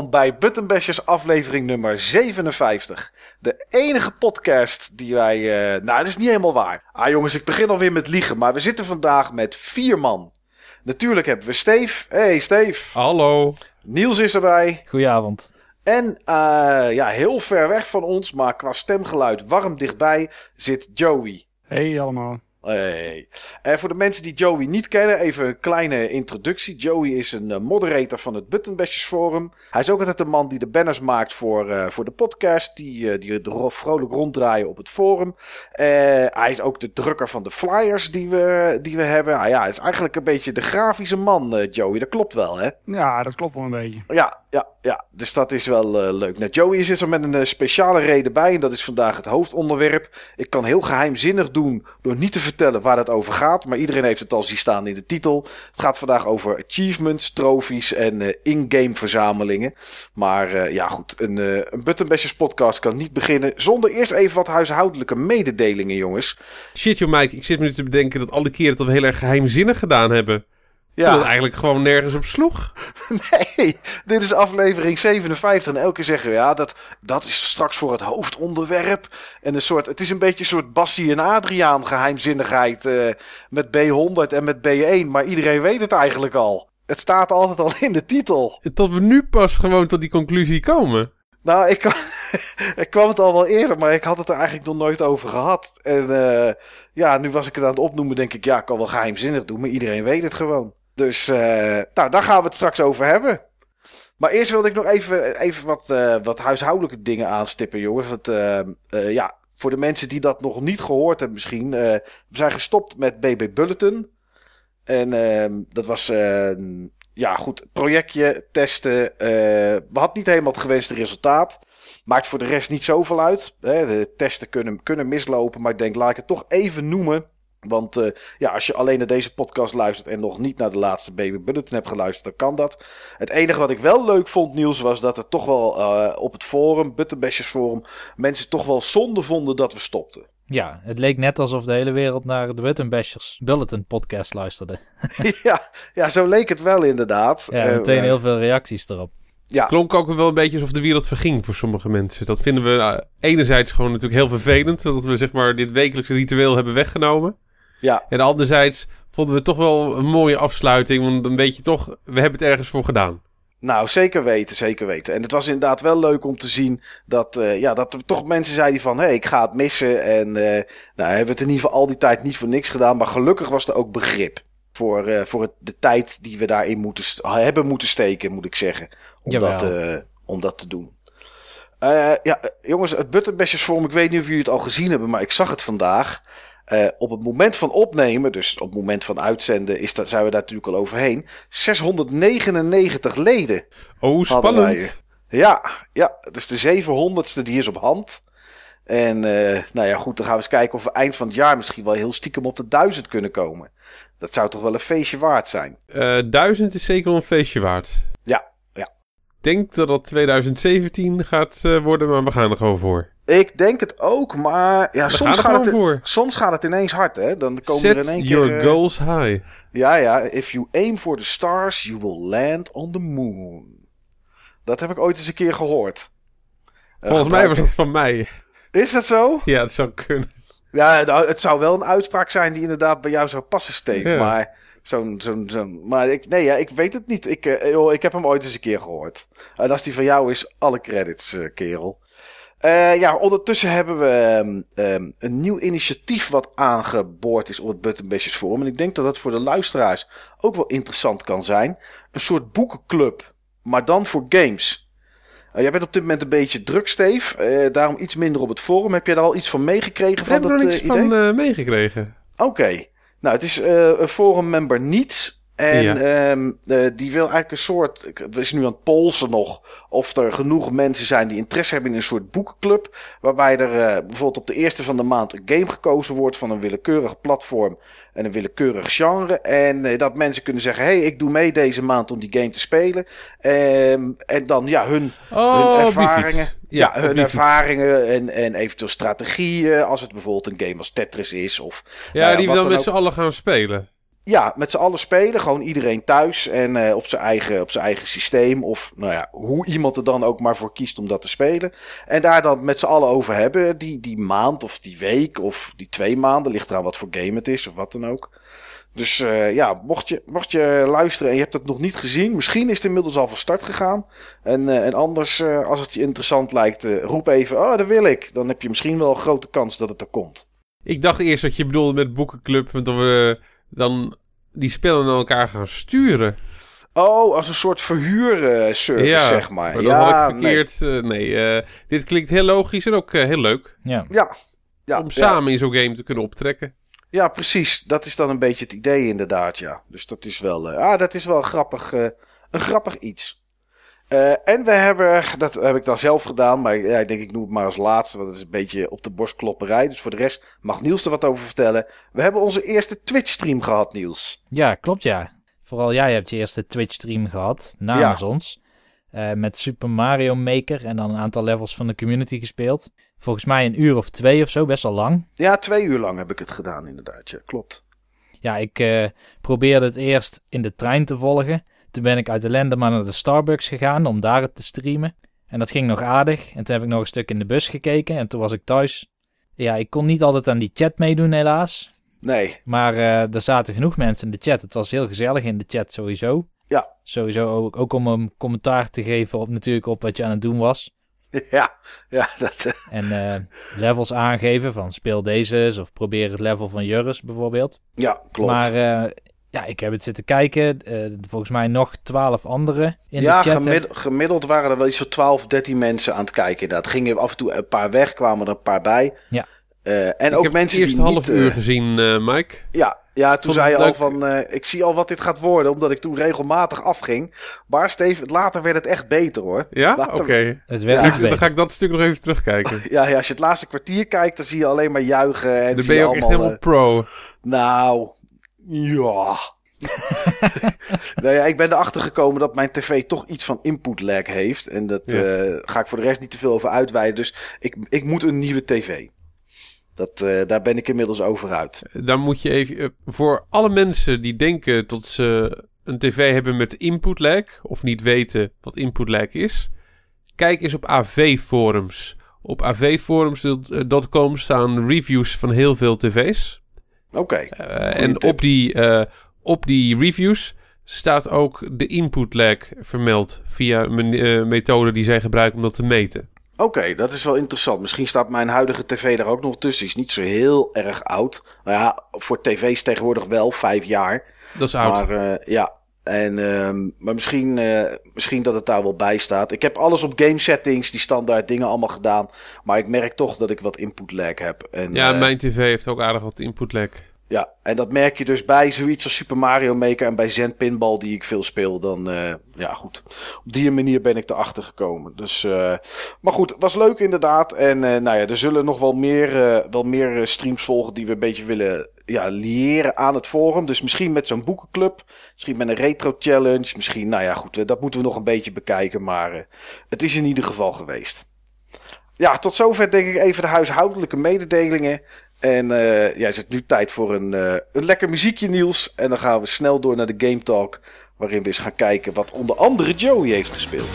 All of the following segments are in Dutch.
Welkom bij Buttonbashers aflevering nummer 57. De enige podcast die wij... Uh, nou, dat is niet helemaal waar. Ah jongens, ik begin alweer met liegen, maar we zitten vandaag met vier man. Natuurlijk hebben we Steef. Hey Steef. Hallo. Niels is erbij. Goedenavond. En uh, ja, heel ver weg van ons, maar qua stemgeluid warm dichtbij, zit Joey. Hey allemaal. Hey. En voor de mensen die Joey niet kennen, even een kleine introductie. Joey is een uh, moderator van het Buttonbashers Forum. Hij is ook altijd de man die de banners maakt voor, uh, voor de podcast, die, uh, die vrolijk ronddraaien op het forum. hij is ook de drukker van de flyers die we, die we hebben. Ah, ja, hij is eigenlijk een beetje de grafische man, Joey. Dat klopt wel, hè? Ja, dat klopt wel een beetje. Ja, ja, ja. Dus dat is wel leuk. Nou, Joey is er met een speciale reden bij en dat is vandaag het hoofdonderwerp. Ik kan heel geheimzinnig doen door niet te vertellen waar het over gaat. Maar iedereen heeft het al zien staan in de titel. Het gaat vandaag over achievements, trofies en uh, in-game verzamelingen. Maar ja, goed. Een, uh, een podcast kan niet beginnen zonder eerst even wat huishoudelijke mededelingen, jongens. Shit, joh, Mike. Ik zit me nu te bedenken dat alle keren dat we heel erg geheimzinnig gedaan hebben. Ja. Dat het eigenlijk gewoon nergens op sloeg. Nee, dit is aflevering 57. En elke keer zeggen we, ja, dat, dat is straks voor het hoofdonderwerp. En een soort, het is een beetje een soort Bassie en Adriaan geheimzinnigheid uh, met B100 en met B1. Maar iedereen weet het eigenlijk al. Het staat altijd al in de titel. Tot we nu pas gewoon tot die conclusie komen. Nou, ik, ik kwam het al wel eerder, maar ik had het er eigenlijk nog nooit over gehad. En uh, ja, nu was ik het aan het opnoemen, denk ik, ja, ik kan wel geheimzinnig doen, maar iedereen weet het gewoon. Dus uh, nou, daar gaan we het straks over hebben. Maar eerst wilde ik nog even, even wat, uh, wat huishoudelijke dingen aanstippen, jongens. Want uh, ja, voor de mensen die dat nog niet gehoord hebben misschien. we zijn gestopt met BB Bulletin. En ehm, dat was ja, goed, projectje, testen. we hadden niet helemaal het gewenste resultaat. Maakt voor de rest niet zoveel uit. Hè. De testen kunnen, kunnen mislopen, maar ik denk, laat ik het toch even noemen. Want uh, ja, als je alleen naar deze podcast luistert en nog niet naar de laatste Baby Bulletin hebt geluisterd, dan kan dat. Het enige wat ik wel leuk vond, Niels, was dat er toch wel uh, op het forum, Buttonbashers forum, mensen toch wel zonde vonden dat we stopten. Ja, het leek net alsof de hele wereld naar de Buttonbashers Bulletin podcast luisterde. ja, ja, zo leek het wel inderdaad. Ja, meteen uh, heel veel reacties erop. Ja. Klonk ook wel een beetje alsof de wereld verging voor sommige mensen. Dat vinden we enerzijds gewoon natuurlijk heel vervelend, dat we zeg maar dit wekelijkse ritueel hebben weggenomen. Ja. En anderzijds vonden we toch wel een mooie afsluiting. Want dan weet je toch, we hebben het ergens voor gedaan. Nou, zeker weten, zeker weten. En het was inderdaad wel leuk om te zien dat, uh, ja, dat er toch mensen zeiden van... hé, hey, ik ga het missen. En uh, nou, hebben we het in ieder geval al die tijd niet voor niks gedaan. Maar gelukkig was er ook begrip voor, uh, voor het, de tijd die we daarin moeten, hebben moeten steken, moet ik zeggen. Om, dat, om dat te doen. ja, jongens, het Buttonbashers Forum, ik weet niet of jullie het al gezien hebben... maar ik zag het vandaag... Uh, op het moment van opnemen, dus op het moment van uitzenden, is dat, zijn we daar natuurlijk al overheen. 699 leden. Oh, spannend. Ja, ja, dus de 700ste die is op hand. En uh, nou ja, goed, dan gaan we eens kijken of we eind van het jaar misschien wel heel stiekem op de 1000 kunnen komen. Dat zou toch wel een feestje waard zijn? Uh, eh, 1000 is zeker wel een feestje waard. Ja, ja. Ik denk dat dat 2017 gaat worden, maar we gaan er gewoon voor. Ik denk het ook, maar ja, soms gaat, het, voor. soms gaat het ineens hard, hè? Dan komen Set er in één keer. Your goals high. Ja, ja. If you aim for the stars, you will land on the moon. Dat heb ik ooit eens een keer gehoord. Volgens uh, mij was dat van mij. Is dat zo? Ja, dat zou kunnen. Ja, nou, het zou wel een uitspraak zijn die inderdaad bij jou zou passen, Steve. Ja. Maar zo'n, zo'n, zo'n, maar ik, nee, ja, ik weet het niet. Ik, uh, joh, ik heb hem ooit eens een keer gehoord. En als die van jou is, alle credits, uh, kerel. Uh, ja, ondertussen hebben we um, um, een nieuw initiatief wat aangeboord is op het Buttonbashers Forum. En ik denk dat dat voor de luisteraars ook wel interessant kan zijn. Een soort boekenclub, maar dan voor games. Uh, jij bent op dit moment een beetje druk, Steve. Uh, daarom iets minder op het forum. Heb jij daar al iets van meegekregen van dat idee? Ik heb er niks van meegekregen. Oké. Okay. Nou, het is een forum member niets. En ja. um, uh, die wil eigenlijk een soort. We zijn nu aan het polsen nog. Of er genoeg mensen zijn die interesse hebben in een soort boekenclub. Waarbij er uh, bijvoorbeeld op de eerste van de maand een game gekozen wordt van een willekeurig platform en een willekeurig genre. En uh, dat mensen kunnen zeggen: hey, ik doe mee deze maand om die game te spelen. Um, en dan ja, hun, oh, hun ervaringen. Ja, ja hun ervaringen en, en eventueel strategieën. Als het bijvoorbeeld een game als Tetris is. Of, ja, ja, die we dan met z'n allen gaan spelen. Ja, met z'n allen spelen. Gewoon iedereen thuis en eh, op, zijn eigen, op zijn eigen systeem. Of nou ja, hoe iemand er dan ook maar voor kiest om dat te spelen. En daar dan met z'n allen over hebben. Die, die maand of die week of die twee maanden. Ligt eraan wat voor game het is of wat dan ook. Dus eh, ja, mocht je, mocht je luisteren en je hebt het nog niet gezien. Misschien is het inmiddels al van start gegaan. En, eh, en anders, als het je interessant lijkt, roep even. Oh, dat wil ik. Dan heb je misschien wel een grote kans dat het er komt. Ik dacht eerst dat je bedoelde met boekenclub, want dat we dan die spellen naar elkaar gaan sturen. Oh, als een soort verhuurservice, zeg maar. dan ja, had ik verkeerd. Nee, nee eh, dit klinkt heel logisch en ook eh, heel leuk. Ja. Ja. Ja, om ja. samen in zo'n game te kunnen optrekken. Ja, precies. Dat is dan een beetje het idee inderdaad, ja. Dus dat is wel, eh, ah, dat is wel een grappig, eh, een grappig iets. Eh, en we hebben, dat heb ik dan zelf gedaan, maar ja, ik denk ik noem het maar als laatste, want het is een beetje op de borstklopperij. Dus voor de rest mag Niels er wat over vertellen. We hebben onze eerste Twitch-stream gehad, Niels. ja, klopt ja. Vooral jij hebt je eerste Twitch-stream gehad, namens ons. eh, met Super Mario Maker en dan een aantal levels van de community gespeeld. Volgens mij een uur of twee of zo, best wel lang. Ja, twee uur lang heb ik het gedaan, inderdaad. Ja, klopt. Ja, ik eh, probeerde het eerst in de trein te volgen. Toen ben ik uit de maar naar de Starbucks gegaan om daar het te streamen. En dat ging nog aardig. En toen heb ik nog een stuk in de bus gekeken. En toen was ik thuis. Ja, ik kon niet altijd aan die chat meedoen, helaas. Nee, Maar eh, er zaten genoeg mensen in de chat. Het was heel gezellig in de chat sowieso. Ja. Sowieso ook, ook om een commentaar te geven op natuurlijk op wat je aan het doen was. ja, ja, dat, eh, En eh, levels aangeven van speel deze of probeer het level van Jurris bijvoorbeeld. ja klopt. Maar ja, ik heb het zitten kijken. Eh, volgens mij nog twaalf anderen in ja, de chat. gemiddeld, gemiddeld waren er wel iets van 12, 13 mensen aan het kijken. Dat gingen af en toe een paar weg, kwamen er een paar bij. Ja. Eh, en ik ook heb mensen het eerste die half niet, eh, uur gezien, eh, Mike. Ja, ja toen zei je al leuk? van, eh, ik zie al wat dit gaat worden, omdat ik toen regelmatig afging. Maar Steve, later werd het echt beter hoor. Ja? Oké. Het werd Dan iets ga ik- Dan beter. ga ik dat stuk nog even terugkijken. Ja, ja, als je het laatste kwartier kijkt, dan zie je alleen maar juichen. En Dan ben je ook echt helemaal pro. nou, ja. nou ja, ik ben erachter gekomen dat mijn tv toch iets van input lag heeft. En dat Ja. eh, ga ik voor de rest niet te veel over uitweiden. Dus ik, ik moet een nieuwe tv. Dat, eh, daar ben ik inmiddels over uit. Dan moet je even... eh, voor alle mensen die denken dat ze een tv hebben met input lag... of niet weten wat input lag is... kijk eens op AV-forums. Op avforums.com staan reviews van heel veel tv's. Oké, Eh, en tip. op die, eh, op die reviews staat ook de input lag vermeld... via een eh, methode die zij gebruiken om dat te meten. Oké, dat is wel interessant. Misschien staat mijn huidige tv daar ook nog tussen. Die is niet zo heel erg oud. Nou ja, voor tv's tegenwoordig wel, vijf jaar. Dat is oud. Maar ja, en, ehm, maar misschien, eh, misschien dat het daar wel bij staat. Ik heb alles op game settings, die standaard dingen allemaal gedaan. Maar ik merk toch dat ik wat input lag heb. En, ja, eh, mijn tv heeft ook aardig wat input lag. Ja, en dat merk je dus bij zoiets als Super Mario Maker en bij Zen Pinball die ik veel speel. Dan, eh, ja goed, op die manier ben ik erachter gekomen. Dus, eh, maar goed, was leuk inderdaad. En eh, nou ja, er zullen nog wel meer, wel meer streams volgen die we een beetje willen ja, liëren aan het forum. Dus misschien met zo'n boekenclub, misschien met een retro challenge. Misschien, nou ja goed, dat moeten we nog een beetje bekijken. Maar het is in ieder geval geweest. Ja, tot zover denk ik even de huishoudelijke mededelingen. En eh, ja, is het nu tijd voor een, eh, een lekker muziekje, Niels. En dan gaan we snel door naar de Game Talk. Waarin we eens gaan kijken wat onder andere Joey heeft gespeeld.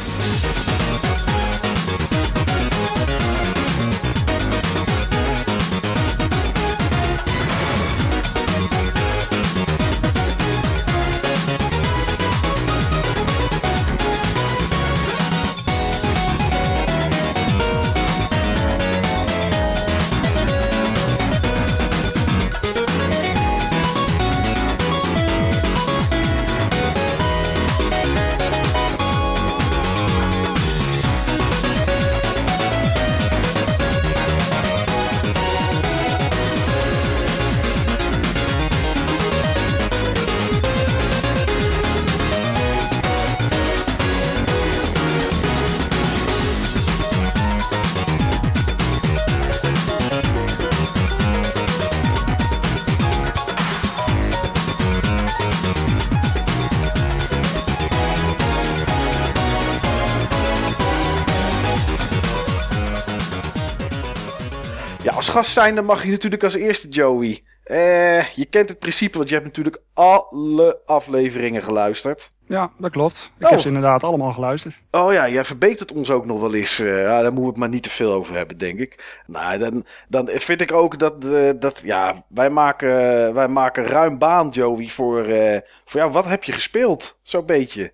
Zijnde mag je natuurlijk als eerste Joey Eh, je kent het principe, want je hebt natuurlijk alle afleveringen geluisterd. Ja, dat klopt. Ik Oh. heb ze inderdaad allemaal geluisterd. Oh ja, jij verbeet het ons ook nog wel eens. eh, ja, daar moeten we het maar niet te veel over hebben, denk ik. Nou, dan, dan vind ik ook dat, eh, dat ja, wij maken, wij maken ruim baan, Joey, voor, eh, voor ja, wat heb je gespeeld? Zo'n beetje.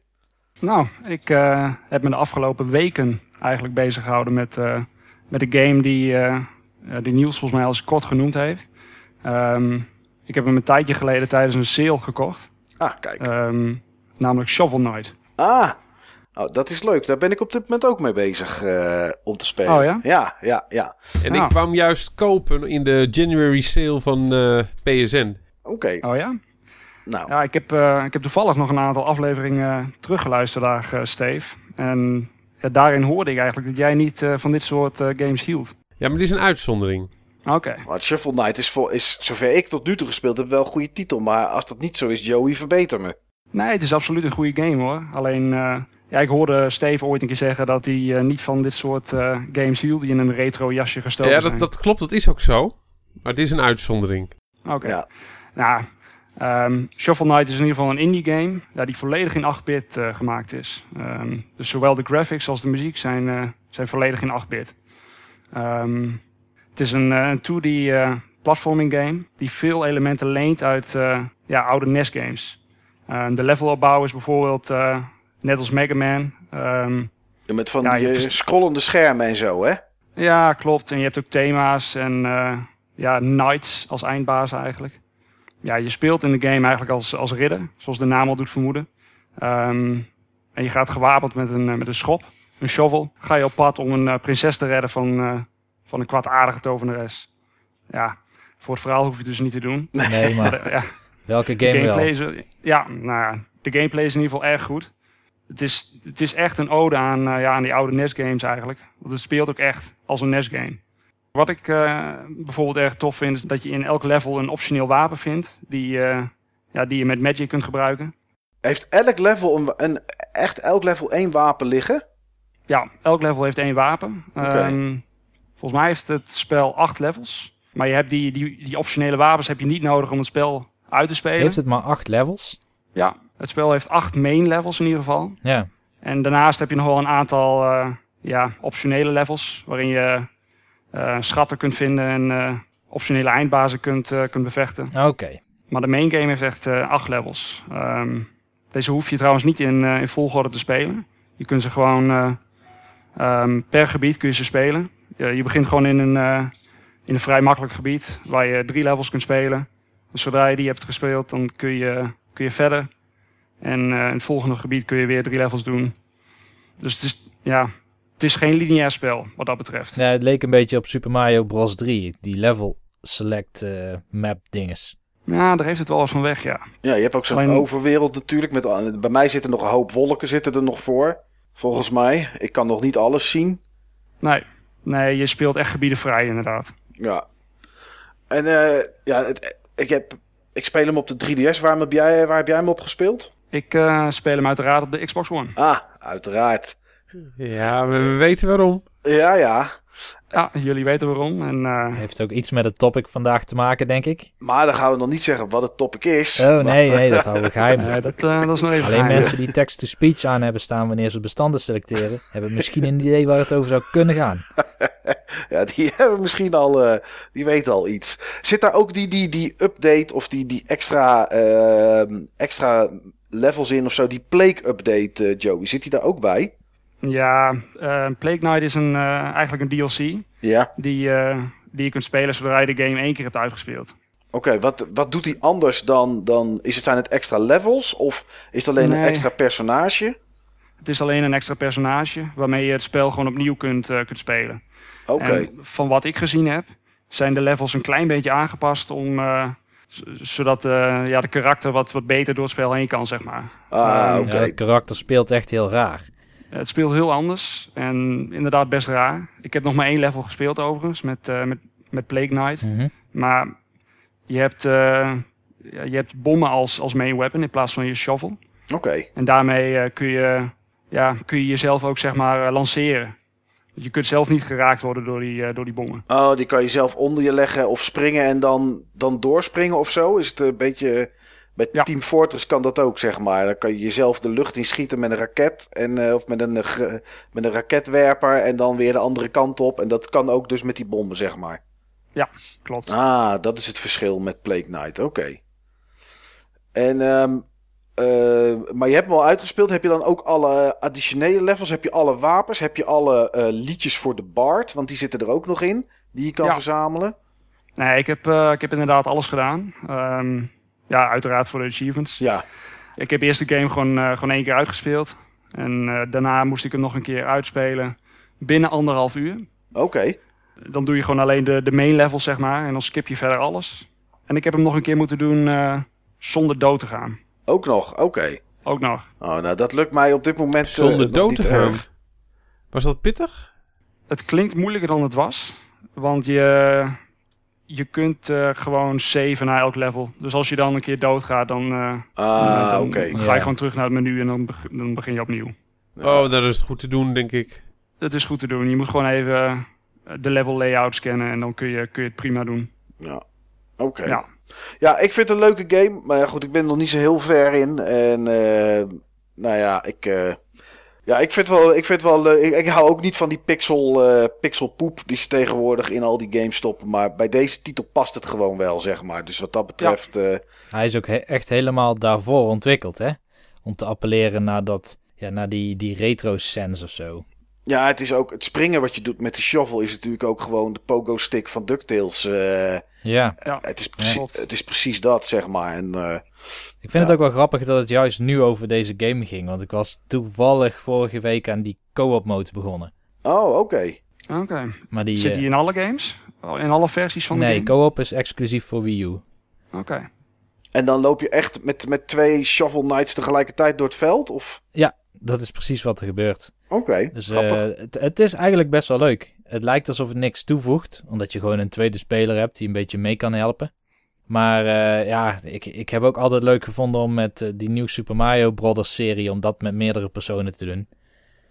Nou, ik heb me de afgelopen weken eigenlijk bezig gehouden met, met een game die, die Niels volgens mij al eens kort genoemd heeft. Ehm, ik heb hem een tijdje geleden tijdens een sale gekocht. Ah, kijk. Ehm, namelijk Shovel Knight. Ah, oh, dat is leuk. Daar ben ik op dit moment ook mee bezig eh, om te spelen. Oh ja? Ja, ja, ja. En ik kwam juist kopen in de January sale van eh, PSN. Oké, Oh ja? nou. Ja, ik heb, eh, ik heb toevallig nog een aantal afleveringen teruggeluisterd daar, eh, Steve. En ja, daarin hoorde ik eigenlijk dat jij niet eh, van dit soort eh, games hield. Ja, maar dit is een uitzondering. Oké. Maar Shuffle Knight is, voor, is, zover ik tot nu toe gespeeld heb, wel een goede titel. Maar als dat niet zo is, Joey, verbeter me. Nee, het is absoluut een goede game hoor. Alleen, eh, ja, ik hoorde Steve ooit een keer zeggen dat hij eh, niet van dit soort eh, games hield die in een retro jasje gestoken ja, zijn. dat, dat klopt, dat is ook zo. Maar dit is een uitzondering. Oké. Ja. Nou, ehm Shuffle Knight is in ieder geval een indie game ja, die volledig in 8-bit eh, gemaakt is. Ehm, dus zowel de graphics als de muziek zijn, eh, zijn volledig in 8-bit. Ehm, het is een, eh, een 2D eh, platforming game die veel elementen leent uit eh, ja, oude NES games. Ehm, de levelopbouw is bijvoorbeeld net als Mega Man. Ehm, Ja, Met van Ja, die hebt- scrollende schermen en zo, hè? Ja, klopt. En je hebt ook thema's en ja, knights als eindbaas eigenlijk. Ja, je speelt in de game eigenlijk als, als ridder, zoals de naam al doet vermoeden. Ehm, en je gaat gewapend met een, met een schop, een shovel. Ga je op pad om een eh, prinses te redden van, eh, van een kwaadaardige tovenares. Ja, voor het verhaal hoef je het dus niet te doen. Nee, maar ja, welke de game gameplay wel? is, ja, nou ja, de gameplay is in ieder geval erg goed. Het is, het is echt een ode aan, eh, ja, aan die oude NES-games eigenlijk. Want het speelt ook echt als een NES-game. Wat ik eh, bijvoorbeeld erg tof vind, is dat je in elk level een optioneel wapen vindt. Die, eh, ja, die je met Magic kunt gebruiken. Heeft elk level een, een echt elk level één wapen liggen? Ja, elk level heeft één wapen. Ehm, volgens mij heeft het spel acht levels. Maar je hebt die, die, die optionele wapens heb je niet nodig om het spel uit te spelen. Heeft het maar acht levels? Ja, het spel heeft acht main levels in ieder geval. Ja. En daarnaast heb je nog wel een aantal eh, ja, optionele levels. Waarin je eh, schatten kunt vinden en eh, optionele eindbazen kunt, eh, kunt bevechten. Oké. Maar de main game heeft echt eh, acht levels. Ehm, deze hoef je trouwens niet in, eh, in volgorde te spelen. Je kunt ze gewoon eh, ehm, per gebied kun je ze spelen. Je, je begint gewoon in een, eh, in een vrij makkelijk gebied waar je drie levels kunt spelen. Dus zodra je die hebt gespeeld, dan kun je, kun je verder. En eh, in het volgende gebied kun je weer drie levels doen. Dus het is, ja, het is geen lineair spel wat dat betreft. Ja, het leek een beetje op Super Mario Bros. 3. Die level select eh, map dinges. Ja, daar heeft het wel wat van weg, ja. Ja, je hebt ook zo'n Alleen- overwereld natuurlijk. Met, bij mij zitten nog een hoop wolken zitten er nog voor. Volgens mij. Ik kan nog niet alles zien. Nee, nee je speelt echt gebieden vrij inderdaad. Ja. En eh, ja, het, ik, heb, ik speel hem op de 3DS. Waar heb jij, waar heb jij hem op gespeeld? Ik eh, speel hem uiteraard op de Xbox One. Ah, uiteraard. Ja, we, we weten waarom. Ja, ja. Ja, jullie weten waarom. En, eh, Heeft ook iets met het topic vandaag te maken, denk ik. Maar dan gaan we nog niet zeggen wat het topic is. Oh, nee, nee, dat houden we geheim. eh, dat, eh, dat is nog even Alleen geheim. mensen die text-to-speech aan hebben staan wanneer ze bestanden selecteren, hebben misschien een idee waar het over zou kunnen gaan. Ja, die hebben misschien al, eh, die weten al iets. Zit daar ook die, die, die update of die, die extra, ehm, extra levels in of zo? Die Plague update, Joey, zit die daar ook bij? Ja, eh Plague Knight is een, eh, eigenlijk een DLC Ja. die, eh, die je kunt spelen zodra je de game één keer hebt uitgespeeld. Oké, wat, wat doet hij anders dan, dan is het, zijn het extra levels of is het alleen een extra personage? Het is alleen een extra personage waarmee je het spel gewoon opnieuw kunt, eh, kunt spelen. Oké, van wat ik gezien heb, zijn de levels een klein beetje aangepast om... eh, zodat eh, ja, de karakter wat, wat beter door het spel heen kan, zeg maar. ah, oké. Ja, het karakter speelt echt heel raar. Het speelt heel anders en inderdaad best raar. Ik heb nog maar één level gespeeld overigens met, eh, met, met Plague Knight. Mhm. Maar je hebt, eh, ja, je hebt bommen als, als main weapon in plaats van je shovel. Oké, En daarmee eh, kun, je, ja, kun je jezelf ook zeg maar lanceren. Je kunt zelf niet geraakt worden door die, eh, door die bommen. Oh, die kan je zelf onder je leggen of springen en dan, dan doorspringen of zo? Is het een beetje... Bij Ja. Team Fortress kan dat ook, zeg maar. Dan kan je jezelf de lucht in schieten met een raket. En, eh, of met een, eh, met een raketwerper. En dan weer de andere kant op. En dat kan ook dus met die bommen, zeg maar. Klopt. Ah, dat is het verschil met Plague Knight. Oké. En, ehm, eh, maar je hebt hem al uitgespeeld. Heb je dan ook alle additionele levels? Heb je alle wapens? Heb je alle liedjes voor de Bard? Want die zitten er ook nog in. Die je kan Ja. verzamelen. Nee, ik heb, ik heb inderdaad alles gedaan. Ehm, ja, uiteraard voor de achievements. Ja. Ik heb eerst de game gewoon, eh, gewoon één keer uitgespeeld. En eh, daarna moest ik hem nog een keer uitspelen binnen anderhalf uur. Oké. Dan doe je gewoon alleen de, de main levels, zeg maar. En dan skip je verder alles. En ik heb hem nog een keer moeten doen eh, zonder dood te gaan. Ook nog. Oké. Ook nog. Oh, nou, dat lukt mij op dit moment Zonder dood te gaan. erg. Was dat pittig? Het klinkt moeilijker dan het was. Want je, je kunt eh, gewoon saven naar elk level. Dus als je dan een keer doodgaat, dan, eh, Ah, dan oké. ga Ja. je gewoon terug naar het menu en dan, beg- dan begin je opnieuw. Oh, dat is het goed te doen, denk ik. Het is goed te doen. Je moet gewoon even eh, de level layout scannen en dan kun je, kun je het prima doen. Ja. Oké. Ja. Ja, ik vind het een leuke game. Maar ja, goed, ik ben er nog niet zo heel ver in. En eh, nou ja, ik, eh, ja, ik vind het wel, ik vind wel leuk. Ik, ik hou ook niet van die pixel, eh pixelpoep die ze tegenwoordig in al die games stoppen. Maar bij deze titel past het gewoon wel, zeg maar. Dus wat dat betreft, eh, Hij is ook he- echt helemaal daarvoor ontwikkeld, hè? Om te appelleren naar, dat, ja, naar die, die retro-sense of zo. ja, het is ook het springen wat je doet met de shovel is natuurlijk ook gewoon de pogo stick van DuckTales. eh Ja, Ja, het, is precies, het is precies dat, zeg maar. En eh, ik vind het ook wel grappig dat het juist nu over deze game ging. Want ik was toevallig vorige week aan die co-op mode begonnen. oh, oké. Oké. Maar die, Zit eh, hij in alle games? In alle versies van de nee, game? co-op is exclusief voor Wii U. Oké. En dan loop je echt met, met twee shovel knights tegelijkertijd door het veld? Of? Dat is precies wat er gebeurt. Oké, Dus grappig. eh, het, het is eigenlijk best wel leuk. Het lijkt alsof het niks toevoegt, omdat je gewoon een tweede speler hebt die een beetje mee kan helpen. Maar eh, ja, ik, ik heb ook altijd leuk gevonden om met eh, die nieuwe Super Mario Brothers serie, om dat met meerdere personen te doen.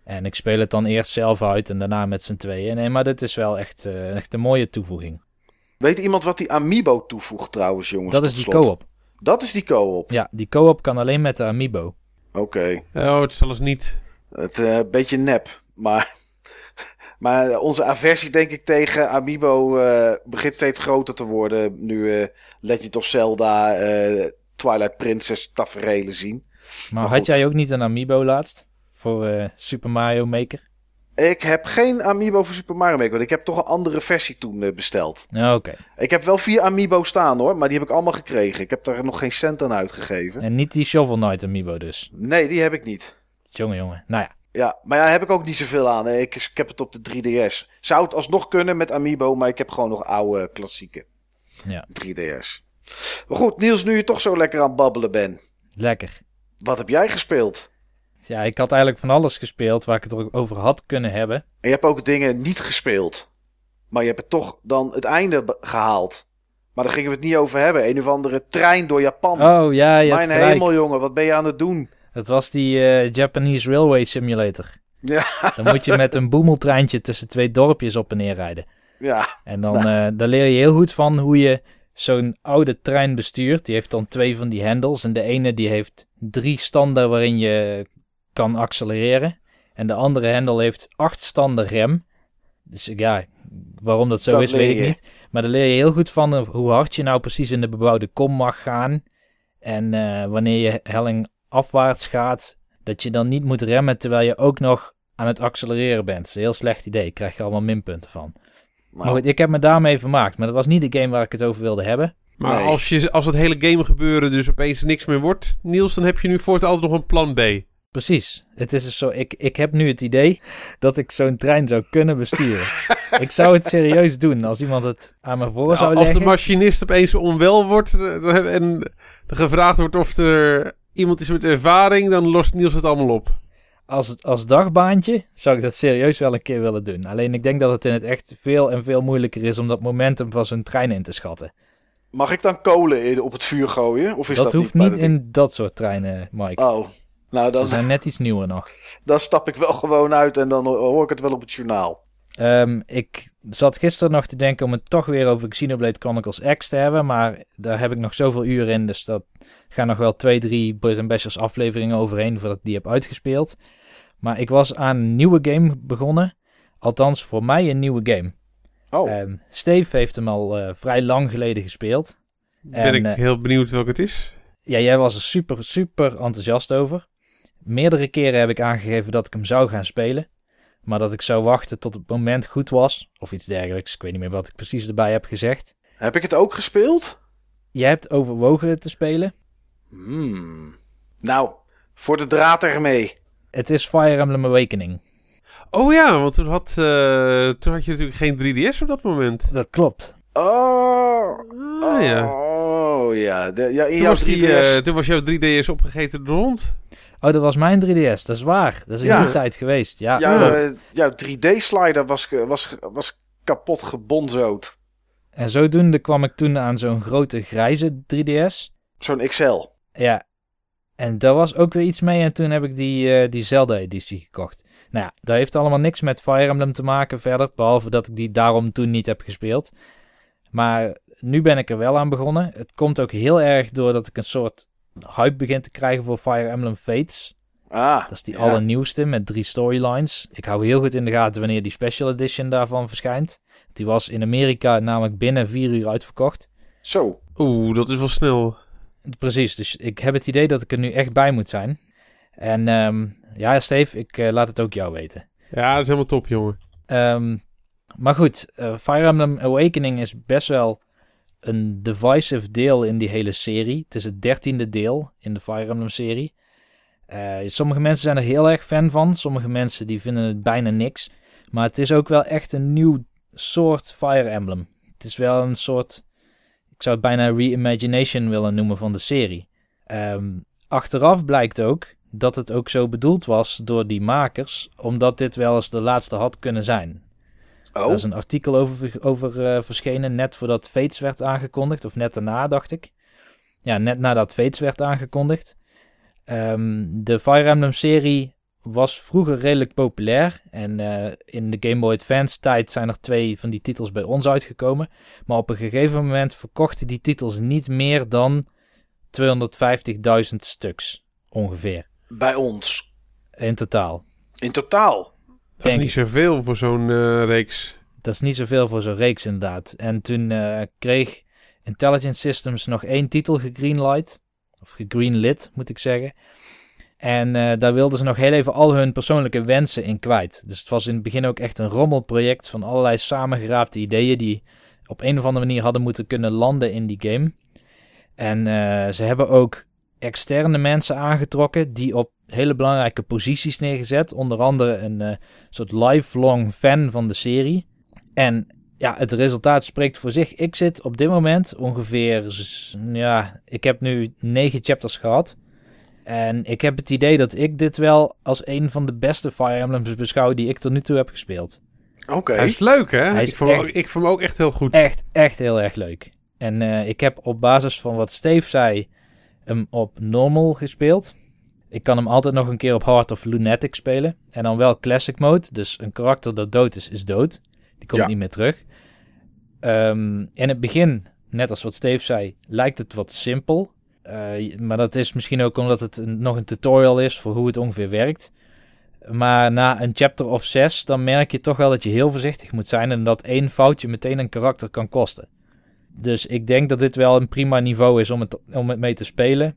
En ik speel het dan eerst zelf uit en daarna met z'n tweeën. Nee, maar dit is wel echt, eh, echt een mooie toevoeging. Weet iemand wat die Amiibo toevoegt trouwens, jongens? Dat is die co-op. Dat is die co-op. Ja, die co-op kan alleen met de Amiibo. Oké. Oh, het zal eens niet. Het eh beetje nep. Maar, maar onze aversie denk ik tegen Amiibo eh, begint steeds groter te worden. Nu eh, Legend of Zelda, eh, Twilight Princess taferelen zien. Maar, Maar had jij ook niet een Amiibo laatst? Voor Super Mario Maker? Ik heb geen Amiibo voor Super Mario Maker, want ik heb toch een andere versie toen besteld. Ja, Oké. Ik heb wel vier Amiibo staan hoor, maar die heb ik allemaal gekregen. Ik heb daar nog geen cent aan uitgegeven. En niet die Shovel Knight Amiibo dus. Nee, die heb ik niet. Jongen, jongen. Nou ja. Ja, maar ja, heb ik ook niet zoveel aan. Ik, ik heb het op de 3DS. Zou het alsnog kunnen met Amiibo, maar ik heb gewoon nog oude klassieke Ja. 3DS. Maar goed, Niels, nu je toch zo lekker aan het babbelen bent. Lekker. Wat heb jij gespeeld? Ja, ik had eigenlijk van alles gespeeld waar ik het er over had kunnen hebben. En je hebt ook dingen niet gespeeld. Maar je hebt het toch dan het einde gehaald. Maar daar gingen we het niet over hebben. Een of andere trein door Japan. Oh ja, je hebt Mijn hemel, jongen, wat ben je aan het doen? Het was die eh, Japanese Railway Simulator. Ja, Dan moet je met een boemeltreintje tussen twee dorpjes op en neer rijden. ja, En dan daar leer je heel goed van hoe je zo'n oude trein bestuurt. Die heeft dan twee van die hendels. En de ene die heeft drie standen waarin je kan accelereren. En de andere hendel heeft acht standen rem. Dus ja, waarom dat zo Dat is, weet ik niet. Maar daar leer je heel goed van eh, hoe hard je nou precies in de bebouwde kom mag gaan. En wanneer je helling afwaarts gaat, dat je dan niet moet remmen terwijl je ook nog aan het accelereren bent. Dat is een heel slecht idee. Daar krijg je allemaal minpunten van. Maar goed, ik heb me daarmee vermaakt. Maar dat was niet de game waar ik het over wilde hebben. Maar Nee. als, je, als het hele game gebeuren dus opeens niks meer wordt, Niels, dan heb je nu voortaan altijd nog een plan B. Precies. Het is dus zo, ik, ik heb nu het idee dat ik zo'n trein zou kunnen besturen. ik zou het serieus doen als iemand het aan me voor zou Nou, als de leggen. machinist opeens onwel wordt eh, en er gevraagd wordt of er iemand is met ervaring, dan lost Niels het allemaal op. Als, als dagbaantje zou ik dat serieus wel een keer willen doen. Alleen ik denk dat het in het echt veel en veel moeilijker is om dat momentum van zo'n trein in te schatten. mag ik dan kolen op het vuur gooien? Of is dat, dat, hoeft niet ding? in dat soort treinen, Mike. Oh, nou Ze dan, zijn net iets nieuwer nog. dan stap ik wel gewoon uit en dan hoor ik het wel op het journaal. Ehm, ik zat gisteren nog te denken om het toch weer over Xenoblade Chronicles X te hebben. Maar daar heb ik nog zoveel uren in. Dus dat gaan nog wel twee, drie Boys Bashers afleveringen overheen voordat ik die heb uitgespeeld. Maar ik was aan een nieuwe game begonnen. Althans, voor mij een nieuwe game. Oh, Ehm, Steve heeft hem al eh, vrij lang geleden gespeeld. Ben En, ik eh, heel benieuwd welke het is. Ja, jij was er super, super enthousiast over. Meerdere keren heb ik aangegeven dat ik hem zou gaan spelen. Maar dat ik zou wachten tot het moment goed was. Of iets dergelijks. Ik weet niet meer wat ik precies erbij heb gezegd. heb ik het ook gespeeld? Jij hebt overwogen het te spelen. Hmm. Nou, voor de draad ermee. Het is Fire Emblem Awakening. Oh ja, want toen had, eh, toen had je natuurlijk geen 3DS op dat moment. Dat klopt. Oh, Ah, ja. oh ja. De, ja in Toen jouw was, die, 3DS. eh, toen was jouw 3DS opgegeten door de hond. Oh, dat was mijn 3DS. Dat is waar. Dat is in Ja. die tijd geweest. Ja, jouw, klopt. eh, jouw 3D-slider was, was, was kapot gebonzood. En zodoende kwam ik toen aan zo'n grote grijze 3DS. Zo'n XL. Ja. En daar was ook weer iets mee. En toen heb ik die, eh, die Zelda-editie gekocht. Nou ja, dat heeft allemaal niks met Fire Emblem te maken verder. Behalve dat ik die daarom toen niet heb gespeeld. Maar nu ben ik er wel aan begonnen. Het komt ook heel erg doordat ik een soort hype begin te krijgen voor Fire Emblem Fates. Ah, Dat is die ja. allernieuwste met drie storylines. Ik hou heel goed in de gaten wanneer die special edition daarvan verschijnt. Die was in Amerika namelijk binnen vier uur uitverkocht. Zo. Oeh, dat is wel snel. Precies, dus ik heb het idee dat ik er nu echt bij moet zijn. En ehm, ja, Steve, ik eh, laat het ook jou weten. Ja, dat is helemaal top, jongen. Ehm, maar goed, eh, Fire Emblem Awakening is best wel een divisive deel in die hele serie. Het is het dertiende deel in de Fire Emblem serie. Eh, sommige mensen zijn er heel erg fan van. Sommige mensen die vinden het bijna niks. Maar het is ook wel echt een nieuw soort Fire Emblem. Het is wel een soort, ik zou het bijna reimagination willen noemen van de serie. Ehm, achteraf blijkt ook dat het ook zo bedoeld was door die makers, omdat dit wel eens de laatste had kunnen zijn. Oh, Daar is een artikel over, over eh, verschenen, net voordat Fates werd aangekondigd, of net daarna, dacht ik. Ja, net nadat Fates werd aangekondigd. Ehm, de Fire Emblem-serie was vroeger redelijk populair. En eh, in de Game Boy Advance tijd zijn er twee van die titels bij ons uitgekomen. Maar op een gegeven moment verkochten die titels niet meer dan 250.000 stuks, ongeveer, bij ons. in totaal. In totaal. Dat is niet zoveel voor zo'n eh, reeks. Dat is niet zoveel voor zo'n reeks inderdaad. En toen eh, kreeg Intelligent Systems nog één titel gegreenlight. Of gegreenlit, moet ik zeggen. En eh, daar wilden ze nog heel even al hun persoonlijke wensen in kwijt. Dus het was in het begin ook echt een rommelproject van allerlei samengeraapte ideeën die op een of andere manier hadden moeten kunnen landen in die game. En ze hebben ook externe mensen aangetrokken die op hele belangrijke posities neergezet. Onder andere een eh, soort lifelong fan van de serie. En ja, het resultaat spreekt voor zich. Ik zit op dit moment ongeveer, ja, ik heb nu negen chapters gehad. En ik heb het idee dat ik dit wel als een van de beste Fire Emblems beschouw die ik tot nu toe heb gespeeld. Oké. Hij is leuk, hè? Hij is ik, vond echt- ook, ik vond hem ook echt heel goed. Echt, echt heel erg leuk. En eh, ik heb op basis van wat Steve zei, hem op normal gespeeld. Ik kan hem altijd nog een keer op hard of lunatic spelen. En dan wel classic mode. Dus een karakter dat dood is, is dood. Die komt Ja. niet meer terug. Ehm, in het begin, net als wat Steve zei, lijkt het wat simpel. Eh, maar dat is misschien ook omdat het een- nog een tutorial is voor hoe het ongeveer werkt. Maar na een chapter of zes, dan merk je toch wel dat je heel voorzichtig moet zijn en dat één foutje meteen een karakter kan kosten. Dus ik denk dat dit wel een prima niveau is om het, om het mee te spelen,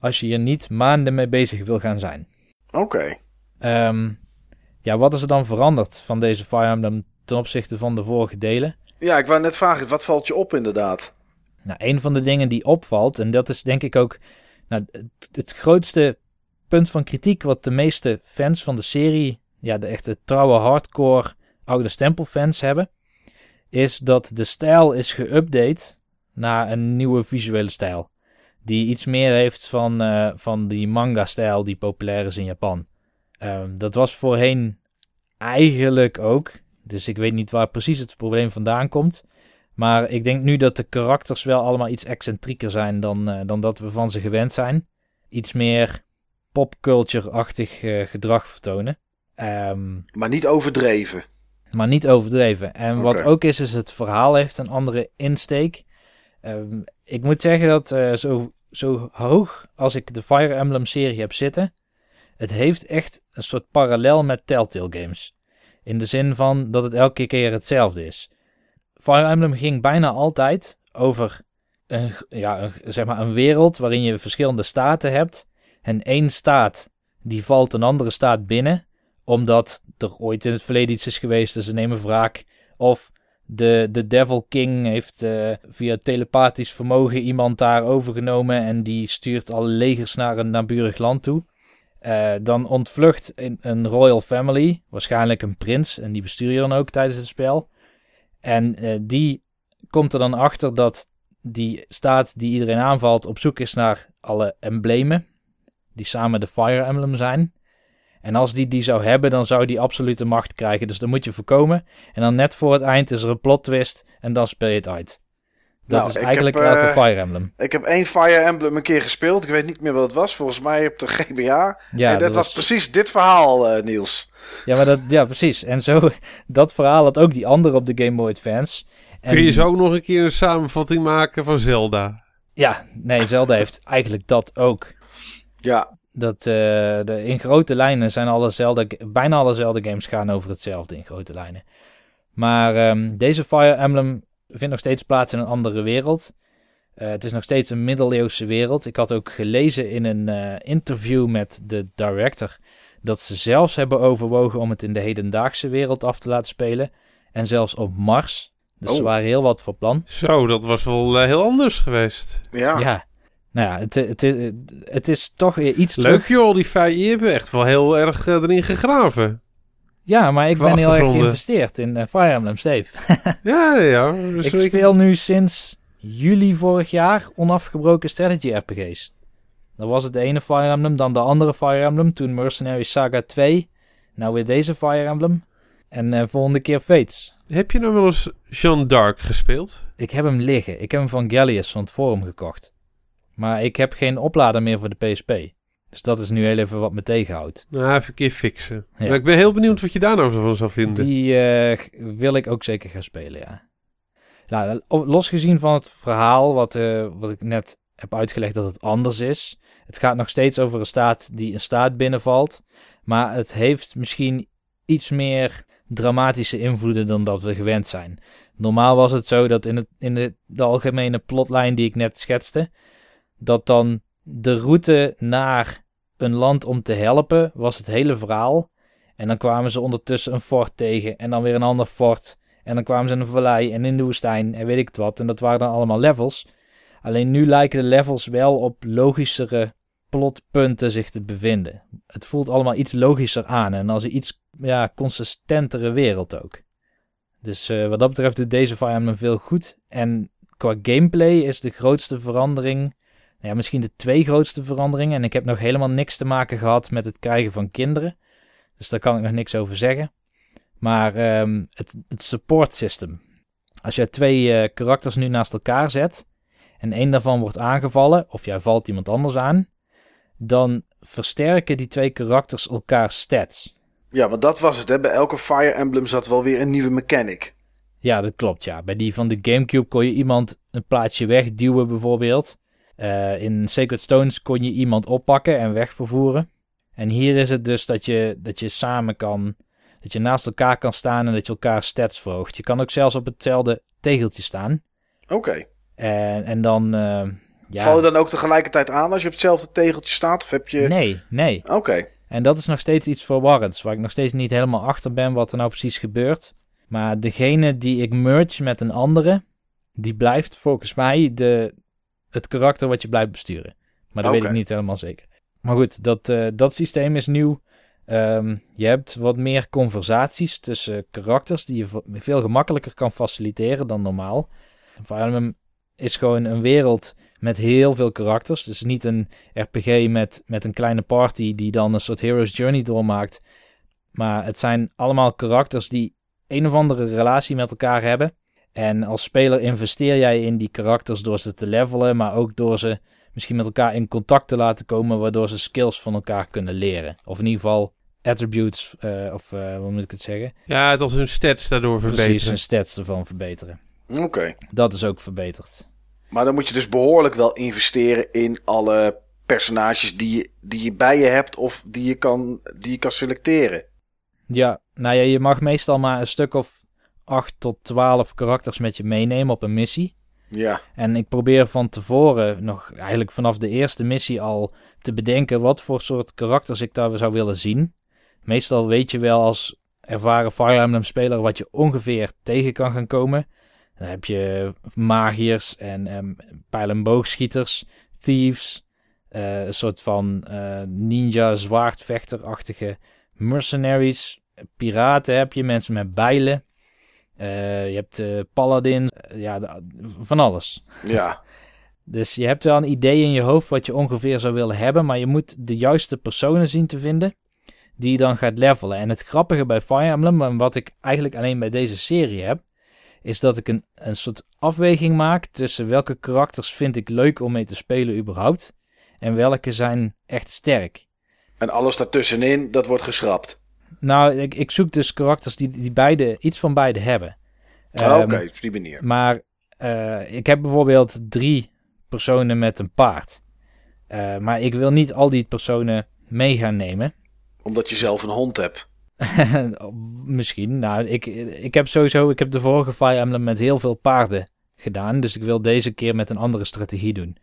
als je hier niet maanden mee bezig wil gaan zijn. Oké. Ehm, ja, wat is er dan veranderd van deze Fire Emblem ten opzichte van de vorige delen? Ja, ik wou net vragen, wat valt je op inderdaad? Nou, een van de dingen die opvalt, en dat is denk ik ook nou, het, het grootste punt van kritiek wat de meeste fans van de serie, ja, de echte trouwe hardcore oude stempelfans hebben, is dat de stijl is geüpdate naar een nieuwe visuele stijl. Die iets meer heeft van, eh, van die manga-stijl die populair is in Japan. Ehm, dat was voorheen eigenlijk ook. Dus ik weet niet waar precies het probleem vandaan komt. Maar ik denk nu dat de karakters wel allemaal iets excentrieker zijn dan, eh, dan dat we van ze gewend zijn. Iets meer popculture-achtig eh, gedrag vertonen. Ehm, Maar niet overdreven. Maar niet overdreven. En wat ook is, is het verhaal heeft een andere insteek. Ehm, ik moet zeggen dat eh, zo, zo hoog als ik de Fire Emblem serie heb zitten, het heeft echt een soort parallel met Telltale games. In de zin van dat het elke keer hetzelfde is. Fire Emblem ging bijna altijd over een, ja, zeg maar een wereld waarin je verschillende staten hebt. En één staat die valt een andere staat binnen, omdat er ooit in het verleden iets is geweest, dus ze nemen wraak. Of de, de Devil King heeft eh, via telepathisch vermogen iemand daar overgenomen en die stuurt alle legers naar een naburig land toe. Eh, dan ontvlucht een, een royal family, waarschijnlijk een prins, en die bestuur je dan ook tijdens het spel. En eh, die komt er dan achter dat die staat die iedereen aanvalt op zoek is naar alle emblemen, die samen de Fire Emblem zijn. En als die die zou hebben, dan zou die absolute macht krijgen. Dus dan moet je voorkomen. En dan net voor het eind is er een plot twist en dan speel je het uit. Dat Nou, is eigenlijk heb, elke eh, Fire Emblem. Ik heb één Fire Emblem een keer gespeeld. Ik weet niet meer wat het was. Volgens mij op de GBA. Ja, en dat, was precies dit verhaal, eh, Niels. Ja, maar dat, ja, precies. En zo, dat verhaal had ook die andere op de Game Boy Advance. En Kun je zo ook nog een keer een samenvatting maken van Zelda? Ja, nee, Zelda heeft eigenlijk dat ook. Ja, Dat eh, de, in grote lijnen zijn alle Zelda, bijna alle Zelda games gaan over hetzelfde in grote lijnen. Maar ehm, deze Fire Emblem vindt nog steeds plaats in een andere wereld. Eh, het is nog steeds een middeleeuwse wereld. Ik had ook gelezen in een eh, interview met de director dat ze zelfs hebben overwogen om het in de hedendaagse wereld af te laten spelen. En zelfs op Mars. Dus ze Oh. waren heel wat voor plan. Zo, dat was wel heel anders geweest. ja. Ja. Nou ja, het, het, is toch iets Leuk terug. joh, die feiten. Je hebt echt wel heel erg eh, erin gegraven. Ja, maar ik Qua ben heel erg geïnvesteerd in eh, Fire Emblem Steve. Ja, ja. Dus ik speel nu sinds juli vorig jaar onafgebroken strategy RPG's. Dan was het de ene Fire Emblem, dan de andere Fire Emblem. Toen Mercenary Saga 2. Nou weer deze Fire Emblem. En eh, volgende keer Fates. Heb je nou wel eens Jeanne d'Arc gespeeld? Ik heb hem liggen. Ik heb hem van Gallius van het forum gekocht. Maar ik heb geen oplader meer voor de PSP. Dus dat is nu heel even wat me tegenhoudt. Nou, even een keer fixen. Ja. Maar ik ben heel benieuwd wat je daar nou van zou vinden. Die eh, wil ik ook zeker gaan spelen, ja. Nou, losgezien van het verhaal, wat, eh, wat ik net heb uitgelegd dat het anders is. Het gaat nog steeds over een staat die een staat binnenvalt. Maar het heeft misschien iets meer dramatische invloeden dan dat we gewend zijn. Normaal was het zo dat in, het, in de, de algemene plotlijn die ik net schetste, dat dan de route naar een land om te helpen was het hele verhaal. En dan kwamen ze ondertussen een fort tegen en dan weer een ander fort. En dan kwamen ze in een vallei en in de woestijn en weet ik het wat. En dat waren dan allemaal levels. Alleen nu lijken de levels wel op logischere plotpunten zich te bevinden. Het voelt allemaal iets logischer aan en als een iets ja, consistentere wereld ook. Dus eh, wat dat betreft doet deze Fire Emblem veel goed. En qua gameplay is de grootste verandering, nou ja, misschien de twee grootste veranderingen. En ik heb nog helemaal niks te maken gehad met het krijgen van kinderen. Dus daar kan ik nog niks over zeggen. Maar ehm, het, het support system. Als jij twee eh, karakters nu naast elkaar zet en één daarvan wordt aangevallen of jij valt iemand anders aan, dan versterken die twee karakters elkaar stats. ja, want dat was het. Hè. Bij elke Fire Emblem zat wel weer een nieuwe mechanic. Ja, dat klopt. Ja. Bij die van de GameCube kon je iemand een plaatsje wegduwen, bijvoorbeeld. Eh, in Sacred Stones kon je iemand oppakken en wegvervoeren. En hier is het dus dat je, dat je samen kan, dat je naast elkaar kan staan en dat je elkaar stats verhoogt. Je kan ook zelfs op hetzelfde tegeltje staan. Oké. En, en dan, eh, ja. Val je dan ook tegelijkertijd aan als je op hetzelfde tegeltje staat? Of heb je... Nee, nee. Oké. En dat is nog steeds iets verwarrends, waar ik nog steeds niet helemaal achter ben wat er nou precies gebeurt. Maar degene die ik merge met een andere, die blijft volgens mij de, het karakter wat je blijft besturen. Maar dat weet ik niet helemaal zeker. Maar goed, dat, eh, dat systeem is nieuw. Ehm, je hebt wat meer conversaties tussen karakters die je veel gemakkelijker kan faciliteren dan normaal. Fire is gewoon een wereld met heel veel karakters. Dus niet een RPG met, met een kleine party die dan een soort hero's journey doormaakt. Maar het zijn allemaal karakters die een of andere relatie met elkaar hebben. En als speler investeer jij in die karakters door ze te levelen, maar ook door ze misschien met elkaar in contact te laten komen, waardoor ze skills van elkaar kunnen leren. Of in ieder geval attributes, eh, of eh, hoe moet ik het zeggen? Ja, het als hun stats daardoor Precies, verbeteren. hun stats ervan verbeteren. Oké. Dat is ook verbeterd. Maar dan moet je dus behoorlijk wel investeren in alle personages die je, die je bij je hebt of die je kan, die je kan selecteren. Ja, nou ja, je mag meestal maar een stuk of 8 tot 12 karakters met je meenemen op een missie. Ja, En ik probeer van tevoren, nog eigenlijk vanaf de eerste missie al, te bedenken wat voor soort karakters ik daar zou willen zien. Meestal weet je wel als ervaren Fire Emblem speler wat je ongeveer tegen kan gaan komen. Dan heb je magiërs en um, pijl- en boogschieters, thieves, eh, een soort van eh, ninja zwaardvechterachtige mercenaries, piraten heb je, mensen met bijlen. Eh, je hebt eh paladins, eh, ja, van alles. ja. Dus je hebt wel een idee in je hoofd wat je ongeveer zou willen hebben, maar je moet de juiste personen zien te vinden die je dan gaat levelen. En het grappige bij Fire Emblem, en wat ik eigenlijk alleen bij deze serie heb, is dat ik een, een soort afweging maak tussen welke karakters vind ik leuk om mee te spelen überhaupt en welke zijn echt sterk. En alles daartussenin, dat wordt geschrapt. Nou, ik, ik zoek dus karakters die, die beide, iets van beide hebben. Ah, Oké, Ehm, op die manier. Maar eh, ik heb bijvoorbeeld drie personen met een paard. Eh, maar ik wil niet al die personen mee gaan nemen. Omdat je zelf een hond hebt. Misschien. Nou, ik, ik heb sowieso... Ik heb de vorige Fire Emblem met heel veel paarden gedaan. Dus ik wil deze keer met een andere strategie doen.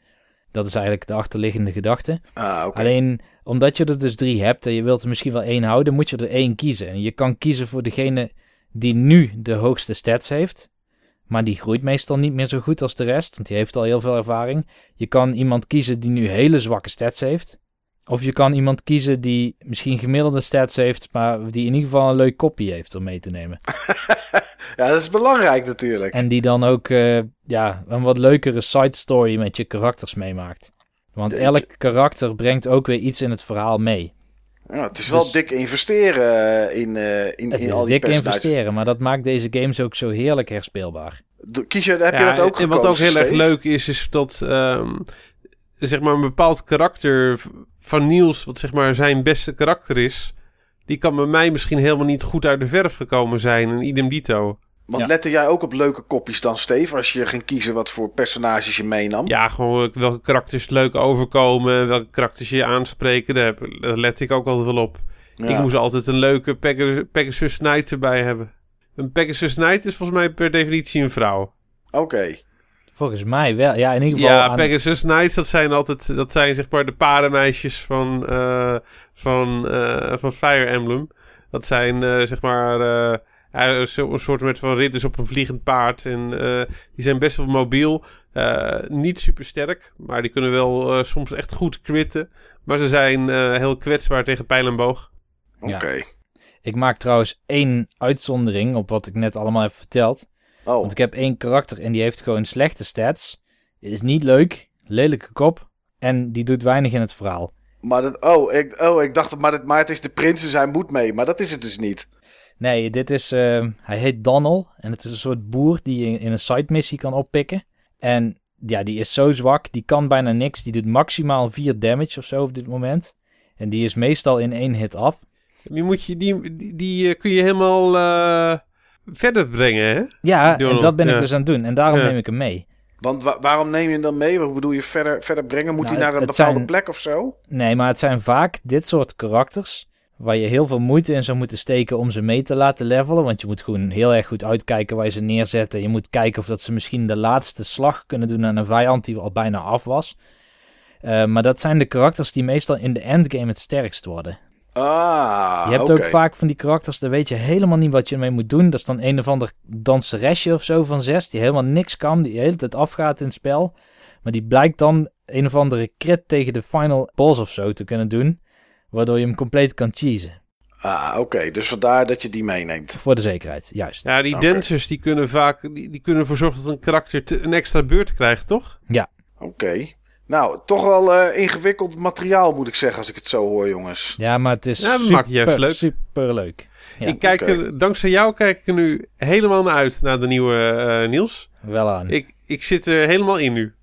Dat is eigenlijk de achterliggende gedachte. Ah. Alleen omdat je er dus drie hebt en je wilt er misschien wel één houden, moet je er één kiezen. En je kan kiezen voor degene die nu de hoogste stats heeft. Maar die groeit meestal niet meer zo goed als de rest, want die heeft al heel veel ervaring. Je kan iemand kiezen die nu hele zwakke stats heeft. Of je kan iemand kiezen die misschien gemiddelde stats heeft, maar die in ieder geval een leuk kopie heeft om mee te nemen. Ja, dat is belangrijk natuurlijk. En die dan ook eh, ja, een wat leukere side story met je karakters meemaakt. Want elk karakter brengt ook weer iets in het verhaal mee. Ja, het is wel Dus- dik investeren eh, in, eh, in, Het in is al die dik personages. investeren, maar dat maakt deze games ook zo heerlijk herspeelbaar. Kies je, heb je dat ook En wat ook heel erg leuk is, is dat ehm, zeg maar een bepaald karakter van Niels, wat zeg maar zijn beste karakter is, die kan bij mij misschien helemaal niet goed uit de verf gekomen zijn. En idem dito. Want Ja. lette jij ook op leuke kopjes dan, Steve? Als je ging kiezen wat voor personages je meenam? Ja, gewoon welke karakters leuk overkomen, welke karakters je aanspreken, daar, let ik ook altijd wel op. Ja. Ik moest altijd een leuke Pegasus, Pegasus Knight erbij hebben. Een Pegasus Knight is volgens mij per definitie een vrouw. Oké. Volgens mij wel. Ja, in ieder geval. Ja, aan- Pegasus Knights, dat zijn altijd, dat zijn zeg maar de paardenmeisjes van, eh, van, eh, van Fire Emblem. Dat zijn eh, zeg maar eh, een soort met van ridders op een vliegend paard. En eh, die zijn best wel mobiel. Eh, niet super sterk, maar die kunnen wel eh, soms echt goed critten. Maar ze zijn eh, heel kwetsbaar tegen pijl en boog. Oké. Ja. Ik maak trouwens één uitzondering op wat ik net allemaal heb verteld. Oh, Want ik heb één karakter en die heeft gewoon slechte stats. Is niet leuk, lelijke kop en die doet weinig in het verhaal. maar, dat, oh, ik, oh, ik dacht, maar, dat, maar het is de prins, dus hij moet mee. Maar dat is het dus niet. Nee, dit is. eh, hij heet Donald. En het is een soort boer die je in een side missie kan oppikken. En ja, die is zo zwak. Die kan bijna niks. Die doet maximaal 4 damage of zo op dit moment. En die is meestal in één hit af. Die, moet je, die, die, die eh, kun je helemaal eh, verder brengen, hè? Ja, en dat ben ik ja. dus aan het doen. En daarom Ja. neem ik hem mee. Want wa- waarom neem je hem dan mee? Wat bedoel je verder, verder brengen? Moet Nou, hij naar het- een bepaalde zijn- plek of zo? Nee, maar het zijn vaak dit soort karakters. Waar je heel veel moeite in zou moeten steken om ze mee te laten levelen. Want je moet gewoon heel erg goed uitkijken waar je ze neerzet. En je moet kijken of dat ze misschien de laatste slag kunnen doen aan een vijand die al bijna af was. Eh, maar dat zijn de karakters die meestal in de endgame het sterkst worden. Ah, je hebt ook vaak van die karakters, daar weet je helemaal niet wat je ermee moet doen. Dat is dan een of ander danseresje of zo van zes, die helemaal niks kan, die de hele tijd afgaat in het spel. Maar die blijkt dan een of andere crit tegen de final boss of zo te kunnen doen, waardoor je hem compleet kan cheesen. Ah, oké. Dus vandaar dat je die meeneemt. Voor de zekerheid, juist. Ja, die Oké. dancers die kunnen vaak die, die kunnen ervoor zorgen dat een karakter te- een extra beurt krijgt, toch? Oké. Nou, toch wel eh, ingewikkeld materiaal moet ik zeggen als ik het zo hoor, jongens. Ja, maar het is Ja, super, leuk. super leuk. Ja, ik kijk er, dankzij jou kijk ik er nu helemaal naar uit naar de nieuwe eh, Niels. Wel aan. Ik, ik zit er helemaal in nu.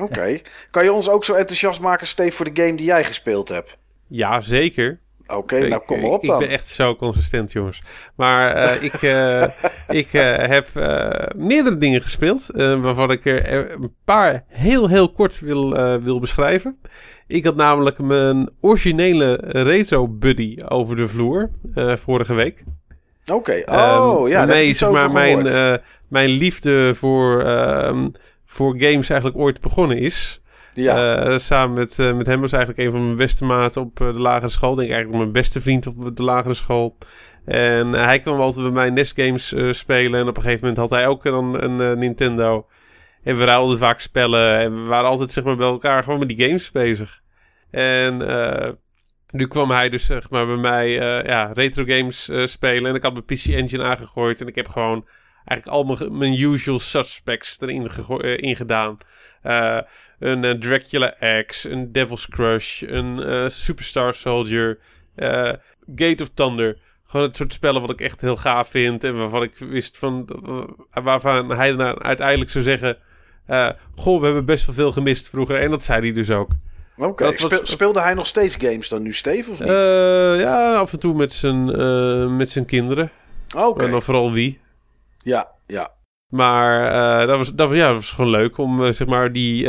Oké. Kan je ons ook zo enthousiast maken, Steve, voor de game die jij gespeeld hebt? Ja, zeker. Oké, nou kom maar op ik, dan. Ik ben echt zo consistent, jongens. Maar eh, ik, eh, ik eh, heb eh, meerdere dingen gespeeld. eh, waarvan ik er een paar heel, heel kort wil, eh, wil beschrijven. Ik had namelijk mijn originele retro buddy over de vloer eh, vorige week. Oké, Ehm, oh ja, iets zeg maar mijn, eh, mijn liefde voor, ehm, voor games eigenlijk ooit begonnen is. Ja, Eh, samen met, eh, met hem was eigenlijk een van mijn beste maten op eh, de lagere school. Ik denk eigenlijk mijn beste vriend op de lagere school. En hij kwam altijd bij mij NES games spelen. En op een gegeven moment had hij ook dan een Nintendo. En we ruilden vaak spellen. En we waren altijd zeg maar, bij elkaar gewoon met die games bezig. En nu kwam hij dus zeg maar, bij mij ja, retro games spelen. En ik had mijn PC Engine aangegooid. En ik heb gewoon eigenlijk al mijn, mijn usual suspects erin ingedaan. Eh een eh, Dracula X, een Devil's Crush, een eh, Superstar Soldier, eh, Gate of Thunder. Gewoon het soort spellen wat ik echt heel gaaf vind. En waarvan ik wist van. waarvan hij nou uiteindelijk zou zeggen. goh, we hebben best wel veel gemist vroeger. En dat zei hij dus ook. Oké, Speel- speelde hij nog steeds games dan nu, Steve, of niet? Ja, af en toe met zijn, met zijn kinderen. Oké, En dan vooral wie. ja, ja. Maar dat, was, dat, was- ja, dat was gewoon leuk om zeg maar die,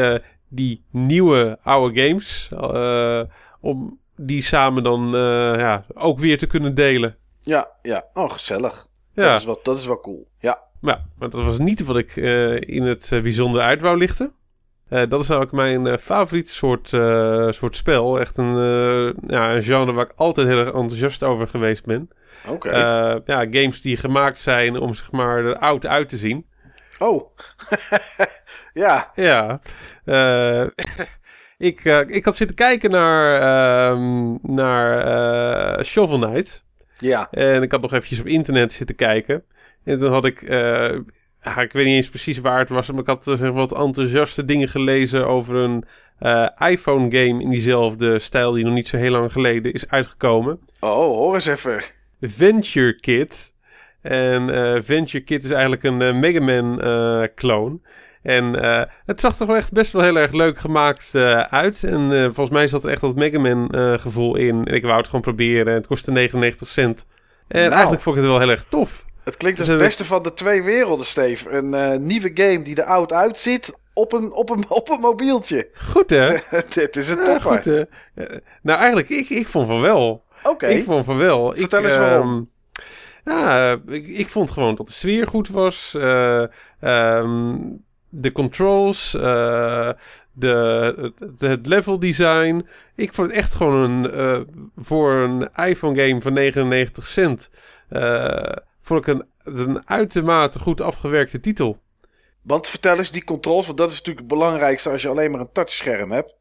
die nieuwe oude games. eh, om die samen dan eh, ja, ook weer te kunnen delen. Ja, ja. Oh, gezellig. Ja, Dat, is wel, dat is wel cool. Ja. maar, maar dat was niet wat ik eh, in het bijzonder uit wou lichten. Dat is namelijk mijn eh, favoriete soort, soort spel. Echt een, ja, een genre waar ik altijd heel erg enthousiast over geweest ben. Oké. Ja, games die gemaakt zijn om zeg maar er oud uit te zien. oh. ja. Ja. Eh, ik, eh, ik had zitten kijken naar, ehm, naar eh, Shovel Knight. Ja. En ik had nog eventjes op internet zitten kijken. En toen had ik... ja, ik weet niet eens precies waar het was... maar ik had wat enthousiaste dingen gelezen... over een iPhone-game in diezelfde stijl... die nog niet zo heel lang geleden is uitgekomen. Oh, hoor eens even. Venture Kid. En eh, Venture Kid is eigenlijk een Mega Man clone. En eh, het zag er gewoon echt best wel heel erg leuk gemaakt eh, uit. En eh, volgens mij zat er echt dat Mega Man gevoel in. En ik wou het gewoon proberen. Het kostte 99 cent. En Nou. eigenlijk vond ik het wel heel erg tof. Het klinkt als Dus het beste van de twee werelden, Steve. Een nieuwe game die er oud uitziet op een, op een, op een mobieltje. Goed hè? Dit is een topper. goed, hè? Nou eigenlijk, ik, ik vond van wel. Oké. Ik vond van wel. Vertel ik, eens waarom. ehm, ja, ik, ik vond gewoon dat de sfeer goed was. ehm, de controls, eh, de, het, het level design. Ik vond het echt gewoon een, eh, voor een iPhone game van 99 cent. eh, vond ik een, een uitermate goed afgewerkte titel. Want vertel eens die controls, want dat is natuurlijk het belangrijkste als je alleen maar een touchscherm hebt.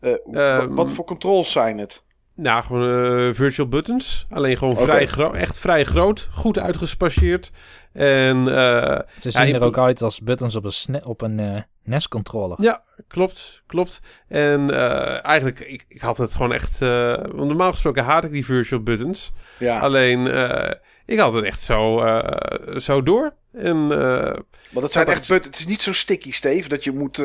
Eh, Ehm, wat voor controls zijn het? Nou, gewoon eh, virtual buttons. Alleen gewoon vrij gro- echt vrij groot. Goed uitgespasseerd. En eh, Ze Ja, zien er ook uit als buttons op een, op een eh, NES-controller. Ja, klopt, klopt. En eh, eigenlijk, ik, ik had het gewoon echt... eh, want normaal gesproken haat ik die virtual buttons. Ja, Alleen, eh, ik had het echt zo, eh, zo door. En eh, want het zijn echt Het is niet zo sticky, Steve, dat je moet...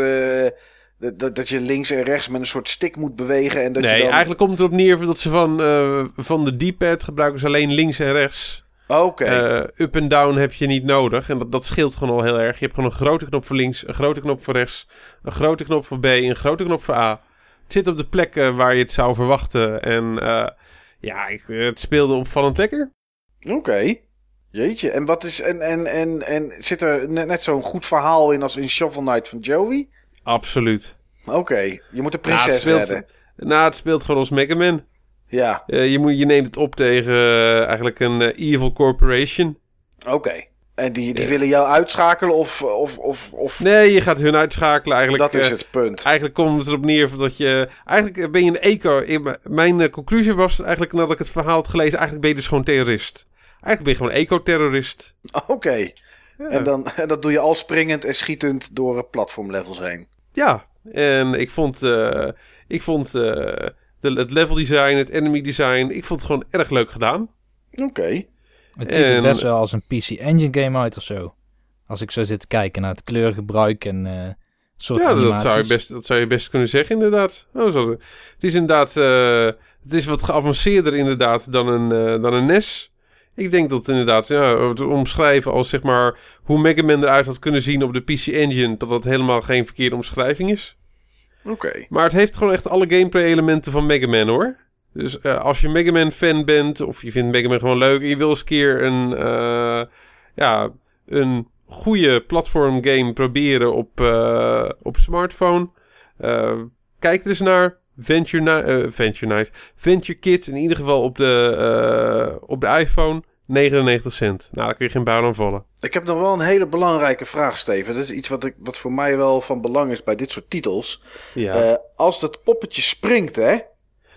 eh, dat, dat je links en rechts met een soort stick moet bewegen en dat nee, je dan... eigenlijk komt het erop neer dat ze van, eh, van de D-pad gebruiken ze alleen links en rechts. Oké, Eh, up en down heb je niet nodig. En dat, dat scheelt gewoon al heel erg. Je hebt gewoon een grote knop voor links, een grote knop voor rechts, een grote knop voor B, een grote knop voor A. Het zit op de plekken waar je het zou verwachten. En eh, ja, ik, het speelde opvallend lekker. oké. Jeetje, en wat is... En, en, en, en zit er net, net zo'n goed verhaal in als in Shovel Knight van Joey? Absoluut. Oké, je moet de Nou, prinses speelt, redden. nou, het speelt gewoon als Mega Man. Ja, Eh, je, moet, je neemt het op tegen eh, eigenlijk een eh, evil corporation. oké. En die, die Ja. willen jou uitschakelen of... of, of, of Nee, je gaat hun uitschakelen eigenlijk. dat is het punt. Eigenlijk komt het erop neer dat je... Eigenlijk ben je een eco... Mijn conclusie was eigenlijk nadat ik het verhaal had gelezen... Eigenlijk ben je dus gewoon terrorist. Eigenlijk ben je gewoon eco-terrorist. Oké. En, dan, en dat doe je al springend en schietend door platformlevels heen. Ja, en ik vond... eh, ik vond eh, de, het level design, het enemy design... Ik vond het gewoon erg leuk gedaan. Oké. Het ziet er best wel als een PC Engine game uit of zo. Als ik zo zit te kijken naar het kleurgebruik en eh soort ja, dat animaties. zou, je best, dat zou je best kunnen zeggen inderdaad. Oh, zo, het is inderdaad... eh, Het is wat geavanceerder inderdaad dan een, uh, dan een NES. Ik denk dat inderdaad, ja, het omschrijven als zeg maar hoe Mega Man eruit had kunnen zien op de PC Engine, dat dat helemaal geen verkeerde omschrijving is. Oké. Maar het heeft gewoon echt alle gameplay elementen van Mega Man hoor. Dus uh, als je Mega Man fan bent of je vindt Mega Man gewoon leuk en je wil eens een keer een, uh, ja, een goede platform game proberen op, uh, op smartphone. kijk er eens naar. Venture, Venture Night. Venture Kids in ieder geval op de, op de iPhone. 99 cent. Nou, daar kun je geen bouw aan vallen. Ik heb nog wel een hele belangrijke vraag, Steven. Dat is iets wat, ik, wat voor mij wel van belang is bij dit soort titels. Ja. Uh, als dat poppetje springt, hè?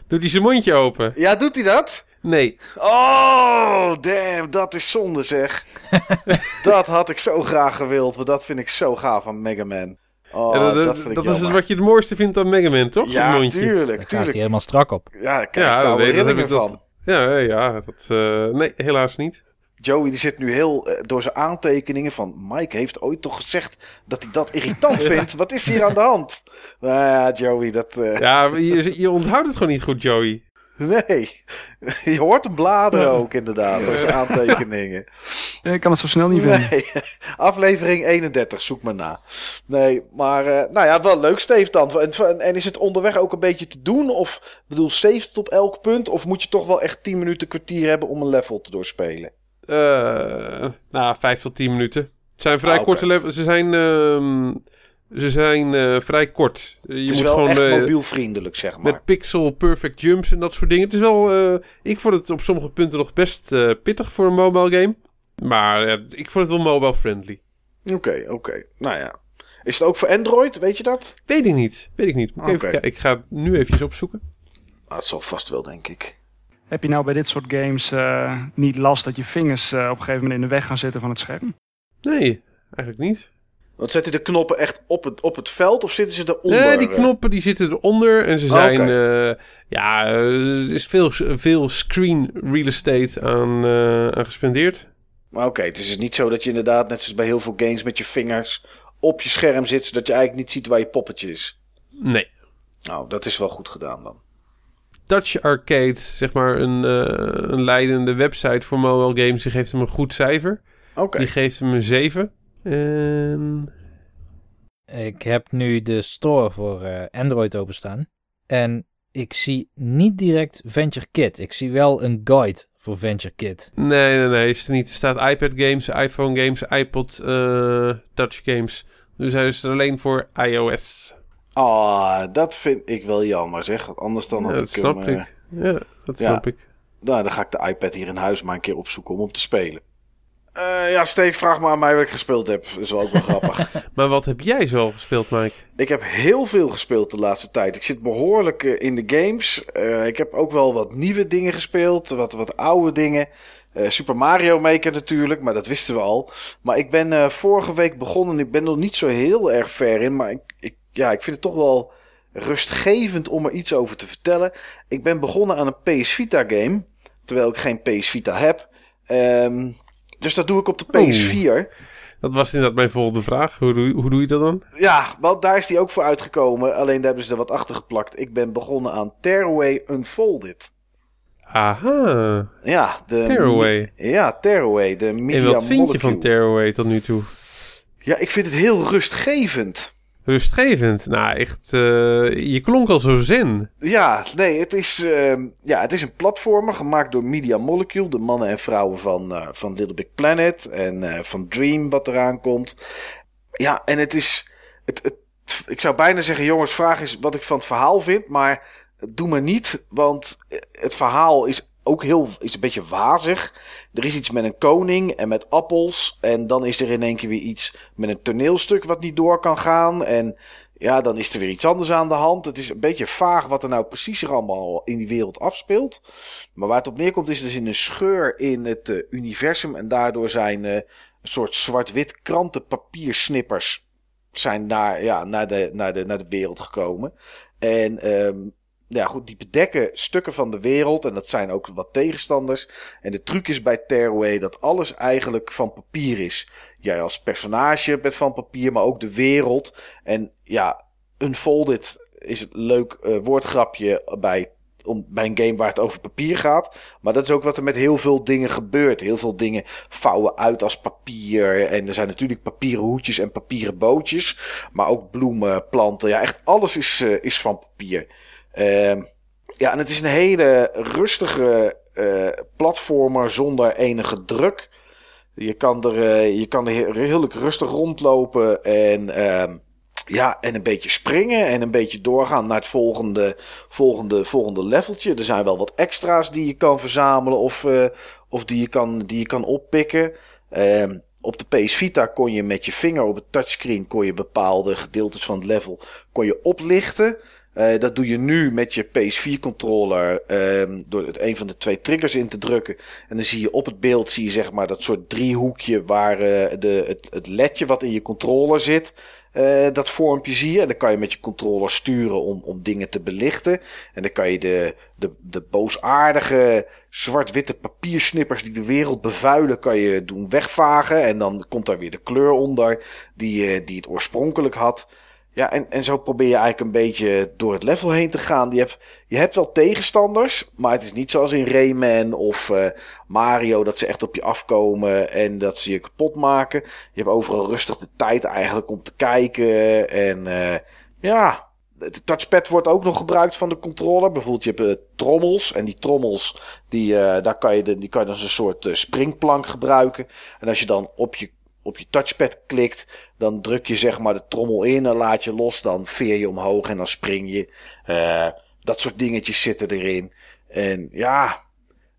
Doet hij zijn mondje open? Ja, doet hij dat? Nee. Oh, damn, dat is zonde zeg. dat had ik zo graag gewild, want dat vind ik zo gaaf van Mega Man. Oh, ja, dat, dat, vind ik dat is wat je het mooiste vindt aan Mega Man, toch? Ja, mondje. tuurlijk, Daar gaat tuurlijk. hij helemaal strak op. Ja, daar krijg Ja, ik dat koude weet- dat heb rillingen ik dat- van. Ja, ja, dat... eh, nee, helaas niet. Joey die zit nu heel eh, door zijn aantekeningen van... Mike heeft ooit toch gezegd dat hij dat irritant vindt. Wat is hier aan de hand? Nou ja, Joey, dat... eh, Ja, je, je onthoudt het gewoon niet goed, Joey. Nee, je hoort hem bladeren ook inderdaad door zijn aantekeningen. Ik kan het zo snel niet vinden. Nee, aflevering 31, zoek maar na. Nee, maar eh, nou ja, wel leuk Steve dan. En, en is het onderweg ook een beetje te doen? Of ik bedoel, save het op elk punt? Of moet je toch wel echt 10 minuten kwartier hebben om een level te doorspelen? Eh nou, vijf tot tien minuten. Het zijn vrij Ah, korte levels. Ze zijn, ehm, ze zijn eh, vrij kort. Je het is moet wel gewoon echt eh, mobielvriendelijk, zeg maar. met pixel perfect jumps en dat soort dingen. Het is wel, eh, ik vond het op sommige punten nog best eh, pittig voor een mobile game. Maar eh, ik vond het wel mobile friendly. Oké, oké. Nou ja. Is het ook voor Android, weet je dat? Weet ik niet. Weet ik niet. Moet ik, even ik ga het nu even opzoeken. Ah, het zal vast wel, denk ik. Heb je nou bij dit soort games eh, niet last dat je vingers eh, op een gegeven moment in de weg gaan zitten van het scherm? Nee, eigenlijk niet. Want zetten de knoppen echt op het, op het veld of zitten ze eronder? Nee, die knoppen die zitten eronder en ze Oh, zijn... eh, ja, eh, er is veel, veel screen real estate aan, aan gespendeerd. Maar oké, het is dus niet zo dat je inderdaad, net zoals bij heel veel games, met je vingers op je scherm zit, zodat je eigenlijk niet ziet waar je poppetje is. Nee. Nou, dat is wel goed gedaan dan. Touch Arcade, zeg maar een, een leidende website voor mobile games, die geeft hem een goed cijfer. Oké. Die geeft hem een 7. En... Ik heb nu de store voor eh, Android openstaan. En ik zie niet direct Venture Kit. Ik zie wel een guide voor Venture Kit. Nee, nee, nee, is er niet. Er staat iPad games, iPhone games, iPod eh, Touch games. Dus hij is er alleen voor iOS. Ah, dat vind ik wel jammer zeg. Want anders dan Ja, had dat ik snap hem... eh, ik. Ja, dat ja. snap ik. nou, dan ga ik de iPad hier in huis maar een keer opzoeken om hem te spelen. Eh, ja, Steve, vraag maar aan mij wat ik gespeeld heb. Dat is wel ook wel grappig. Maar wat heb jij zo gespeeld, Mike? Ik heb heel veel gespeeld de laatste tijd. Ik zit behoorlijk eh, in de games. Eh, ik heb ook wel wat nieuwe dingen gespeeld, wat, wat oude dingen. Eh, Super Mario Maker natuurlijk, maar dat wisten we al. Maar ik ben vorige week begonnen. Ik ben nog niet zo heel erg ver in, maar ik, ik, ja, ik vind het toch wel rustgevend om er iets over te vertellen. Ik ben begonnen aan een PS Vita game, terwijl ik geen PS Vita heb. Ehm, dus dat doe ik op de Oeh. PS4. Dat was inderdaad mijn volgende vraag. Hoe doe, hoe doe je dat dan? Ja, want daar is die ook voor uitgekomen. Alleen daar hebben ze er wat achter geplakt. Ik ben begonnen aan Tearaway Unfolded. Aha. Ja, de... Tearaway. Ja, Tearaway, de media En wat vind je van Tearaway tot nu toe? Ja, ik vind het heel rustgevend. Rustgevend. Nou, echt. eh, je klonk al zo zen. Ja, nee, het is, ehm, ja, het is een platformer gemaakt door Media Molecule. De mannen en vrouwen van, eh, van Little Big Planet en eh, van Dream wat eraan komt. Ja, en het is... Het, het, ik zou bijna zeggen, jongens, vraag is wat ik van het verhaal vind. Maar doe maar niet, want het verhaal is ook heel... is een beetje wazig. Er is iets met een koning en met appels. En dan is er in één keer weer iets met een toneelstuk wat niet door kan gaan. En ja, dan is er weer iets anders aan de hand. Het is een beetje vaag wat er nou precies er allemaal in die wereld afspeelt. Maar waar het op neerkomt is dus in een scheur in het eh, universum. En daardoor zijn eh, een soort zwart-wit krantenpapiersnippers zijn naar, ja, naar, de, naar, de, naar de wereld gekomen. En ehm, ja, goed, die bedekken stukken van de wereld. En dat zijn ook wat tegenstanders. En de truc is bij Tearaway dat alles eigenlijk van papier is. Jij als personage bent van papier, maar ook de wereld. En ja, Unfolded is een leuk eh, woordgrapje bij om, bij een game waar het over papier gaat. Maar dat is ook wat er met heel veel dingen gebeurt. Heel veel dingen vouwen uit als papier. En er zijn natuurlijk papieren hoedjes en papieren bootjes. Maar ook bloemen, planten. Ja, echt alles is, uh, is van papier. Uh, ja, en het is een hele rustige uh, platformer zonder enige druk. Je kan er, uh, je kan er heerlijk rustig rondlopen en, uh, ja, en een beetje springen en een beetje doorgaan naar het volgende, volgende, volgende leveltje. Er zijn wel wat extra's die je kan verzamelen of, uh, of die, je kan, die je kan oppikken. Ehm, op de PS Vita kon je met je vinger op het touchscreen kon je bepaalde gedeeltes van het level kon je oplichten. Uh, dat doe je nu met je PS4-controller um, door een van de twee triggers in te drukken. En dan zie je op het beeld zie je zeg maar dat soort driehoekje waar uh, de, het, het ledje wat in je controller zit. Uh, dat vormpje zie je. En dan kan je met je controller sturen om, om dingen te belichten. En dan kan je de, de, de boosaardige zwart-witte papiersnippers die de wereld bevuilen, kan je doen wegvagen. En dan komt daar weer de kleur onder die, die het oorspronkelijk had. Ja, en, en zo probeer je eigenlijk een beetje door het level heen te gaan. Je hebt, je hebt wel tegenstanders, maar het is niet zoals in Rayman of uh, Mario dat ze echt op je afkomen en dat ze je kapot maken. Je hebt overal rustig de tijd eigenlijk om te kijken. En uh, ja, de touchpad wordt ook nog gebruikt van de controller. Bijvoorbeeld je hebt uh, trommels en die trommels, die, daar kan je, de, die kan je als een soort springplank gebruiken. En als je dan op je op je touchpad klikt, dan druk je zeg maar de trommel in en laat je los. Dan veer je omhoog en dan spring je. Uh, dat soort dingetjes zitten erin. En ja,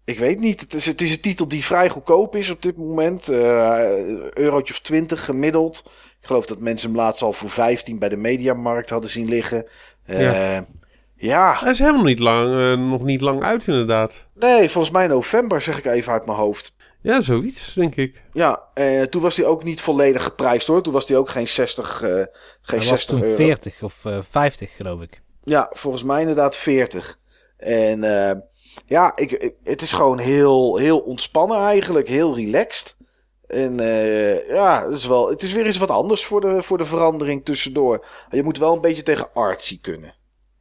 ik weet niet. Het is, het is een titel die vrij goedkoop is op dit moment. Uh, eurotje of 20 gemiddeld. Ik geloof dat mensen hem laatst al voor 15 bij de Mediamarkt hadden zien liggen. Uh, ja. ja. Hij is helemaal niet lang, uh, nog niet lang uit inderdaad. Nee, volgens mij november zeg ik even uit mijn hoofd. Ja, zoiets, denk ik. Ja, uh, toen was hij ook niet volledig geprijsd hoor. Toen was hij ook geen 60, uh, geen hij 60 was toen euro. 40 of uh, 50, geloof ik. Ja, volgens mij inderdaad 40. En uh, ja, ik, ik, het is gewoon heel, heel ontspannen eigenlijk. Heel relaxed. En uh, ja, het is, wel, het is weer eens wat anders voor de, voor de verandering tussendoor. Je moet wel een beetje tegen artsy kunnen.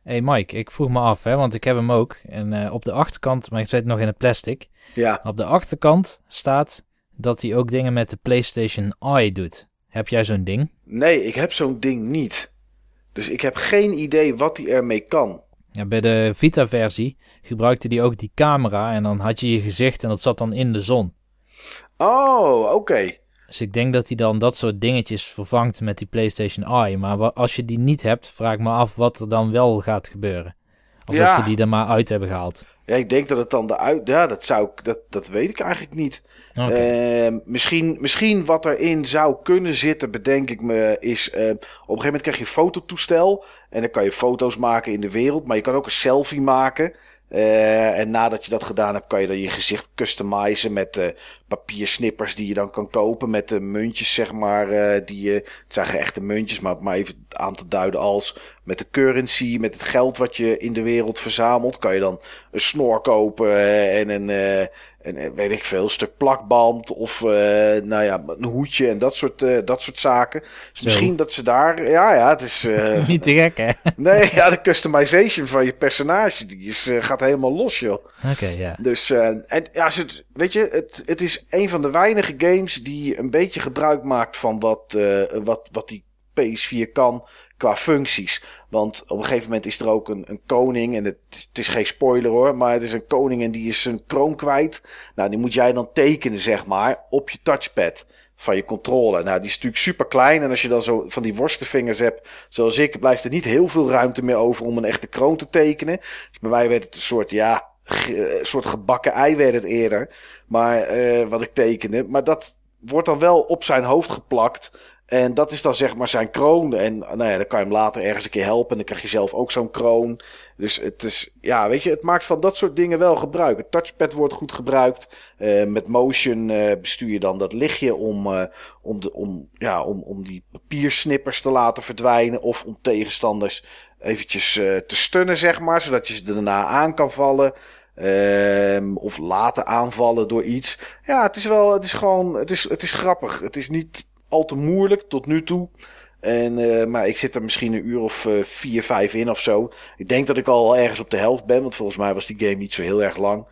Hé hey Mike, ik vroeg me af, hè, want ik heb hem ook. En uh, op de achterkant, maar ik zit nog in het plastic. Ja. Op de achterkant staat dat hij ook dingen met de PlayStation Eye doet. Heb jij zo'n ding? Nee, ik heb zo'n ding niet. Dus ik heb geen idee wat hij ermee kan. Ja, bij de Vita-versie gebruikte hij ook die camera en dan had je je gezicht en dat zat dan in de zon. Oh, oké. Okay. Dus ik denk dat hij dan dat soort dingetjes vervangt met die PlayStation Eye. Maar als je die niet hebt, vraag ik me af wat er dan wel gaat gebeuren. Of ja. dat ze die er maar uit hebben gehaald. Ja, ik denk dat het dan de uit. Ja, dat zou ik. Dat, dat weet ik eigenlijk niet. Okay. Uh, misschien, misschien wat erin zou kunnen zitten, bedenk ik me, is. Uh, op een gegeven moment krijg je een fototoestel. En dan kan je foto's maken in de wereld. Maar je kan ook een selfie maken. Uh, en nadat je dat gedaan hebt, kan je dan je gezicht customizen met uh, papiersnippers die je dan kan kopen. Met de muntjes, zeg maar. Uh, die je, het zijn geen echte muntjes, maar maar even aan te duiden als. Met de currency, met het geld wat je in de wereld verzamelt, kan je dan een snor kopen en een. En weet ik veel, een stuk plakband of uh, nou ja, een hoedje en dat soort, uh, dat soort zaken. Dus Zo. misschien dat ze daar, ja, ja, het is. Uh, Niet te gek, hè? nee, ja, de customization van je personage die is, gaat helemaal los, joh. Oké, okay, ja. Dus, en ja, weet je, het, het is een van de weinige games die een beetje gebruik maakt van wat, wat, wat die PS4 kan qua functies. Want op een gegeven moment is er ook een, een koning. En het, het, is geen spoiler hoor. Maar het is een koning en die is zijn kroon kwijt. Nou, die moet jij dan tekenen, zeg maar, op je touchpad van je controle. Nou, die is natuurlijk super klein. En als je dan zo van die worstenvingers hebt, zoals ik, blijft er niet heel veel ruimte meer over om een echte kroon te tekenen. Dus bij mij werd het een soort, ja, een soort gebakken ei werd het eerder. Maar uh, wat ik tekende. Maar dat wordt dan wel op zijn hoofd geplakt. En dat is dan zeg maar zijn kroon. En nou ja, dan kan je hem later ergens een keer helpen. En dan krijg je zelf ook zo'n kroon. Dus het is, ja, weet je, het maakt van dat soort dingen wel gebruik. Het touchpad wordt goed gebruikt. Uh, met motion uh, bestuur je dan dat lichtje om, uh, om, de, om, ja, om, om die papiersnippers te laten verdwijnen. Of om tegenstanders eventjes te stunnen, zeg maar. Zodat je ze daarna aan kan vallen. Um, of laten aanvallen door iets. Ja, het is wel, het is gewoon, het is, het is grappig. Het is niet al te moeilijk tot nu toe. En, eh, maar ik zit er misschien een uur of eh, vier, vijf in of zo. Ik denk dat ik al ergens op de helft ben, want volgens mij was die game niet zo heel erg lang.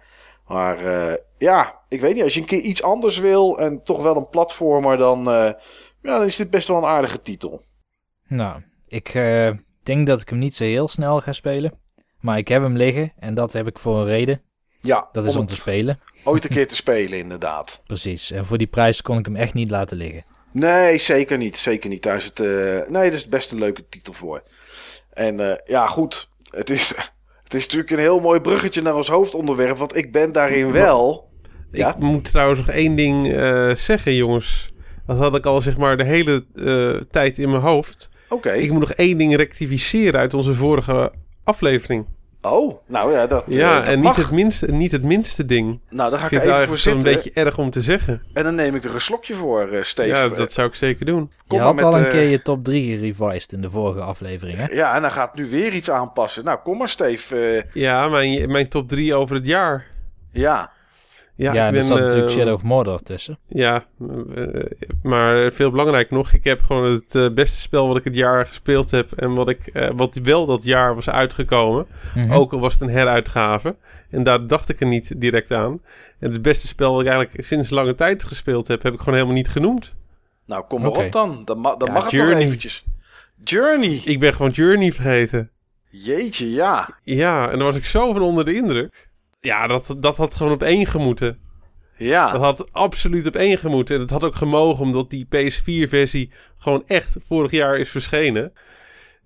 Maar eh, ja, ik weet niet, als je een keer iets anders wil en toch wel een platformer, dan, ja, dan is dit best wel een aardige titel. Nou, ik denk dat ik hem niet zo heel snel ga spelen. Maar ik heb hem liggen en dat heb ik voor een reden. Ja, Dat is om het te spelen. ooit een keer te spelen, inderdaad. Precies. En voor die prijs kon ik hem echt niet laten liggen. Nee, zeker niet. Zeker niet. Daar is het, eh, nee, dat is best een leuke titel voor. En eh, ja, goed. Het is, het is natuurlijk een heel mooi bruggetje naar ons hoofdonderwerp. Want ik ben daarin wel. Ja? Ik moet trouwens nog één ding eh, zeggen, jongens. Dat had ik al zeg maar de hele tijd in mijn hoofd. Oké. Ik moet nog één ding rectificeren uit onze vorige aflevering. Oh, nou ja, dat. ja, eh, dat en niet het, minste, niet het minste ding. Nou, daar ga Ik ik even voor wel een zitten. beetje erg om te zeggen. En dan neem ik er een slokje voor, eh Steve. ja, dat zou ik zeker doen. kom je had met, al een eh, keer je top 3 gerevised in de vorige aflevering, hè? Ja, en dan gaat nu weer iets aanpassen. Nou, kom maar, Steve. Eh, Ja, mijn, mijn top 3 over het jaar. ja. Ja, Ja, ik er zat eh, natuurlijk Shadow of Mordor tussen. Ja, eh, maar veel belangrijk nog, ik heb gewoon het eh, beste spel wat ik het jaar gespeeld heb en wat, ik, eh, wat wel dat jaar was uitgekomen. Mhm. Ook al was het een heruitgave. En daar dacht ik er niet direct aan. En het beste spel dat ik eigenlijk sinds lange tijd gespeeld heb, heb ik gewoon helemaal niet genoemd. Nou, kom maar op dan. Dan, ma- dan Ja, mag het nog Journey. eventjes. Journey. Ik ben gewoon Journey vergeten. Jeetje, ja. Ja, en daar was ik zo van onder de indruk. Ja, dat, dat had gewoon op één gemoeten. Ja. Dat had absoluut op één gemoeten. En het had ook gemogen, omdat die PS4-versie gewoon echt vorig jaar is verschenen.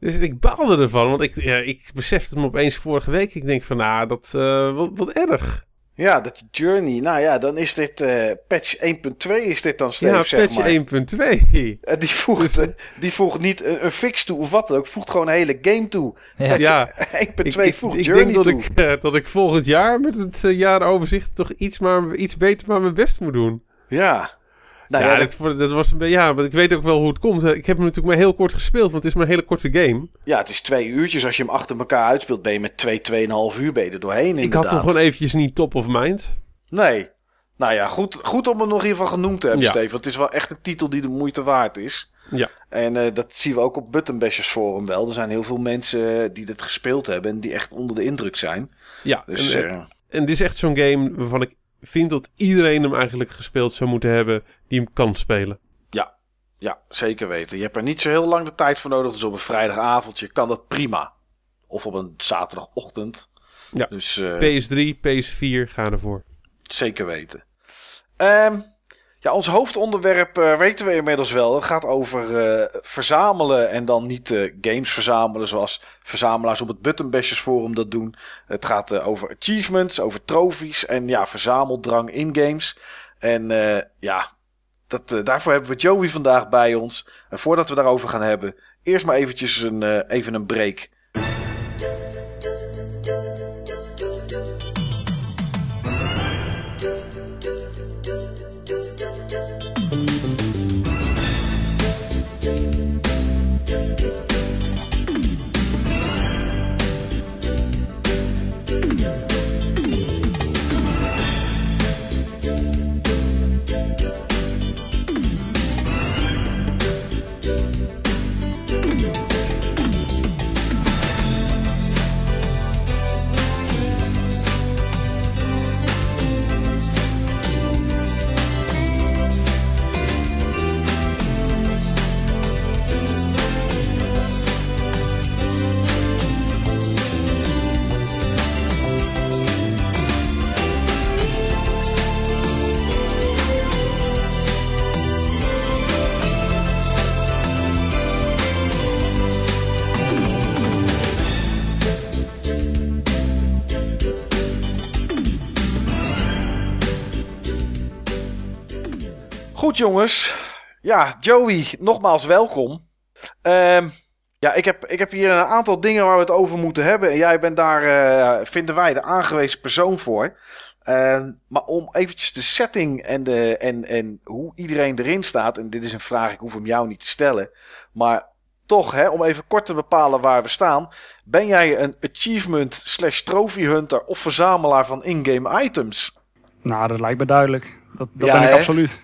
Dus ik baalde ervan, want ik, ja, ik besefte me opeens vorige week. Ik denk van, nou, dat, eh, wat, wat erg. Ja, dat Journey. Nou ja, dan is dit eh, patch 1.2 is dit dan, Steve, ja, zeg patch maar. 1.2. En die voegt, Dus- eh, die voegt niet een, een fix toe of wat dan ook. Voegt gewoon een hele game toe. Ja. Ja, 1.2 ik, ik, voegt ik Journey denk dat toe. ik, eh, dat ik volgend jaar met het uh, jaaroverzicht toch iets, maar, iets beter maar mijn best moet doen. Ja. Nou ja, ja, dat, was een beetje, ja, maar ik weet ook wel hoe het komt. Ik heb hem natuurlijk maar heel kort gespeeld, want het is maar een hele korte game. ja, het is twee uurtjes. Als je hem achter elkaar uitspeelt, ben je met twee, tweeënhalf uur ben je er doorheen Ik had hem gewoon eventjes niet top of mind. Nee. Nou ja, goed, goed om hem nog geval genoemd te hebben, Ja. Steve. Want het is wel echt een titel die de moeite waard is. Ja. En eh, dat zien we ook op Button Bashers Forum wel. Er zijn heel veel mensen eh, die dit gespeeld hebben en die echt onder de indruk zijn. Ja, Dus en, eh, en dit is echt zo'n game waarvan ik vind dat iedereen hem eigenlijk gespeeld zou moeten hebben die hem kan spelen. ja, zeker weten. Je hebt er niet zo heel lang de tijd voor nodig. Dus op een vrijdagavondje kan dat prima. Of op een zaterdagochtend. Ja. Dus eh, PS3, PS4, ga ervoor. zeker weten. Ehm, ja, ons hoofdonderwerp eh, weten we inmiddels wel. Het gaat over eh, verzamelen en dan niet eh, games verzamelen zoals verzamelaars op het Button Bashers Forum dat doen. Het gaat over achievements, over trofies en ja, verzameldrang in games. En ja, dat, daarvoor hebben we Joey vandaag bij ons. En voordat we daarover gaan hebben, eerst maar eventjes een, even een break. Goed jongens. Ja, Joey, nogmaals welkom. Ehm, ja, ik heb, ik heb hier een aantal dingen waar we het over moeten hebben. En jij bent daar, eh, vinden wij, de aangewezen persoon voor. Ehm, maar om eventjes de setting en, de, en, en hoe iedereen erin staat. En dit is een vraag, ik hoef hem jou niet te stellen. Maar toch, hè, om even kort te bepalen waar we staan. Ben jij een achievement slash trophy hunter of verzamelaar van in-game items? Nou, dat lijkt me duidelijk. Dat, dat Ja, ben ik hè? absoluut.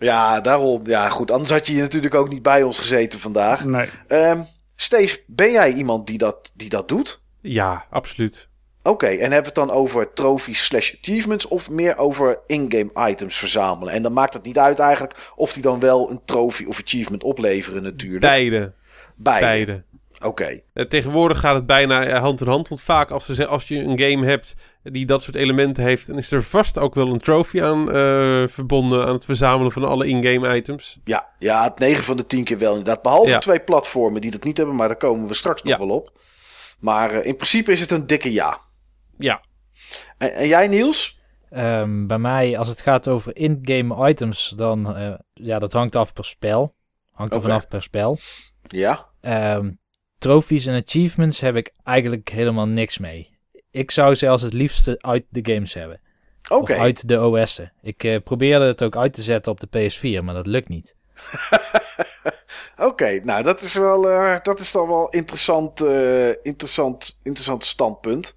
Ja, daarom. Ja, goed. Anders had je hier natuurlijk ook niet bij ons gezeten vandaag. Nee. Ehm Steve, ben jij iemand die dat, die dat doet? Ja, absoluut. Oké, en hebben we het dan over trophies slash achievements of meer over in-game items verzamelen? En dan maakt het niet uit eigenlijk of die dan wel een trofee of achievement opleveren natuurlijk. Beide. Beide. Beide. Oké. Eh, Tegenwoordig gaat het bijna eh, hand in hand. Want vaak als, als je een game hebt die dat soort elementen heeft... dan is er vast ook wel een trophy aan eh, verbonden... aan het verzamelen van alle in-game items. Ja, ja, het 9 van de 10 keer wel inderdaad. Behalve Ja. twee platformen die dat niet hebben, maar daar komen we straks nog Ja. wel op. Maar in principe is het een dikke ja. Ja. En, en jij Niels? Ehm, bij mij, als het gaat over in-game items, dan... eh, ja, dat hangt af per spel. Hangt er vanaf per spel. Ja. Ehm trophies en achievements heb ik eigenlijk helemaal niks mee. Ik zou zelfs het liefste uit de games hebben. Oké. Uit de OS'en. Ik eh, probeerde het ook uit te zetten op de PS4, maar dat lukt niet. Oké, nou dat is wel, eh, dat is dan wel interessant, eh, interessant, interessant standpunt.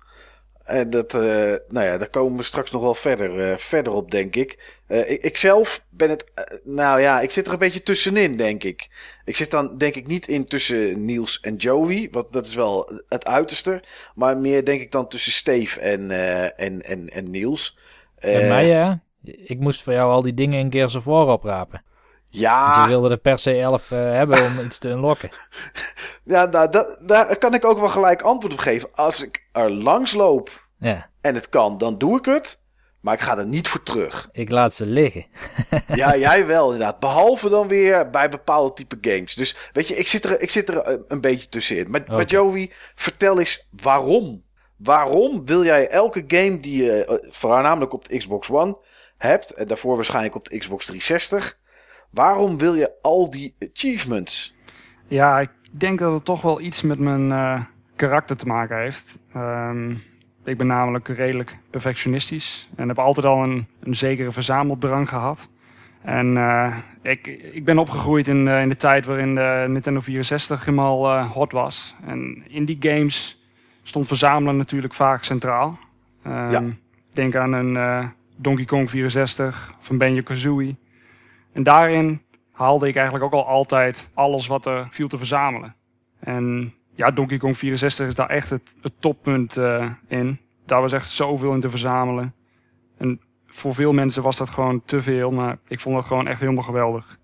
En dat, nou ja, daar komen we straks nog wel verder, verder op, denk ik. Eh, ik. Ik zelf ben het, eh, nou ja, ik zit er een beetje tussenin, denk ik. Ik zit dan, denk ik, niet in tussen Niels en Joey, want dat is wel het uiterste. Maar meer, denk ik, dan tussen Steve en, eh, en, en, en Niels. En mij, ja, ik moest voor jou al die dingen in Gears of War oprapen. Want ja, je wilde er per se 11 eh, hebben om iets te unlocken. ja nou, dat, daar kan ik ook wel gelijk antwoord op geven. Als ik er langs loop Ja, en het kan, dan doe ik het. Maar ik ga er niet voor terug. ik laat ze liggen. Ja, jij wel inderdaad. Behalve dan weer bij bepaalde type games. Dus weet je, ik zit er, ik zit er een, een beetje tussenin. Maar, maar. Joey, vertel eens waarom. Waarom wil jij elke game die je eh, voornamelijk op de Xbox One hebt... en daarvoor waarschijnlijk op de Xbox 360... waarom wil je al die achievements? Ja, ik denk dat het toch wel iets met mijn eh, karakter te maken heeft. Ehm, ik ben namelijk redelijk perfectionistisch en heb altijd al een, een zekere verzameldrang gehad. En eh, ik, ik ben opgegroeid in, eh, in de tijd waarin de Nintendo 64 helemaal eh, hot was. En in die games stond verzamelen natuurlijk vaak centraal. Ja. Denk aan een eh, Donkey Kong 64 of een Banjo-Kazooie. En daarin haalde ik eigenlijk ook al altijd alles wat er viel te verzamelen. En ja, Donkey Kong 64 is daar echt het, het toppunt eh, in. Daar was echt zoveel in te verzamelen. En voor veel mensen was dat gewoon te veel, maar ik vond het gewoon echt helemaal geweldig.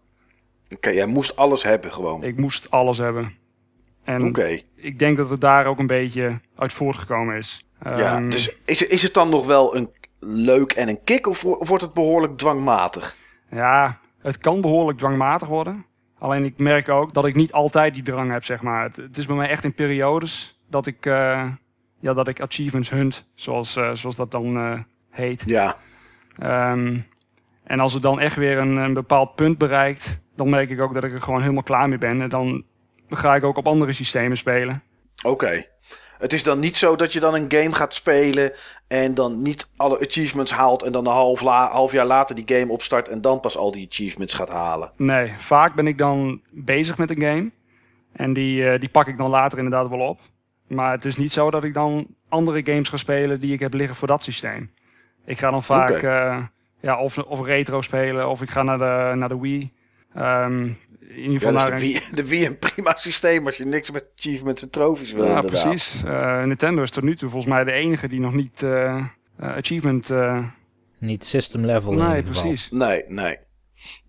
Oké, jij moest alles hebben gewoon. Ik moest alles hebben. En Oké, ik denk dat het daar ook een beetje uit voortgekomen is. ja. Ehm, Dus is, is het dan nog wel een leuk en een kick... of wo- wordt het behoorlijk dwangmatig? Ja, het kan behoorlijk dwangmatig worden. Alleen ik merk ook dat ik niet altijd die drang heb, zeg maar. Het, het is bij mij echt in periodes dat ik, eh, ja, dat ik achievements hunt, zoals, eh, zoals dat dan eh, heet. Ja, Ehm, en als het dan echt weer een, een bepaald punt bereikt, dan merk ik ook dat ik er gewoon helemaal klaar mee ben. En dan ga ik ook op andere systemen spelen. Oké. Het is dan niet zo dat je dan een game gaat spelen en dan niet alle achievements haalt en dan een half, la- half jaar later die game opstart en dan pas al die achievements gaat halen. Nee, vaak ben ik dan bezig met een game. En die, eh, die pak ik dan later inderdaad wel op. Maar het is niet zo dat ik dan andere games ga spelen die ik heb liggen voor dat systeem. Ik ga dan vaak eh, ja, of, of retro spelen of ik ga naar de, naar de Wii. Ehm, in ieder geval naar de, een... Wii, de Wii een prima systeem als je niks met achievements en trophies wil. Ja, inderdaad. precies. Eh, Nintendo is tot nu toe volgens mij de enige die nog niet eh, eh, achievement... eh, Niet system level in nee, geval. precies. Nee, nee.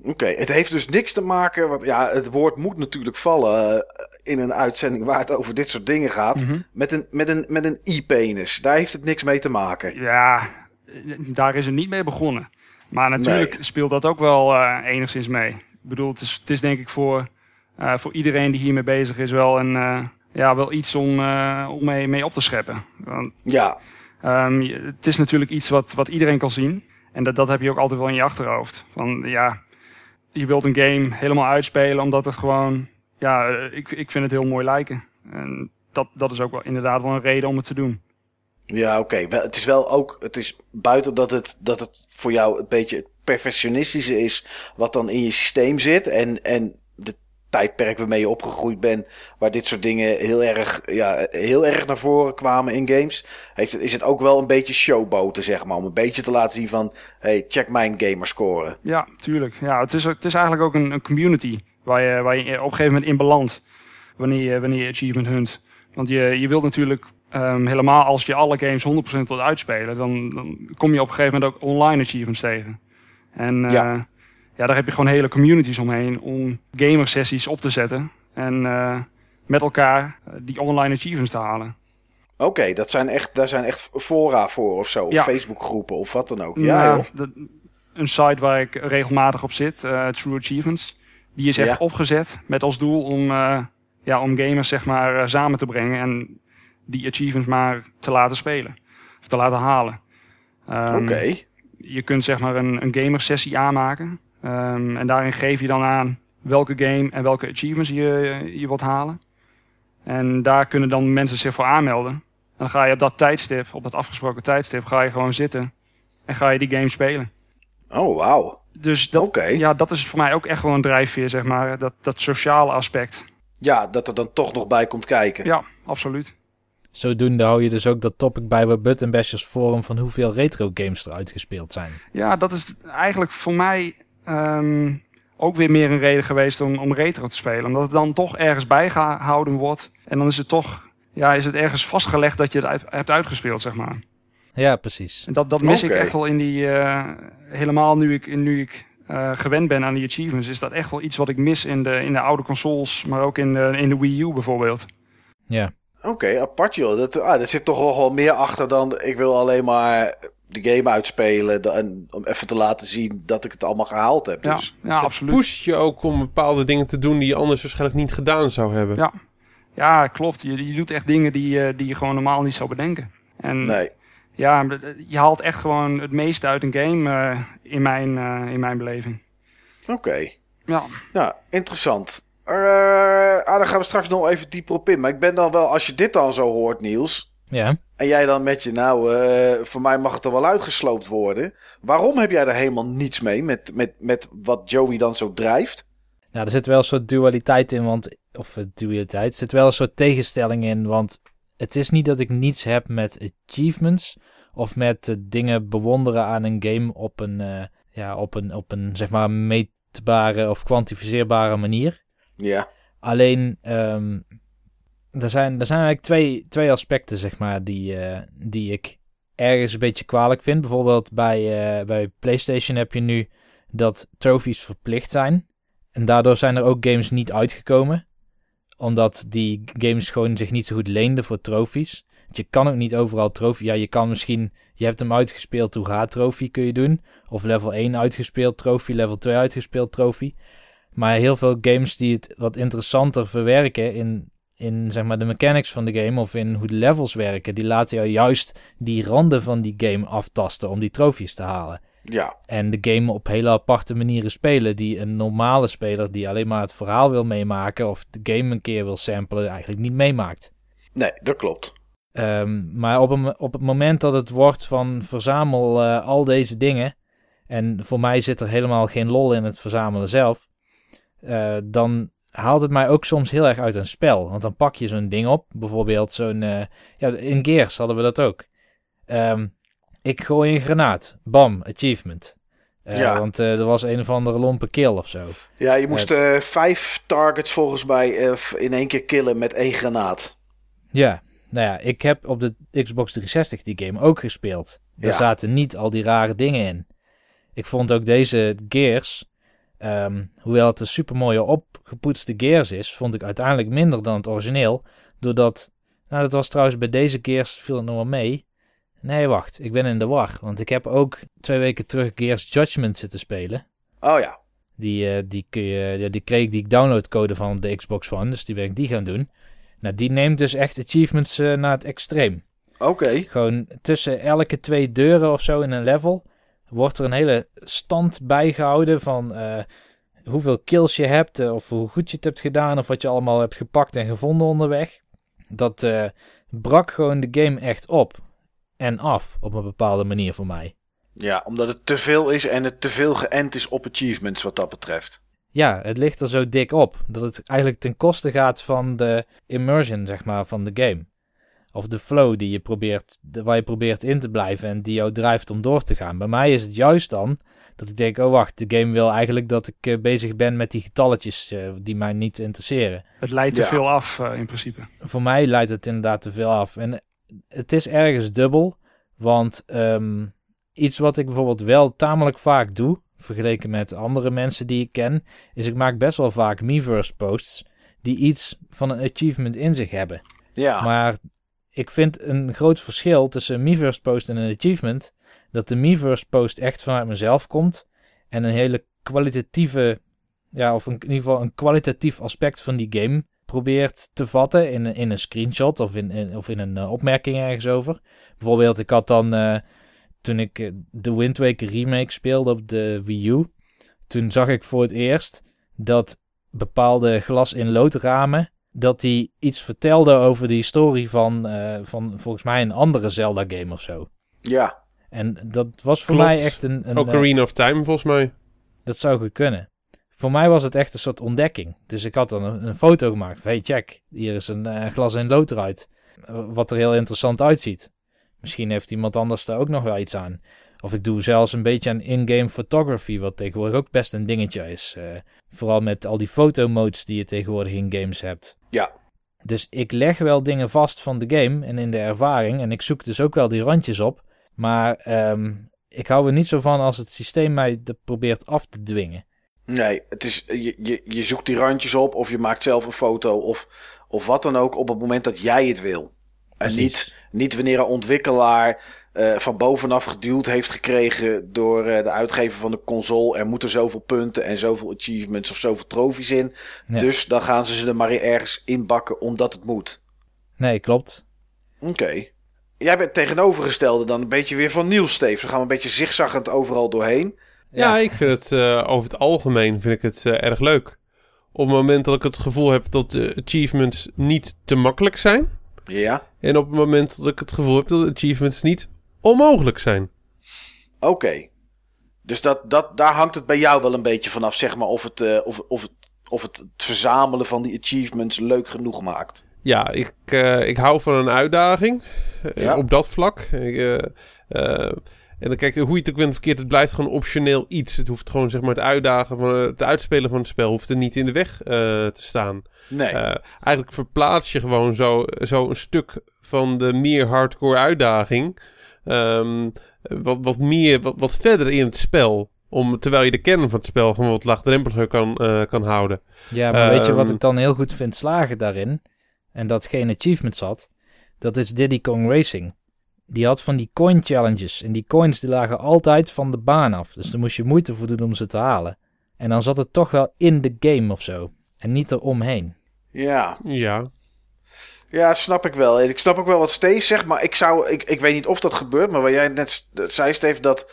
Oké, het heeft dus niks te maken. Want ja, het woord moet natuurlijk vallen in een uitzending waar het over dit soort dingen gaat. Mhm. Met een, met een, met een e-penis. Daar heeft het niks mee te maken. Ja, daar is het niet mee begonnen. Maar natuurlijk Nee. speelt dat ook wel eh, enigszins mee. Ik bedoel, het is, het is denk ik voor, eh, voor iedereen die hiermee bezig is wel, een, eh, ja, wel iets om, eh, om mee, mee op te scheppen. Want, Ja, ehm, het is natuurlijk iets wat, wat iedereen kan zien. En dat, dat heb je ook altijd wel in je achterhoofd. Van, ja, je wilt een game helemaal uitspelen omdat het gewoon... Ja, ik, ik vind het heel mooi lijken. En dat, dat is ook wel inderdaad wel een reden om het te doen. Ja, oké. Wel, Het is wel ook, het is buiten dat het, dat het voor jou een beetje perfectionistische is wat dan in je systeem zit. En, en de tijdperk waarmee je opgegroeid bent, waar dit soort dingen heel erg, ja, heel erg naar voren kwamen in games, heeft is het ook wel een beetje showboten, zeg maar. Om een beetje te laten zien van, hey, check mijn gamerscore. Ja, tuurlijk. Ja, het, is, het is eigenlijk ook een, een community waar je, waar je op een gegeven moment in belandt wanneer je, wanneer je achievement hunt. Want je, je wilt natuurlijk um, helemaal als je alle games 100% wilt uitspelen, dan, dan kom je op een gegeven moment ook online achievements tegen. En uh, ja. ja, daar heb je gewoon hele communities omheen om gamer sessies op te zetten. En uh, met elkaar die online achievements te halen. Oké, okay, dat zijn echt, daar zijn echt fora voor of zo. Of ja. Facebookgroepen of wat dan ook. Ja, de, een site waar ik regelmatig op zit, uh, True Achievements. Die is echt ja. opgezet met als doel om, ja, om gamers zeg maar, samen te brengen. En die achievements maar te laten spelen. Of te laten halen. Um, Oké. Je kunt zeg maar een, een gamer sessie aanmaken. Um, en daarin geef je dan aan welke game en welke achievements je, je wilt halen. En daar kunnen dan mensen zich voor aanmelden. En dan ga je op dat tijdstip, op dat afgesproken tijdstip, ga je gewoon zitten. En ga je die game spelen. Oh, wauw. Dus dat, okay. ja, dat is voor mij ook echt gewoon een drijfveer, zeg maar. Dat, dat sociale aspect. Ja, dat er dan toch nog bij komt kijken. Ja, absoluut. Zodoende hou je dus ook dat topic bij bij Button Bashers Forum van hoeveel retro games er uitgespeeld zijn. Ja, dat is eigenlijk voor mij um, ook weer meer een reden geweest om, om retro te spelen. Omdat het dan toch ergens bijgehouden wordt. En dan is het toch, ja, is het ergens vastgelegd dat je het uit, hebt uitgespeeld, zeg maar. Ja, precies. En dat, dat mis okay. ik echt wel in die, uh, helemaal nu ik, nu ik uh, gewend ben aan die achievements, is dat echt wel iets wat ik mis in de, in de oude consoles, maar ook in de, in de Wii U bijvoorbeeld. Ja. Oké, okay, apart joh. Dat, ah, er zit toch nog wel meer achter dan ik wil alleen maar de game uitspelen en om even te laten zien dat ik het allemaal gehaald heb. Ja, dus. ja absoluut. Push je ook om bepaalde dingen te doen die je anders waarschijnlijk niet gedaan zou hebben. Ja, ja klopt. Je, je doet echt dingen die, die je gewoon normaal niet zou bedenken. En nee. Ja, je haalt echt gewoon het meeste uit een game uh, in, mijn, uh, in mijn beleving. Oké. Okay. Ja. Nou, interessant. Uh, ah, daar gaan we straks nog even dieper op in. Maar ik ben dan wel, als je dit dan zo hoort, Niels. Ja. En jij dan met je, nou, uh, voor mij mag het er wel uitgesloopt worden. Waarom heb jij er helemaal niets mee met, met, met wat Joey dan zo drijft? Nou, er zit wel een soort dualiteit in, want. Of dualiteit. Er zit wel een soort tegenstelling in, want. Het is niet dat ik niets heb met achievements. Of met uh, dingen bewonderen aan een game op een, ja, op een, op een zeg maar meetbare of kwantificeerbare manier. Ja. Alleen, um, er, zijn, er zijn eigenlijk twee, twee aspecten, zeg maar, die, uh, die ik ergens een beetje kwalijk vind. Bijvoorbeeld bij, uh, bij PlayStation heb je nu dat trophies verplicht zijn. En daardoor zijn er ook games niet uitgekomen. Omdat die games gewoon zich niet zo goed leenden voor trofies. Je kan ook niet overal trofee. Ja, je kan misschien. Je hebt hem uitgespeeld, hoe gaat kun je doen. Of level 1 uitgespeeld trofee, level 2 uitgespeeld trofee. Maar heel veel games die het wat interessanter verwerken in, in zeg maar, de mechanics van de game of in hoe de levels werken, die laten jou juist die randen van die game aftasten om die trofies te halen. Ja. En de game op hele aparte manieren spelen, die een normale speler die alleen maar het verhaal wil meemaken of de game een keer wil samplen, eigenlijk niet meemaakt. Nee, dat klopt. Um, maar op, een, op het moment dat het wordt van verzamel uh, al deze dingen, en voor mij zit er helemaal geen lol in het verzamelen zelf, uh, dan haalt het mij ook soms heel erg uit een spel. Want dan pak je zo'n ding op, bijvoorbeeld zo'n, uh, ja, in Gears hadden we dat ook. Um, ik gooi een granaat, bam, achievement. Uh, ja. Want uh, er was een of andere lompe kill of zo. Ja, je moest uh, vijf targets volgens mij in één keer killen met één granaat. Ja, nou ja, ik heb op de Xbox 360 die game ook gespeeld. Daar ja. zaten niet al die rare dingen in. Ik vond ook deze Gears, um, hoewel het een super mooie opgepoetste Gears is, vond ik uiteindelijk minder dan het origineel. Doordat, nou dat was trouwens bij deze Gears, viel het nog wel mee. Nee, wacht, ik ben in de war. Want ik heb ook twee weken terug Gears Judgment zitten spelen. Oh ja. Die, uh, die, kun je, die kreeg die downloadcode van de Xbox One, dus die ben ik die gaan doen. Nou, die neemt dus echt achievements uh, naar het extreem. Oké. Okay. Gewoon tussen elke twee deuren of zo in een level wordt er een hele stand bijgehouden van uh, hoeveel kills je hebt, uh, of hoe goed je het hebt gedaan, of wat je allemaal hebt gepakt en gevonden onderweg. Dat uh, brak gewoon de game echt op en af op een bepaalde manier voor mij. Ja, omdat het te veel is en het te veel geënt is op achievements wat dat betreft. ja, het ligt er zo dik op. Dat het eigenlijk ten koste gaat van de immersion, zeg maar, van de game. Of de flow die je probeert, de- waar je probeert in te blijven en die jou drijft om door te gaan. Bij mij is het juist dan dat ik denk, oh wacht, de game wil eigenlijk dat ik eh, bezig ben met die getalletjes eh, die mij niet interesseren. Het leidt te Ja. veel af eh, in principe. Voor mij leidt het inderdaad te veel af. En het is ergens dubbel, want ehm, iets wat ik bijvoorbeeld wel tamelijk vaak doe, vergeleken met andere mensen die ik ken, is ik maak best wel vaak Miiverse posts die iets van een achievement in zich hebben. Ja, Maar ik vind een groot verschil tussen een Miiverse post en een achievement, dat de Miiverse post echt vanuit mezelf komt en een hele kwalitatieve, ja, of in ieder geval een kwalitatief aspect van die game probeert te vatten in, in een screenshot of in, of in een eh, opmerking ergens over. Bijvoorbeeld, ik had dan, eh, toen ik eh, de Wind Waker remake speelde op de Wii U, toen zag ik voor het eerst dat bepaalde glas in loodramen dat die iets vertelde over de historie van, eh, van volgens mij een andere Zelda game of zo. ja. En dat was voor Klopt. mij echt een... een eh, Ocarina of Time, volgens mij. dat zou goed kunnen. Voor mij was het echt een soort ontdekking. Dus ik had dan een, een foto gemaakt. van, Hey, check, hier is een eh, glas in lood eruit. Eh, Wat er heel interessant uitziet. Misschien heeft iemand anders daar ook nog wel iets aan. Of ik doe zelfs een beetje aan in-game photography, wat tegenwoordig ook best een dingetje is. Eh, vooral met al die fotomodes die je tegenwoordig in games hebt. Ja. Dus ik leg wel dingen vast van de game en in de ervaring. En ik zoek dus ook wel die randjes op. Maar ehm, ik hou er niet zo van als het systeem mij dat probeert af te dwingen. Nee, het is, je, je, je zoekt die randjes op of je maakt zelf een foto of, of wat dan ook op het moment dat jij het wil. En Precies. niet, niet wanneer een ontwikkelaar eh, van bovenaf geduwd heeft gekregen door eh, de uitgever van de console. Er moeten zoveel punten en zoveel achievements of zoveel trofies in. Ja. Dus dan gaan ze ze er maar ergens inbakken omdat het moet. Nee, klopt. Oké. Jij bent tegenovergestelde dan een beetje weer van Niels, Steve. Ze gaan een beetje zigzaggend overal doorheen. Ja, ik vind het eh, over het algemeen vind ik het eh, erg leuk. Op het moment dat ik het gevoel heb dat de achievements niet te makkelijk zijn. Ja, En op het moment dat ik het gevoel heb dat de achievements niet onmogelijk zijn. oké. Dus dat, dat, daar hangt het bij jou wel een beetje vanaf, zeg maar, of het, eh, of, of het, of het, het verzamelen van die achievements leuk genoeg maakt. Ja, ik, eh, ik hou van een uitdaging eh, Ja. op dat vlak. Ik, en dan kijk, hoe je het ook of verkeerd, het blijft gewoon optioneel iets. Het hoeft gewoon zeg maar het uitdagen, van, het uitspelen van het spel hoeft er niet in de weg te staan. Nee. Eigenlijk verplaats je gewoon zo, zo een stuk van de meer hardcore uitdaging. Ehm, wat, wat meer, wat, wat verder in het spel. Om, terwijl je de kern van het spel gewoon wat laagdrempeliger kan, eh, kan houden. Ja, maar weet je wat Ehm. ik dan heel goed vind slagen daarin? En dat geen achievements had. Dat is Diddy Kong Racing. Die had van die coin challenges. En die coins die lagen altijd van de baan af. Dus daar moest je moeite voor doen om ze te halen. En dan zat het toch wel in de game of zo. En niet eromheen. ja. Ja, Ja, snap ik wel. En Ik snap ook wel wat Steve zegt, maar ik zou, ik, ik weet niet of dat gebeurt, maar waar jij net zei, Steve, dat,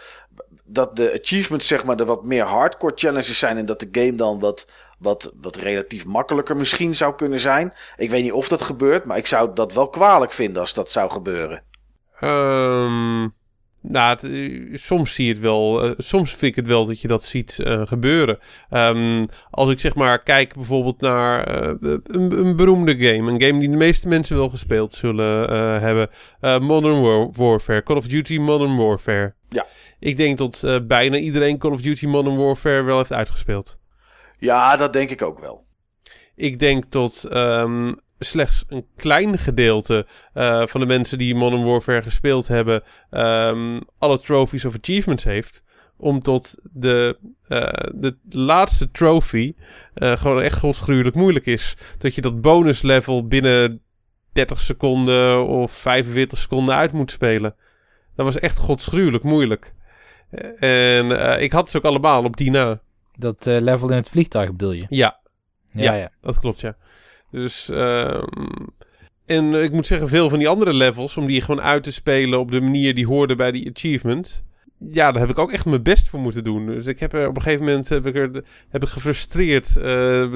dat de achievements, zeg maar, de wat meer hardcore challenges zijn en dat de game dan wat, wat, wat relatief makkelijker misschien zou kunnen zijn. Ik weet niet of dat gebeurt, maar ik zou dat wel kwalijk vinden als dat zou gebeuren. Ehm, nou, het, eh, soms zie je het wel. eh, soms vind ik het wel dat je dat ziet eh, gebeuren. Ehm, als ik zeg maar kijk bijvoorbeeld naar een, een beroemde game. Een game die de meeste mensen wel gespeeld zullen hebben. Modern War- Warfare. Call of Duty Modern Warfare. Ja. Ik denk dat bijna iedereen Call of Duty Modern Warfare wel heeft uitgespeeld. Ja, dat denk ik ook wel. Ik denk dat ehm, slechts een klein gedeelte eh, van de mensen die Modern Warfare gespeeld hebben, ehm, alle trophies of achievements heeft. Om tot de, eh, de laatste trophy eh, gewoon echt godsgruwelijk moeilijk is. Dat je dat bonus level binnen 30 seconden of 45 seconden uit moet spelen. Dat was echt godsgruwelijk moeilijk. En ik had ze ook allemaal op die na. Dat level in het vliegtuig bedoel je? Ja, Ja, Ja. ja. dat klopt, ja. Dus, ehm, en ik moet zeggen, veel van die andere levels, om die gewoon uit te spelen op de manier die hoorde bij die achievement. Ja, daar heb ik ook echt mijn best voor moeten doen. Dus ik heb er op een gegeven moment heb ik er, heb ik gefrustreerd eh,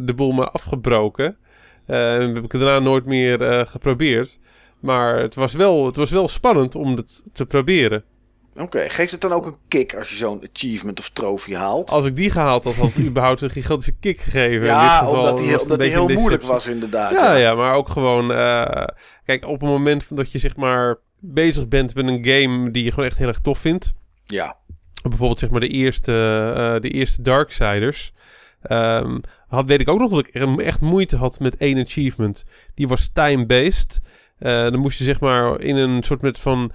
de boel maar afgebroken. En heb ik daarna nooit meer eh, geprobeerd. Maar het was, wel, het was wel spannend om het te proberen. Oké, geeft het dan ook een kick als je zo'n achievement of trofee haalt? Als ik die gehaald had, had het überhaupt een gigantische kick gegeven. In dit ja, geval omdat die, omdat die heel moeilijk was inderdaad. Ja, ja, maar ook gewoon... eh, kijk, op het moment dat je zeg maar bezig bent met een game die je gewoon echt heel erg tof vindt. Ja. Bijvoorbeeld zeg maar de eerste, eh, de eerste Darksiders. ehm had, weet ik ook nog dat ik echt moeite had met één achievement. Die was time-based. Eh, dan moest je zeg maar in een soort met van...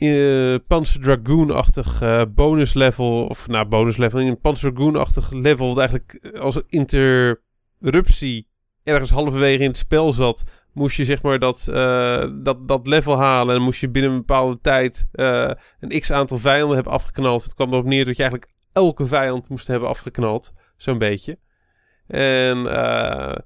uh, Panzer Dragoon-achtig eh, bonus level... Of nou, bonus level. In een Panzer Dragoon-achtig level... dat eigenlijk als interruptie ergens halverwege in het spel zat moest je zeg maar dat, eh, dat, dat level halen. En moest je binnen een bepaalde tijd eh, een x aantal vijanden hebben afgeknald. Het kwam erop neer dat je eigenlijk elke vijand moest hebben afgeknald. Zo'n beetje. En eh,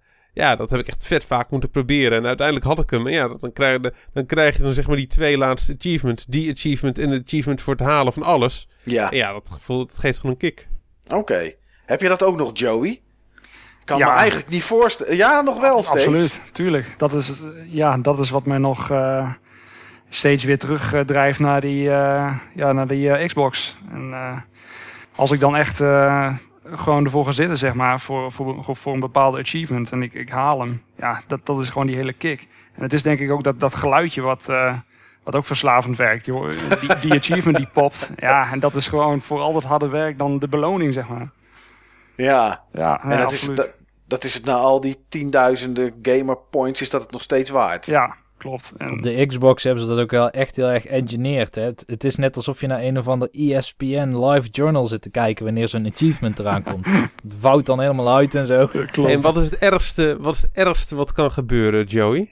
ja, dat heb ik echt vet vaak moeten proberen. En uiteindelijk had ik hem. En ja, dan krijg, je, dan krijg je dan zeg maar die twee laatste achievements. Die achievement en de achievement voor het halen van alles. Ja, En ja, dat gevoel dat geeft gewoon een kick. oké. Heb je dat ook nog, Joey? Ik kan Ja. me eigenlijk niet voorstellen. Ja, nog wel steeds. Absoluut, tuurlijk. Dat is, eh, ja, dat is wat mij nog eh, steeds weer terugdrijft naar die, eh, ja, naar die eh, Xbox. En eh, als ik dan echt eh, gewoon ervoor ga zitten, zeg maar, voor, voor, voor een bepaalde achievement en ik, ik haal hem, ja, dat, dat is gewoon die hele kick. En het is denk ik ook dat, dat geluidje wat, eh, wat ook verslavend werkt. Joh. Die, die achievement die popt, ja, en dat is gewoon voor al dat harde werk dan de beloning, zeg maar. Ja, Ja, en ja, dat, is, dat, dat is het na al die tienduizenden gamer points, is dat het nog steeds waard. Ja, klopt. En, Op de Xbox hebben ze dat ook wel echt heel erg engineerd. Hè? Het, het is net alsof je naar een of ander ESPN live journal zit te kijken wanneer zo'n achievement eraan komt. Het vouwt dan helemaal uit en zo. klopt. En wat is het ergste wat, is het ergste wat kan gebeuren, Joey?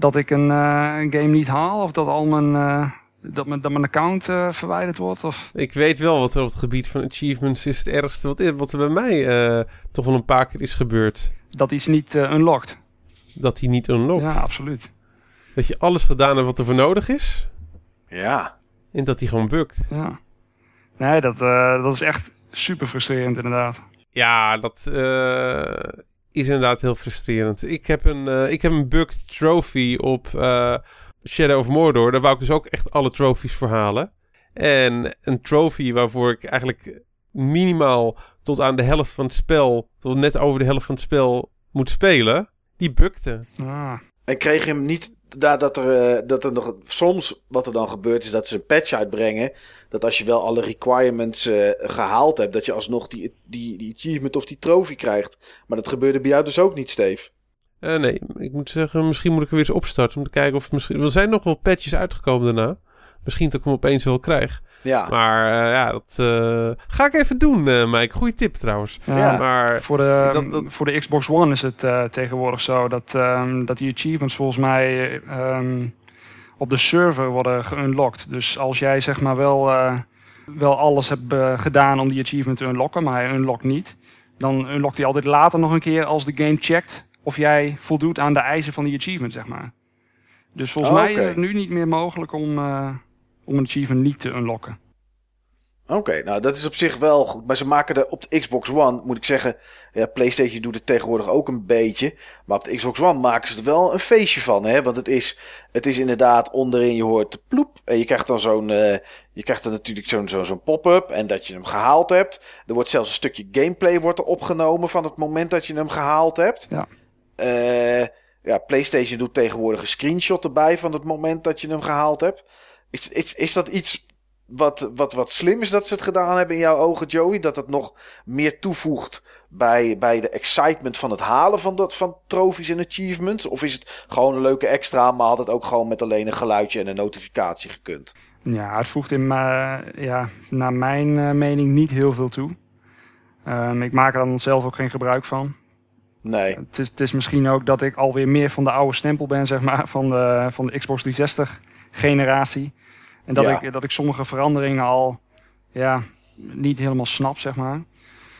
dat ik een, eh, een game niet haal of dat al mijn, eh, dat mijn, dat mijn account eh, verwijderd wordt. Of... Ik weet wel wat er op het gebied van achievements is het ergste wat, wat er bij mij eh, toch wel een paar keer is gebeurd. Dat iets niet unlocked. Dat hij niet unlockt. Ja, absoluut. Dat je alles gedaan hebt wat er voor nodig is. Ja. En dat hij gewoon bukt. Ja. Nee, dat, eh, dat is echt super frustrerend inderdaad. Ja, dat eh, is inderdaad heel frustrerend. Ik heb een, eh, ik heb een bugged trophy op eh, Shadow of Mordor. Daar wou ik dus ook echt alle trophies voor halen. En een trophy waarvoor ik eigenlijk minimaal tot aan de helft van het spel, tot net over de helft van het spel moet spelen, die bukte. Ah, En kreeg je hem niet dat er, eh, dat er nog soms wat er dan gebeurt is dat ze een patch uitbrengen dat als je wel alle requirements eh, gehaald hebt dat je alsnog die, die, die achievement of die trofee krijgt. Maar dat gebeurde bij jou dus ook niet, Steve. Eh, nee, ik moet zeggen, misschien moet ik er weer eens opstarten om te kijken of misschien... Er zijn nog wel patches uitgekomen daarna. Misschien dat ik hem opeens wel krijg. Ja. Maar eh, ja, dat eh, ga ik even doen, eh Mike. Goeie tip trouwens. ja. Maar Voor, de, Dat- dat- voor de Xbox One is het eh, tegenwoordig zo dat, ehm, dat die achievements volgens mij ehm, op de server worden geunlocked. Dus als jij zeg maar wel, eh, wel alles hebt gedaan om die achievement te unlocken, maar hij unlockt niet, dan unlockt hij altijd later nog een keer als de game checkt of jij voldoet aan de eisen van die achievement, zeg maar. Dus volgens Oh, mij is het nu niet meer mogelijk om, eh, om een achievement niet te unlocken. Oké, nou dat is op zich wel goed. Maar ze maken er op de Xbox One, moet ik zeggen. Ja, PlayStation doet het tegenwoordig ook een beetje. Maar op de Xbox One maken ze er wel een feestje van. Hè? Want het is, het is inderdaad onderin, je hoort de ploep. En je krijgt dan zo'n. eh, je krijgt dan natuurlijk zo'n zo'n zo'n pop-up. En dat je hem gehaald hebt. Er wordt zelfs een stukje gameplay wordt er opgenomen van het moment dat je hem gehaald hebt. Ja. Eh, ja, PlayStation doet tegenwoordig een screenshot erbij van het moment dat je hem gehaald hebt. Is, is, is dat iets wat, wat, wat slim is dat ze het gedaan hebben in jouw ogen, Joey? Dat het nog meer toevoegt bij, bij de excitement van het halen van, dat, van trofies en achievements? Of is het gewoon een leuke extra, maar had het ook gewoon met alleen een geluidje en een notificatie gekund? Ja, het voegt in, mijn- ja, naar mijn eh, mening niet heel veel toe. Ehm, ik maak er dan zelf ook geen gebruik van. Nee. Het is, het is misschien ook dat ik alweer meer van de oude stempel ben, zeg maar, van de, van de Xbox 360 generatie. En dat, Ja. ik, dat ik sommige veranderingen al ja, niet helemaal snap, zeg maar.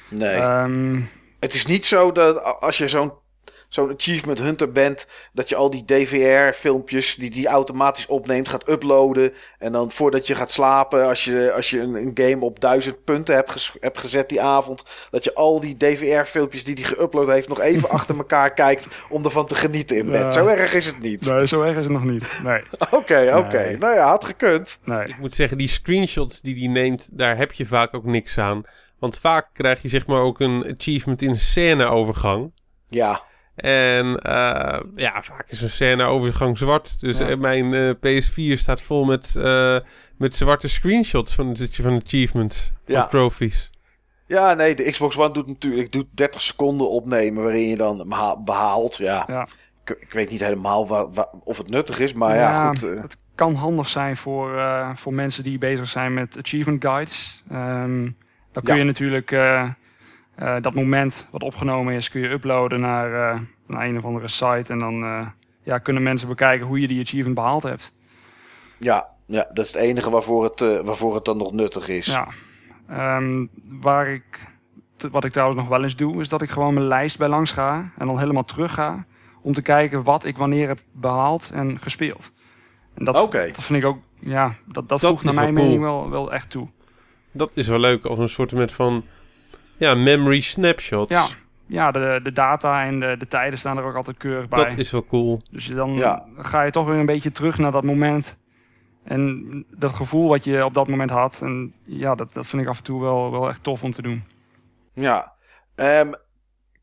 Nee. Ehm, het is niet zo dat als je zo'n zo'n achievement hunter bent, dat je al die DVR-filmpjes die die automatisch opneemt, gaat uploaden. En dan voordat je gaat slapen, als je, als je een, een game op duizend punten hebt, ges- hebt gezet die avond, dat je al die DVR-filmpjes die die geüpload heeft nog even achter elkaar kijkt om ervan te genieten in bed. Zo erg is het niet. Nee, zo erg is het nog niet. Nee, Oké, oké. Nee. Nou ja, had gekund. nee. Ik moet zeggen, die screenshots die hij neemt, daar heb je vaak ook niks aan. Want vaak krijg je zeg maar ook een achievement in scèneovergang. Ja, En eh, ja, vaak is een scèneovergang zwart. Dus Ja. eh, mijn eh, PS4 staat vol met, eh, met zwarte screenshots van, van achievements. Ja. Van trophies. Ja, nee, de Xbox One doet natuurlijk doet 30 seconden opnemen waarin je dan beha- behaalt. Ja, Ja. ik, ik weet niet helemaal wa- wa- of het nuttig is, maar ja, goed. Het kan handig zijn voor, eh, voor mensen die bezig zijn met achievement guides. Ehm, dan kun Ja. je natuurlijk eh, dat moment wat opgenomen is, kun je uploaden naar, eh, naar een of andere site. En dan eh, ja, kunnen mensen bekijken hoe je die achievement behaald hebt. ja, ja, dat is het enige waarvoor het, eh, waarvoor het dan nog nuttig is. Ja. Ehm, waar ik, wat ik trouwens nog wel eens doe, is dat ik gewoon mijn lijst bij langs ga. En dan helemaal terug ga. Om te kijken wat ik wanneer heb behaald en gespeeld. En dat, Oké. dat vind ik ook, ja, dat, dat, Dat voegt naar mijn wel mening cool. wel, wel echt toe. Dat is wel leuk als een soort met van ja, memory snapshots. Ja, ja de, de data en de, de tijden staan er ook altijd keurig bij. Dat is wel cool. Dus dan Ja. ga je toch weer een beetje terug naar dat moment. En dat gevoel wat je op dat moment had. En ja, dat, dat vind ik af en toe wel, wel echt tof om te doen. Ja. Ehm,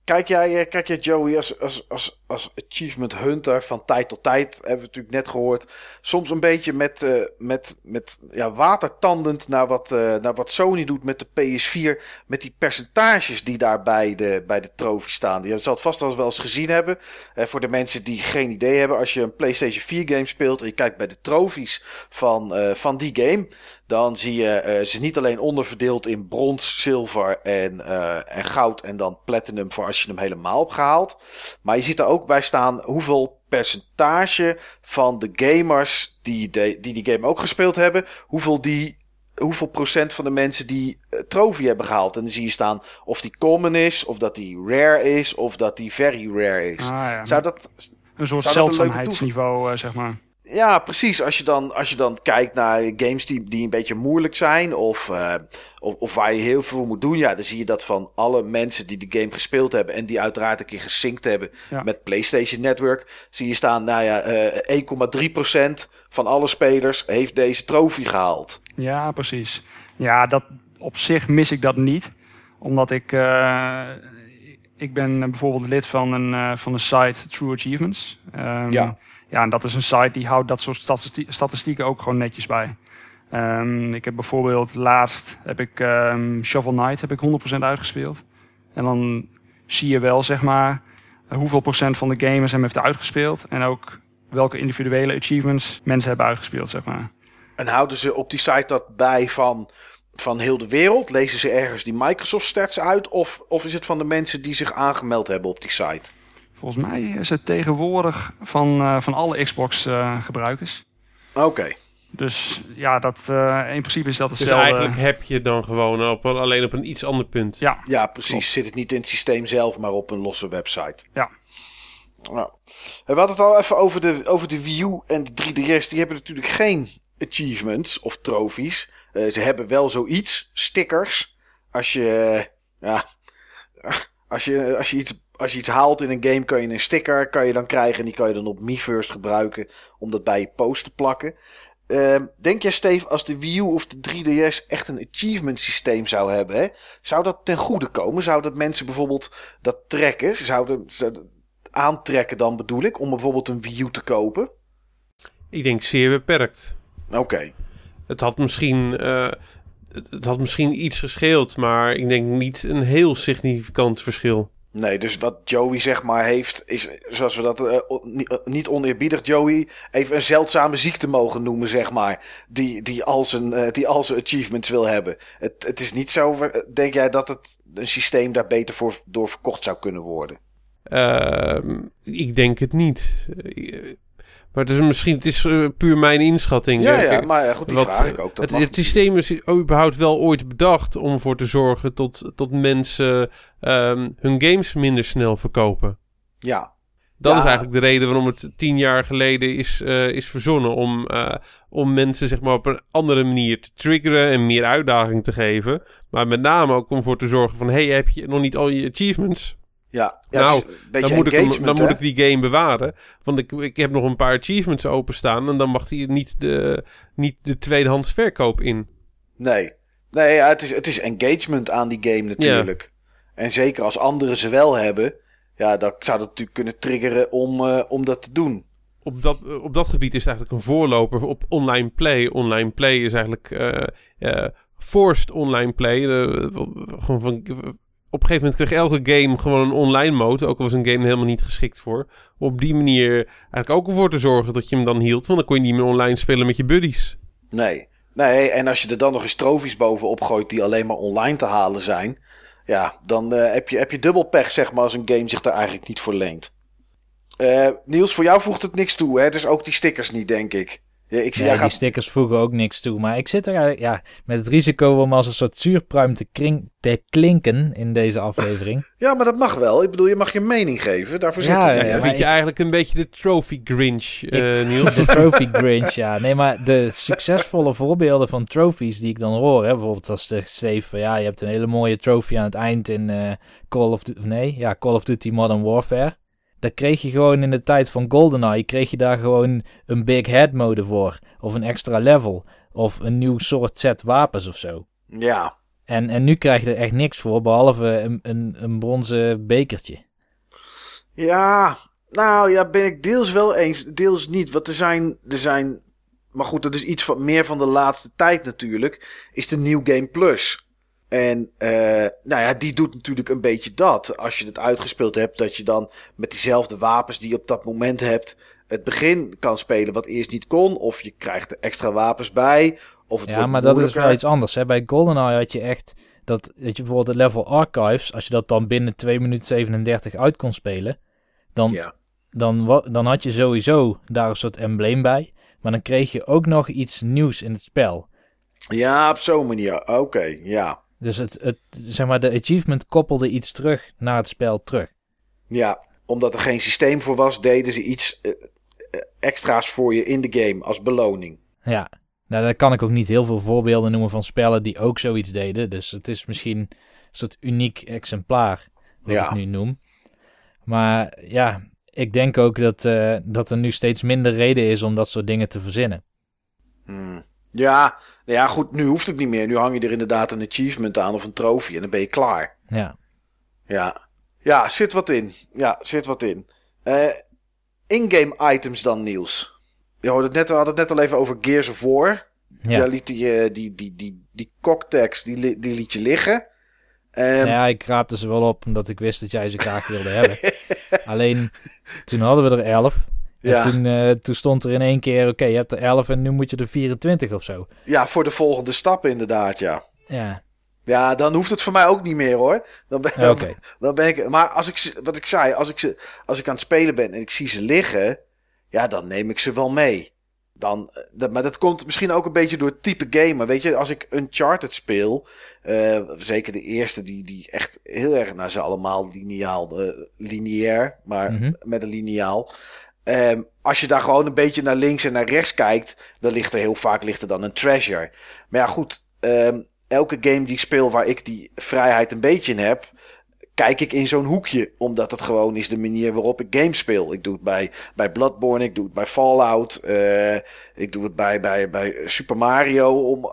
kijk, jij, eh, kijk jij, Joey, als, als, als, als achievement hunter van tijd tot tijd, hebben we natuurlijk net gehoord, soms een beetje met, eh, met, met ja, watertandend naar wat, eh, naar wat Sony doet met de PS4, met die percentages die daar bij de, bij de trofee staan. Je zal het vast wel eens gezien hebben. Eh, voor de mensen die geen idee hebben, als je een PlayStation 4 game speelt en je kijkt bij de trofies van, van die game, dan zie je eh, ze niet alleen onderverdeeld in brons, zilver en, eh, en goud en dan platinum voor als je hem helemaal hebt gehaald. Maar je ziet er ook bij staan hoeveel percentage van de gamers die de, die, die game ook gespeeld hebben, hoeveel die hoeveel procent van de mensen die uh, trofee hebben gehaald. En dan zie je staan of die common is, of dat die rare is, of dat die very rare is. Ah, ja. Zou dat een soort zeldzaamheidsniveau, eh, zeg maar. Ja, precies. Als je dan, als je dan kijkt naar games die, die een beetje moeilijk zijn. Of, uh, of, of, waar je heel veel moet doen. Ja, dan zie je dat van alle mensen die de game gespeeld hebben. En die uiteraard een keer gesynct hebben Ja. met PlayStation Network. Zie je staan, nou ja, uh, 1,3% van alle spelers heeft deze trofee gehaald. Ja, precies. Ja, dat, op zich mis ik dat niet. Omdat ik... Uh, ik ben bijvoorbeeld lid van een, van een site True Achievements. Um, Ja. Ja, en dat is een site die houdt dat soort statistie statistieken ook gewoon netjes bij. Um, ik heb bijvoorbeeld laatst heb ik um, Shovel Knight heb ik 100% uitgespeeld. En dan zie je wel zeg maar hoeveel procent van de gamers hem heeft uitgespeeld en ook welke individuele achievements mensen hebben uitgespeeld zeg maar. En houden ze op die site dat bij van, van heel de wereld? Lezen ze ergens die Microsoft stats uit of, of is het van de mensen die zich aangemeld hebben op die site? Volgens mij is het tegenwoordig van, uh, van alle Xbox uh, gebruikers. Oké. Okay. Dus ja, dat, uh, in principe is dat dus hetzelfde. Dus eigenlijk heb je dan gewoon op, alleen op een iets ander punt. Ja, ja precies. Klopt. Zit het niet in het systeem zelf, maar op een losse website. Ja. Nou, we hadden het al even over de, over de Wii U en de 3DS. Die hebben natuurlijk geen achievements of trofies. Uh, ze hebben wel zoiets, stickers. Als je, ja, als je, als je iets als je iets haalt in een game, kan je een sticker kan je dan krijgen. En die kan je dan op MiFirst gebruiken om dat bij je post te plakken. Uh, denk jij, Steve, als de Wii U of de 3DS echt een achievement systeem zou hebben, hè, zou dat ten goede komen? Zou dat mensen bijvoorbeeld dat trekken? Zouden zou aantrekken dan bedoel ik, om bijvoorbeeld een Wii U te kopen? Ik denk zeer beperkt. Oké. Okay. Het had misschien... Uh, het, het had misschien iets gescheeld, maar ik denk niet een heel significant verschil. Nee, dus wat Joey zeg maar heeft, is zoals we dat uh, niet oneerbiedig Joey, even een zeldzame ziekte mogen noemen, zeg maar. Die, die, al, zijn, uh, die al zijn achievements wil hebben. Het, het is niet zo, denk jij dat het een systeem daar beter voor door verkocht zou kunnen worden? Uh, ik denk het niet. Maar het is misschien het is puur mijn inschatting. Ja, ja maar goed, die Wat, vraag ik ook. Dat het, het systeem is überhaupt wel ooit bedacht om ervoor te zorgen tot, tot mensen um, hun games minder snel verkopen. Ja, Dat Ja. is eigenlijk de reden waarom het tien jaar geleden is, eh, is verzonnen. Om, eh, om mensen zeg maar, op een andere manier te triggeren en meer uitdaging te geven. Maar met name ook om voor te zorgen van... hey, heb je nog niet al je achievements? Ja, ja Nou, Dan, moet ik, hem- dan moet ik die game bewaren. Want ik, ik heb nog een paar achievements openstaan... en dan mag die niet de, niet de tweedehands verkoop in. Nee, nee ja, het, is, het is engagement aan die game natuurlijk. En zeker als anderen ze wel hebben, ja, dan zou dat natuurlijk kunnen triggeren om, eh, om dat te doen. op dat, op dat gebied is het eigenlijk een voorloper op online play. Online play is eigenlijk eh, eh, forced online play. Eh, gewoon van, op een gegeven moment kreeg elke game gewoon een online mode. Ook al was een game helemaal niet geschikt voor. Op die manier eigenlijk ook ervoor te zorgen dat je hem dan hield. Want dan kon je niet meer online spelen met je buddies. Nee. Nee, en als je er dan nog eens trofies bovenop gooit die alleen maar online te halen zijn, ja, dan eh, heb, je, heb je dubbel pech, zeg maar, als een game zich daar eigenlijk niet voor leent. Eh, Niels, voor jou voegt het niks toe, hè? Dus ook die stickers niet, denk ik. Ja, ik zie, Ja, jij die gaat... stickers voegen ook niks toe. Maar ik zit er eigenlijk, ja, met het risico om als een soort zuurpruim te, kring, te klinken in deze aflevering. ja, maar dat mag wel. Ik bedoel, je mag je mening geven. Daarvoor we. ja, Ja, vind je ik- eigenlijk een beetje de trophy Grinch, eh, Niels? De trophy Grinch, ja. Nee, maar de succesvolle voorbeelden van trophies die ik dan hoor, hè, bijvoorbeeld als de Steve van ja, je hebt een hele mooie trofee aan het eind in eh, Call of Duty, nee, ja, Call of Duty Modern Warfare. Daar kreeg je gewoon in de tijd van GoldenEye, kreeg je daar gewoon een big head mode voor. Of een extra level. Of een nieuw soort set wapens of zo. Ja, En, en nu krijg je er echt niks voor, behalve een, een, een bronzen bekertje. Ja, nou ja, ben ik deels wel eens, deels niet. Want er zijn, er zijn, maar goed, dat is iets van meer van de laatste tijd natuurlijk, is de New Game Plus. En eh, nou ja, die doet natuurlijk een beetje dat. Als je het uitgespeeld hebt, dat je dan met diezelfde wapens die je op dat moment hebt, het begin kan spelen wat eerst niet kon. Of je krijgt er extra wapens bij. Of het Ja, maar dat is wel iets anders. Hè? Bij GoldenEye had je echt dat, dat je bijvoorbeeld het level Archives, als je dat dan binnen 2 minuten 37 uit kon spelen, dan, Ja. dan, dan had je sowieso daar een soort embleem bij. Maar dan kreeg je ook nog iets nieuws in het spel. ja, op zo'n manier. Oké, ja. Dus het, het, zeg maar, de achievement koppelde iets terug naar het spel terug. Ja, omdat er geen systeem voor was, deden ze iets eh, eh, extra's voor je in de game als beloning. Ja, nou, daar kan ik ook niet heel veel voorbeelden noemen van spellen die ook zoiets deden. Dus het is misschien een soort uniek exemplaar wat Ja. ik nu noem. Maar ja, ik denk ook dat, eh, dat er nu steeds minder reden is om dat soort dingen te verzinnen. Hmm. Ja, nou ja, goed, nu hoeft het niet meer. Nu hang je er inderdaad een achievement aan of een trofee en dan ben je klaar. Ja, Ja, ja zit wat in. Ja, zit wat in. Eh in-game items dan, Niels. Je hoorde het net, we hadden het net al even over Gears of War. ja. Ja. liet die, eh, die, die, die, die cocktags, die, die liet je liggen. Ehm, ja, ik raapte ze wel op omdat ik wist dat jij ze graag wilde hebben. Alleen, toen hadden we er elf. En Ja. toen, eh, toen stond er in één keer, oké, je hebt er elf en nu moet je er 24 of zo. ja, voor de volgende stap inderdaad, ja. Ja, Ja, dan hoeft het voor mij ook niet meer hoor. Dan ben, oké. dan ben ik. Maar als ik, wat ik zei, als ik, ze, als ik aan het spelen ben en ik zie ze liggen, ja, dan neem ik ze wel mee. Dan, eh, dat, maar dat komt misschien ook een beetje door het type gamer. Weet je, als ik Uncharted speel, eh, zeker de eerste, die, die echt heel erg, nou ze allemaal lineaal, lineair, maar Mhm. met een lineaal. Ehm, als je daar gewoon een beetje naar links en naar rechts kijkt, dan ligt er heel vaak ligt er dan een treasure. Maar ja, goed. ehm, elke game die ik speel waar ik die vrijheid een beetje in heb, kijk ik in zo'n hoekje. Omdat het gewoon is de manier waarop ik games speel. Ik doe het bij, bij Bloodborne, ik doe het bij Fallout, eh, ik doe het bij, bij, bij Super Mario. Om,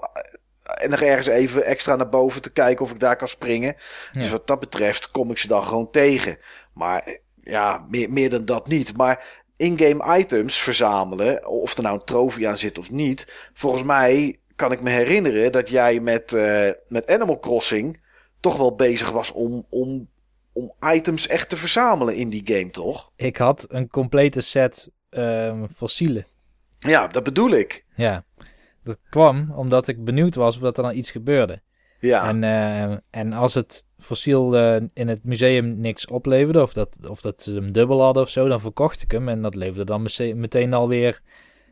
en nog ergens even extra naar boven te kijken of ik daar kan springen. Dus wat dat betreft kom ik ze dan gewoon tegen. Maar eh, ja, meer, meer dan dat niet. Maar in-game items verzamelen, of er nou een trofee aan zit of niet. Volgens mij kan ik me herinneren dat jij met, eh, met Animal Crossing toch wel bezig was om, om, om items echt te verzamelen in die game, toch? ik had een complete set ehm, fossielen. Ja, dat bedoel ik. Ja, dat kwam omdat ik benieuwd was of dat er dan iets gebeurde. Ja, En, eh, en als het fossiel eh, in het museum niks opleverde, of dat, of dat ze hem dubbel hadden of zo, dan verkocht ik hem. En dat leverde dan meteen alweer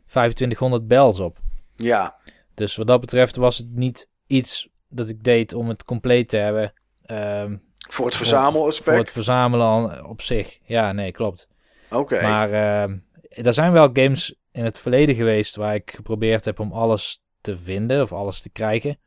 2500 bells op. ja, Dus wat dat betreft was het niet iets dat ik deed om het compleet te hebben. ehm, voor het verzamelaspect. Voor het verzamelen al op zich. Ja, nee, klopt. Oké. Maar uh, er zijn wel games in het verleden geweest waar ik geprobeerd heb om alles te vinden of alles te krijgen.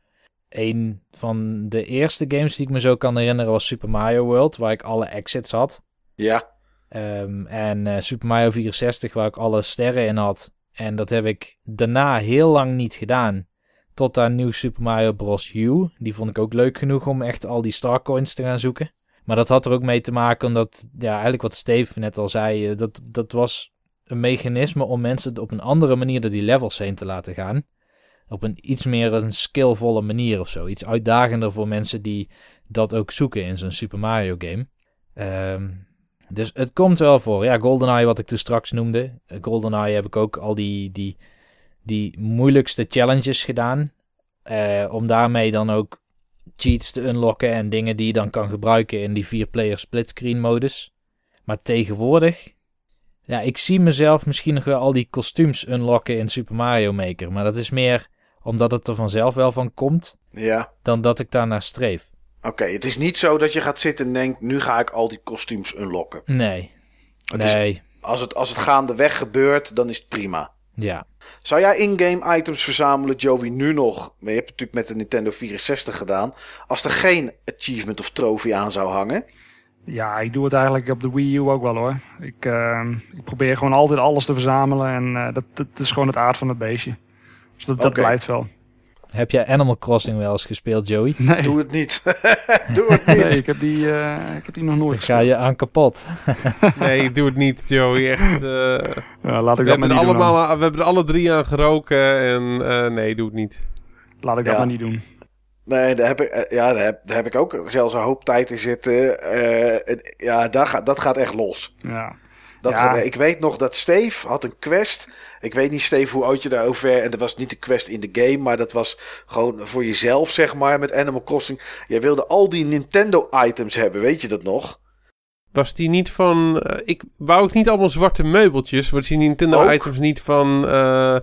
Een van de eerste games die ik me zo kan herinneren was Super Mario World, waar ik alle exits had. Ja. Um, en uh, Super Mario 64, waar ik alle sterren in had. En dat heb ik daarna heel lang niet gedaan. Tot aan nieuw Super Mario Bros. U. Die vond ik ook leuk genoeg om echt al die Starcoins te gaan zoeken. Maar dat had er ook mee te maken omdat, ja, eigenlijk wat Steve net al zei, eh, dat, dat was een mechanisme om mensen op een andere manier door die levels heen te laten gaan. Op een iets meer een skillvolle manier of zo. Iets uitdagender voor mensen die dat ook zoeken in zo'n Super Mario game. Um, dus het komt wel voor. Ja, GoldenEye, wat ik toen straks noemde. Uh, GoldenEye heb ik ook al die, die, die moeilijkste challenges gedaan. Uh, om daarmee dan ook cheats te unlocken en dingen die je dan kan gebruiken in die 4-player splitscreen modus. Maar tegenwoordig, ja, ik zie mezelf misschien nog wel al die kostuums unlocken in Super Mario Maker. Maar dat is meer omdat het er vanzelf wel van komt, ja. dan dat ik daarnaar streef. Oké, het is niet zo dat je gaat zitten en denkt, nu ga ik al die kostuums unlocken. Nee. Het nee. Is, als, het, als het gaandeweg gebeurt, dan is het prima. Ja. Zou jij in-game items verzamelen, Joey, nu nog? Maar je hebt het natuurlijk met de Nintendo 64 gedaan. Als er geen achievement of trophy aan zou hangen? Ja, ik doe het eigenlijk op de Wii U ook wel hoor. Ik, uh, ik probeer gewoon altijd alles te verzamelen en uh, dat, dat, is gewoon het aard van het beestje. Dus dat, dat blijft wel. Heb jij Animal Crossing wel eens gespeeld, Joey? Nee. Doe het niet. doe het niet. Nee, ik heb die, uh, ik heb die nog nooit Ga je aan kapot. nee, doe het niet, Joey. Echt. Uh, ja, laat ik we, dat hebben maar niet allemaal, we hebben er alle drie aan geroken en uh, nee, doe het niet. Laat ik dat maar niet doen. Nee, daar heb, ik, eh, ja, daar, heb, daar heb ik ook zelfs een hoop tijd in zitten. Eh, en ja, daar gaat, dat gaat echt los. Ja. Dat Ja. ik weet nog dat Steve had een quest. Ik weet niet, Steve, hoe oud je daarover... En dat was niet een quest in de game, maar dat was gewoon voor jezelf, zeg maar, met Animal Crossing. Jij wilde al die Nintendo-items hebben, weet je dat nog? Was die niet van... eh, ik wou ik niet allemaal zwarte meubeltjes. Was die Nintendo Ook. items niet van... eh,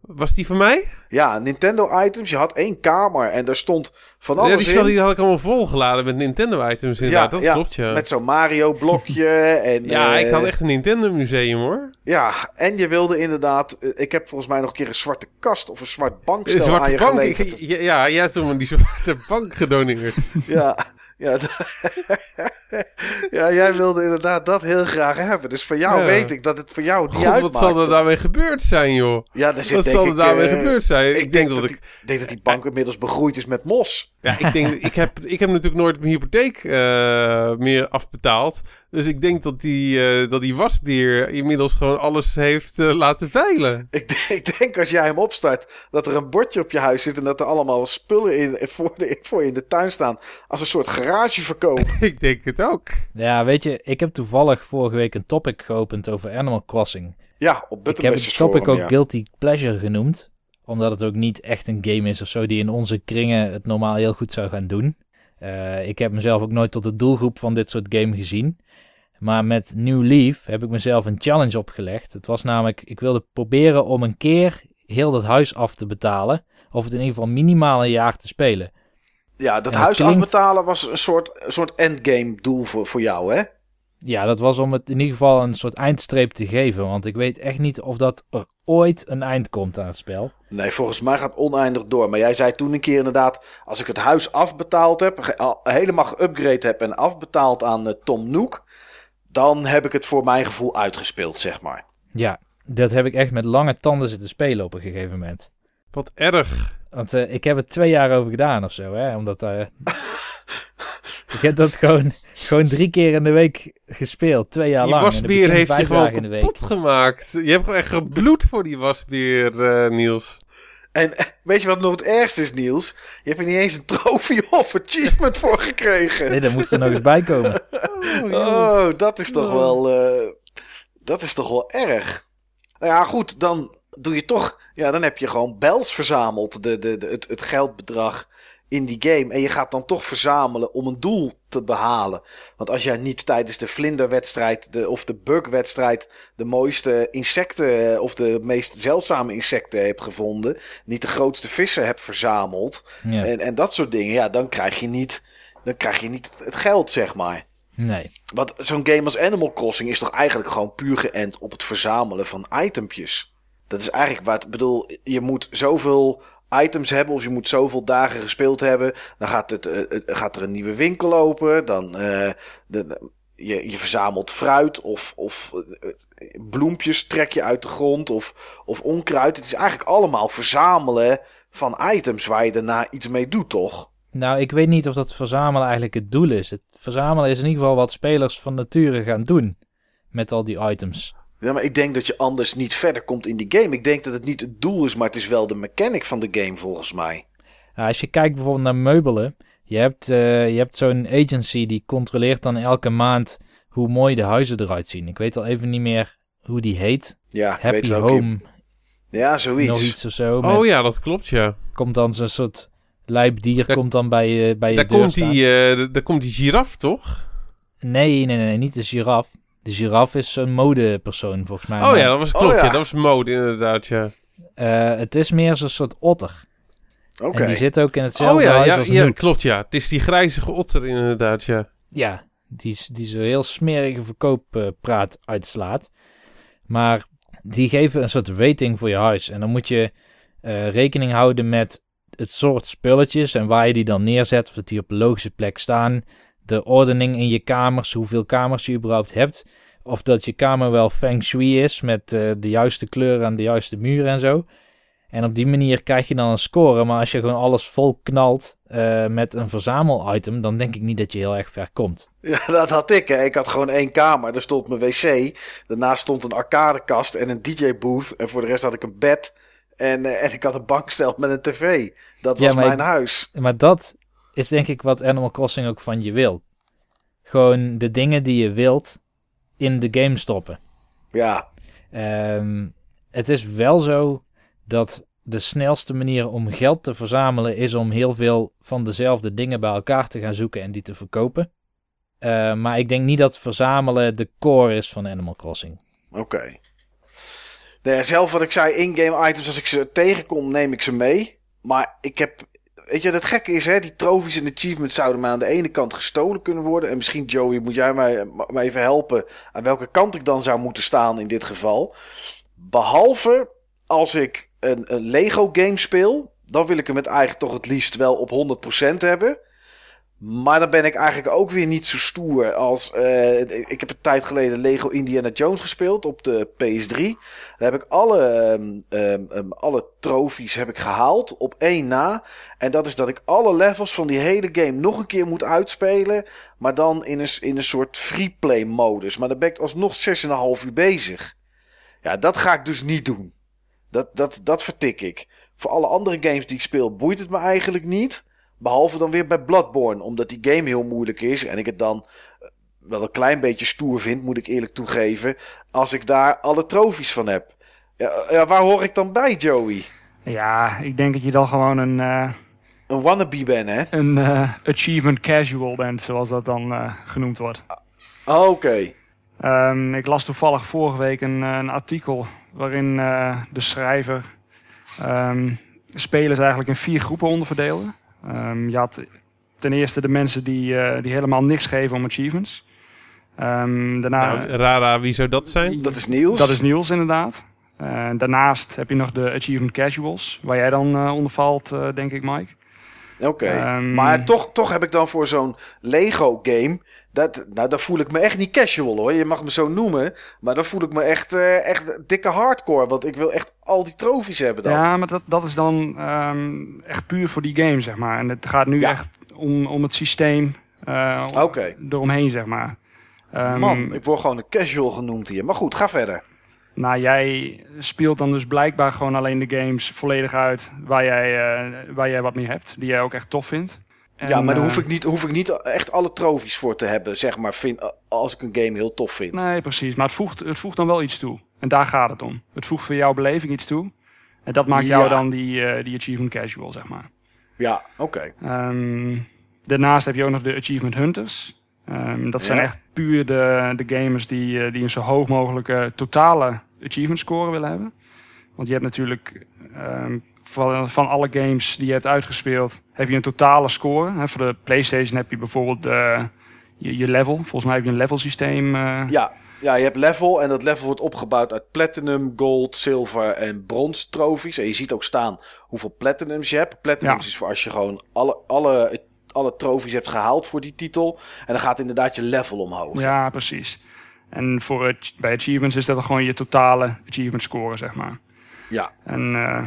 was die van mij? Ja, Nintendo-items. Je had één kamer en daar stond van alles Ja, die, die had ik allemaal volgeladen met Nintendo items inderdaad. dat ja, klopt, ja. Met zo'n Mario-blokje. en, ja, ik eh, had echt een Nintendo museum hoor. Ja, en je wilde inderdaad... eh, Ik heb volgens mij nog een keer een zwarte kast of een zwart bankstel Een zwarte aan je bank. geleverd. Ik- ja, jij hebt toen die zwarte bank gedoneerd. Ja, ja, ja, jij wilde inderdaad dat heel graag hebben. Dus voor jou Ja. weet ik dat het voor jou niet God, wat uitmaakt. zal er daarmee gebeurd zijn, joh? Ja, daar zit Wat denk zal er ik, daarmee eh, gebeurd zijn? Ik, denk, dat, ik... die, ik denk dat die bank inmiddels begroeid is met mos. Ja, ik denk, ik heb, ik heb natuurlijk nooit mijn hypotheek eh, meer afbetaald. Dus ik denk dat die, eh, dat die wasbeer inmiddels gewoon alles heeft eh, laten veilen. Ik, denk- ik denk als jij hem opstart, dat er een bordje op je huis zit en dat er allemaal spullen in, voor, de, voor je in de tuin staan. Als een soort garageverkoop. ik denk het ook. Ja, weet je, ik heb toevallig vorige week een topic geopend over Animal Crossing. Ja, op Ik heb het topic Forum, ook ja. Guilty Pleasure genoemd. Omdat het ook niet echt een game is of zo die in onze kringen het normaal heel goed zou gaan doen. Eh, ik heb mezelf ook nooit tot de doelgroep van dit soort game gezien. Maar met New Leaf heb ik mezelf een challenge opgelegd. Het was namelijk, ik wilde proberen om een keer heel dat huis af te betalen. Of het in ieder geval minimaal een jaar te spelen. Ja, dat huis klinkt- afbetalen was een soort, een soort endgame doel voor, voor jou, hè? Ja, dat was om het in ieder geval een soort eindstreep te geven. Want ik weet echt niet of dat er ooit een eind komt aan het spel. Nee, volgens mij gaat het oneindig door. Maar jij zei toen een keer inderdaad, als ik het huis afbetaald heb, helemaal geüpgrade heb en afbetaald aan eh, Tom Nook, dan heb ik het voor mijn gevoel uitgespeeld, zeg maar. Ja, dat heb ik echt met lange tanden zitten spelen op een gegeven moment. Wat erg. Want eh, ik heb het twee jaar over gedaan of zo, hè. Omdat... eh, ik heb dat gewoon, gewoon drie keer in de week gespeeld. Twee jaar Die lang. Wasbeer begin heeft je vijf gewoon dagen in de week. kapot gemaakt. Je hebt gewoon echt gebloed voor die wasbeer, eh, Niels. En eh, weet je wat nog het ergste is, Niels? Je hebt er niet eens een trofee of achievement voor gekregen. Nee, daar moest er nog eens bij komen. Oh, dat is toch wel. eh, dat is toch wel erg. Nou ja, goed, dan doe je toch. Ja, dan heb je gewoon bells verzameld. De, de, de, het, het geldbedrag in die game. En je gaat dan toch verzamelen om een doel te behalen. Want als jij niet tijdens de vlinderwedstrijd de, of de bugwedstrijd de mooiste insecten eh, of de meest zeldzame insecten hebt gevonden. Niet de grootste vissen hebt verzameld. Ja. En, en dat soort dingen. Ja, dan krijg je niet, dan krijg je niet het, geld, zeg maar. Nee. Want zo'n game als Animal Crossing is toch eigenlijk gewoon puur geënt op het verzamelen van itempjes. Dat is eigenlijk wat, ik bedoel, je moet zoveel items hebben of je moet zoveel dagen gespeeld hebben. Dan gaat, het, het- gaat er een nieuwe winkel open. Dan eh, de, je, je verzamelt fruit of, of bloempjes trek je uit de grond of, of onkruid. Het is eigenlijk allemaal verzamelen van items waar je daarna iets mee doet, toch? Nou, ik weet niet of dat verzamelen eigenlijk het doel is. Het verzamelen is in ieder geval wat spelers van nature gaan doen. Met al die items. Ja, maar ik denk dat je anders niet verder komt in die game. Ik denk dat het niet het doel is, maar het is wel de mechanic van de game volgens mij. Nou, als je kijkt bijvoorbeeld naar meubelen. Je hebt, eh, je hebt zo'n agency die controleert dan elke maand hoe mooi de huizen eruit zien. Ik weet al even niet meer hoe die heet. Ja, Happy Home, Ja, zoiets. nog iets of zo. Met- Oh ja, dat klopt, ja. Komt dan zo'n soort lijpdier Daar- komt dan bij, je bij je Daar deur komt, staan. die, eh, daar komt die giraf, toch? Nee, nee, nee, niet de giraf. De giraf is zo'n modepersoon volgens mij. Oh ja, dat was Oh klopt, ja. ja. Dat was mode, inderdaad, ja. eh, het is meer zo'n soort otter. Oké. En die zit ook in hetzelfde Oh ja, huis ja, als ja, klopt, ja. Het is die grijzige otter, inderdaad, ja. Ja, die, is- die zo heel smerige verkooppraat uitslaat. Maar die geven een soort rating voor je huis. En dan moet je eh, rekening houden met het soort spulletjes en waar je die dan neerzet. Of dat die op een logische plek staan. De ordening in je kamers, hoeveel kamers je überhaupt hebt. Of dat je kamer wel feng shui is met eh, de juiste kleuren en de juiste muren en zo. En op die manier krijg je dan een score. Maar als je gewoon alles vol knalt eh, met een verzamel-item, dan denk ik niet dat je heel erg ver komt. Ja, dat had ik. Hè. Ik had gewoon één kamer. Daar stond mijn wc. Daarnaast stond een arcadekast en een DJ-booth. En voor de rest had ik een bed. En, eh, en ik had een bankstel met een tv. Dat was mijn ik- huis. Maar dat is denk ik wat Animal Crossing ook van je wilt. Gewoon de dingen die je wilt in de game stoppen. Ja, Ehm, het is wel zo dat de snelste manier om geld te verzamelen is om heel veel van dezelfde dingen bij elkaar te gaan zoeken en die te verkopen. Eh, maar ik denk niet dat verzamelen de core is van Animal Crossing. oké. Nee, zelf wat ik zei, in-game items, als ik ze tegenkom, neem ik ze mee. Maar ik heb... Weet je, het gekke is, hè, die trofies en achievements zouden mij aan de ene kant gestolen kunnen worden. En misschien, Joey, moet jij mij, mij even helpen aan welke kant ik dan zou moeten staan in dit geval. Behalve als ik een, een Lego game speel, dan wil ik hem het eigenlijk toch het liefst wel op 100% hebben. Maar dan ben ik eigenlijk ook weer niet zo stoer als... eh, ik heb een tijd geleden Lego Indiana Jones gespeeld op de PS3. Daar heb ik alle, ehm, ehm, alle trofies heb ik gehaald op één na. En dat is dat ik alle levels van die hele game nog een keer moet uitspelen. Maar dan in een, in een soort freeplay modus. Maar dan ben ik alsnog 6,5 uur bezig. Ja, dat ga ik dus niet doen. Dat, dat, dat vertik ik. Voor alle andere games die ik speel boeit het me eigenlijk niet. Behalve dan weer bij Bloodborne. Omdat die game heel moeilijk is. En ik het dan eh, wel een klein beetje stoer vind, moet ik eerlijk toegeven. Als ik daar alle trofies van heb. Ja, ja, waar hoor ik dan bij, Joey? Ja, ik denk dat je dan gewoon een, eh, Een wannabe ben, hè? een eh, achievement casual bent, zoals dat dan eh, genoemd wordt. Oh, Oké. Ehm, ik las toevallig vorige week een, eh, een artikel waarin eh, de schrijver ehm, spelers eigenlijk in vier groepen onderverdeelde. Ehm, je had ten eerste de mensen die, eh, die helemaal niks geven om achievements. Ehm, daarna, Nou, Rara, wie zou dat zijn? Dat is Niels. dat is Niels inderdaad. Eh, daarnaast heb je nog de achievement casuals, waar jij dan eh, onder valt, eh, denk ik, Mike. Oké. Ehm, Maar toch, toch heb ik dan voor zo'n Lego game. Dat, nou, dan voel ik me echt niet casual hoor. Je mag me zo noemen. Maar dan voel ik me echt, eh, echt dikke hardcore. Want ik wil echt al die trofies hebben dan. Ja, maar dat, dat is dan ehm, echt puur voor die game, zeg maar. En het gaat nu Ja. echt om, om het systeem Oké. eromheen, zeg maar. Ehm, Man, ik word gewoon een casual genoemd hier. Maar goed, ga verder. Nou, jij speelt dan dus blijkbaar gewoon alleen de games volledig uit waar jij, eh, waar jij wat mee hebt. Die jij ook echt tof vindt. En, ja, maar daar eh, hoef ik, niet, hoef ik niet echt alle trofies voor te hebben, zeg maar. Vind, als ik een game heel tof vind. Nee, precies. Maar het voegt, het voegt dan wel iets toe. En daar gaat het om. Het voegt voor jouw beleving iets toe. En dat maakt jou dan die, eh, die achievement casual, zeg maar. Ja, oké. Ehm, daarnaast heb je ook nog de Achievement Hunters. Ehm, dat zijn Ja. echt puur de, de gamers die, eh, die een zo hoog mogelijke totale achievement score willen hebben. Want je hebt natuurlijk ehm, van, van alle games die je hebt uitgespeeld, heb je een totale score. Hè, voor de PlayStation heb je bijvoorbeeld de, je, je level. Volgens mij heb je een level systeem. eh, Ja, ja, je hebt level en dat level wordt opgebouwd uit platinum, gold, zilver en brons trofies. En je ziet ook staan hoeveel platinums je hebt. Platinums Ja. is voor als je gewoon alle, alle, alle trofies hebt gehaald voor die titel. En dan gaat inderdaad je level omhoog. Ja, precies. En voor het, bij achievements is dat dan gewoon je totale achievement score, zeg maar. Ja, En eh,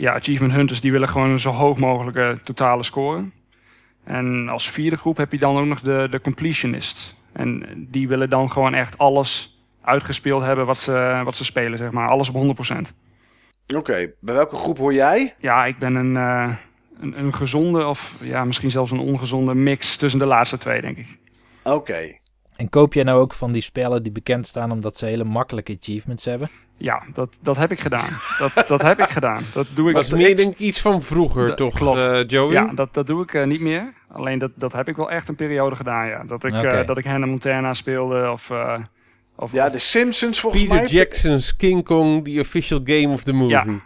ja, achievement hunters die willen gewoon een zo hoog mogelijke totale score. En als vierde groep heb je dan ook nog de, de completionists. En die willen dan gewoon echt alles uitgespeeld hebben wat ze, wat ze spelen, zeg maar. Alles op 100%. oké. Bij welke groep hoor jij? Ja, ik ben een, eh, een, een gezonde of ja, misschien zelfs een ongezonde mix tussen de laatste twee, denk ik. Oké. En koop jij nou ook van die spellen die bekend staan omdat ze hele makkelijke achievements hebben? Ja, dat, dat heb ik gedaan. Dat, dat heb ik gedaan. Dat doe ik. Dat is meer denk ik iets van vroeger, Dat toch, klopt. eh, Joey? Ja, dat, dat doe ik eh, niet meer. Alleen dat, dat heb ik wel echt een periode gedaan, ja. Dat ik, eh, Oké. dat ik Hannah Montana speelde of... eh, of Ja, de Simpsons volgens Peter mij. Jackson's King Kong, the official game of the movie.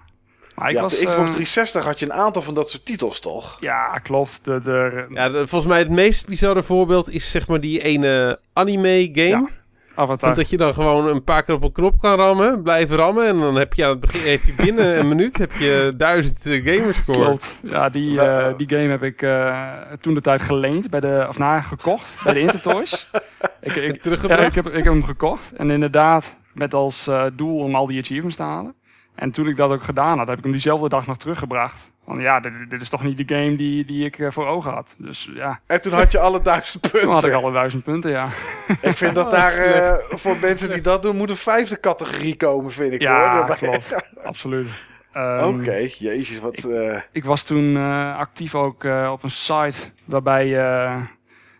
maar ik ja, was, de Xbox eh, 360 had je een aantal van dat soort titels, toch? ja, klopt. De, de, Ja, de- volgens mij het meest bizarre voorbeeld is zeg maar die ene anime game. Ja, Avatar. Want dat je dan gewoon een paar keer op een knop kan rammen, blijven rammen. En dan heb je aan het begin, heb je binnen een minuut heb je duizend eh, gamerscore. Klopt. Ja, die, eh, die game heb ik eh, toen de tijd geleend bij de, of na gekocht bij de Intertoys. ik, ik, ja, ik, heb, ik heb hem gekocht. En inderdaad, met als eh, doel om al die achievements te halen. En toen ik dat ook gedaan had, heb ik hem diezelfde dag nog teruggebracht. Van ja, dit, dit is toch niet de game die, die ik eh, voor ogen had. Dus ja, En toen had je alle duizend punten. toen had ik alle duizend punten, ja. Ik vind dat daar eh, voor mensen die dat doen, moet een vijfde categorie komen, vind ik Ja, hoor. klopt. Absoluut. Ehm, Oké, jezus, wat... eh, Ik was toen actief ook op een site waarbij je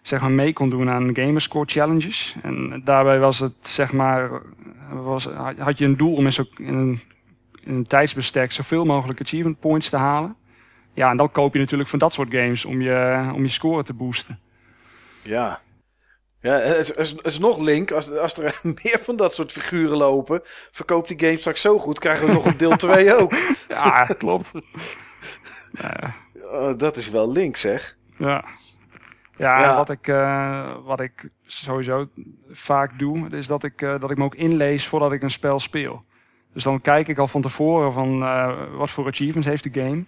zeg maar mee kon doen aan Gamerscore Challenges. En daarbij was het zeg maar, was, had je een doel om in, zo, in, een, in een tijdsbestek zoveel mogelijk achievement points te halen. Ja, en dan koop je natuurlijk van dat soort games om je, om je score te boosten. Ja. Ja, het is, is- nog link. Als, als er meer van dat soort figuren lopen, verkoopt die game straks zo goed, krijgen we nog een deel 2 ook. Ja, klopt. Eh, Oh, dat is wel link, zeg. Ja. Ja, Wat, ik, eh, wat ik sowieso vaak doe, is dat ik, eh, dat ik me ook inlees voordat ik een spel speel. Dus dan kijk ik al van tevoren van eh, wat voor achievements heeft de game.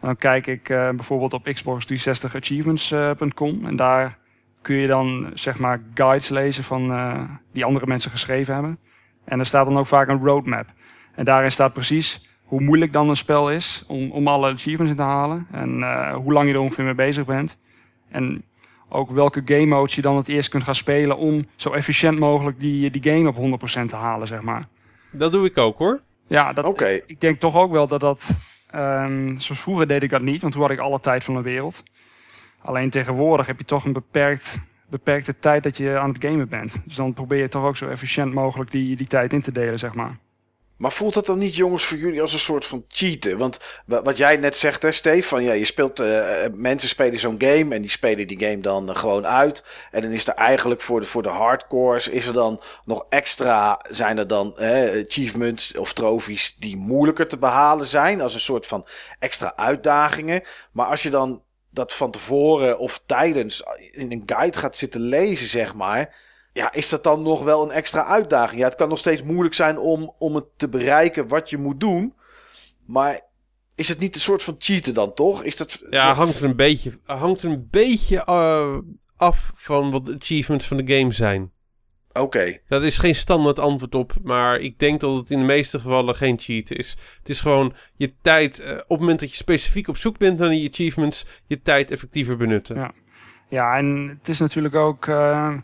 En dan kijk ik eh, bijvoorbeeld op Xbox 360 achievements.com. en daar kun je dan zeg maar guides lezen van, eh, die andere mensen geschreven hebben. En er staat dan ook vaak een roadmap. En daarin staat precies hoe moeilijk dan een spel is om, om alle achievements in te halen. En eh, hoe lang je er ongeveer mee bezig bent. En ook welke game modes je dan het eerst kunt gaan spelen om zo efficiënt mogelijk die, die game op 100% te halen, zeg maar. Dat doe ik ook hoor. Ja, dat, Oké. ik denk toch ook wel dat dat... ehm, zoals vroeger deed ik dat niet, want toen had ik alle tijd van de wereld. Alleen tegenwoordig heb je toch een beperkt, beperkte tijd dat je aan het gamen bent. Dus dan probeer je toch ook zo efficiënt mogelijk die, die tijd in te delen, zeg maar. Maar voelt dat dan niet, jongens, voor jullie als een soort van cheaten? Want wa- wat jij net zegt, hè, Steve, van ja, je speelt, eh, mensen spelen zo'n game en die spelen die game dan eh, gewoon uit. En dan is er eigenlijk voor de, voor de hardcores, is er dan nog extra, zijn er dan eh, achievements of trofies die moeilijker te behalen zijn, als een soort van extra uitdagingen. Maar als je dan dat van tevoren of tijdens in een guide gaat zitten lezen, zeg maar. Ja, is dat dan nog wel een extra uitdaging? Ja, het kan nog steeds moeilijk zijn om, om het te bereiken wat je moet doen. Maar is het niet een soort van cheaten dan toch? Is dat, Ja, dat- hangt er een beetje, hangt er een beetje eh, af van wat de achievements van de game zijn. Oké, Daar is geen standaard antwoord op, maar ik denk dat het in de meeste gevallen geen cheat is. Het is gewoon je tijd, eh, op het moment dat je specifiek op zoek bent naar die achievements, je tijd effectiever benutten. Ja. Ja, en het is natuurlijk ook... eh,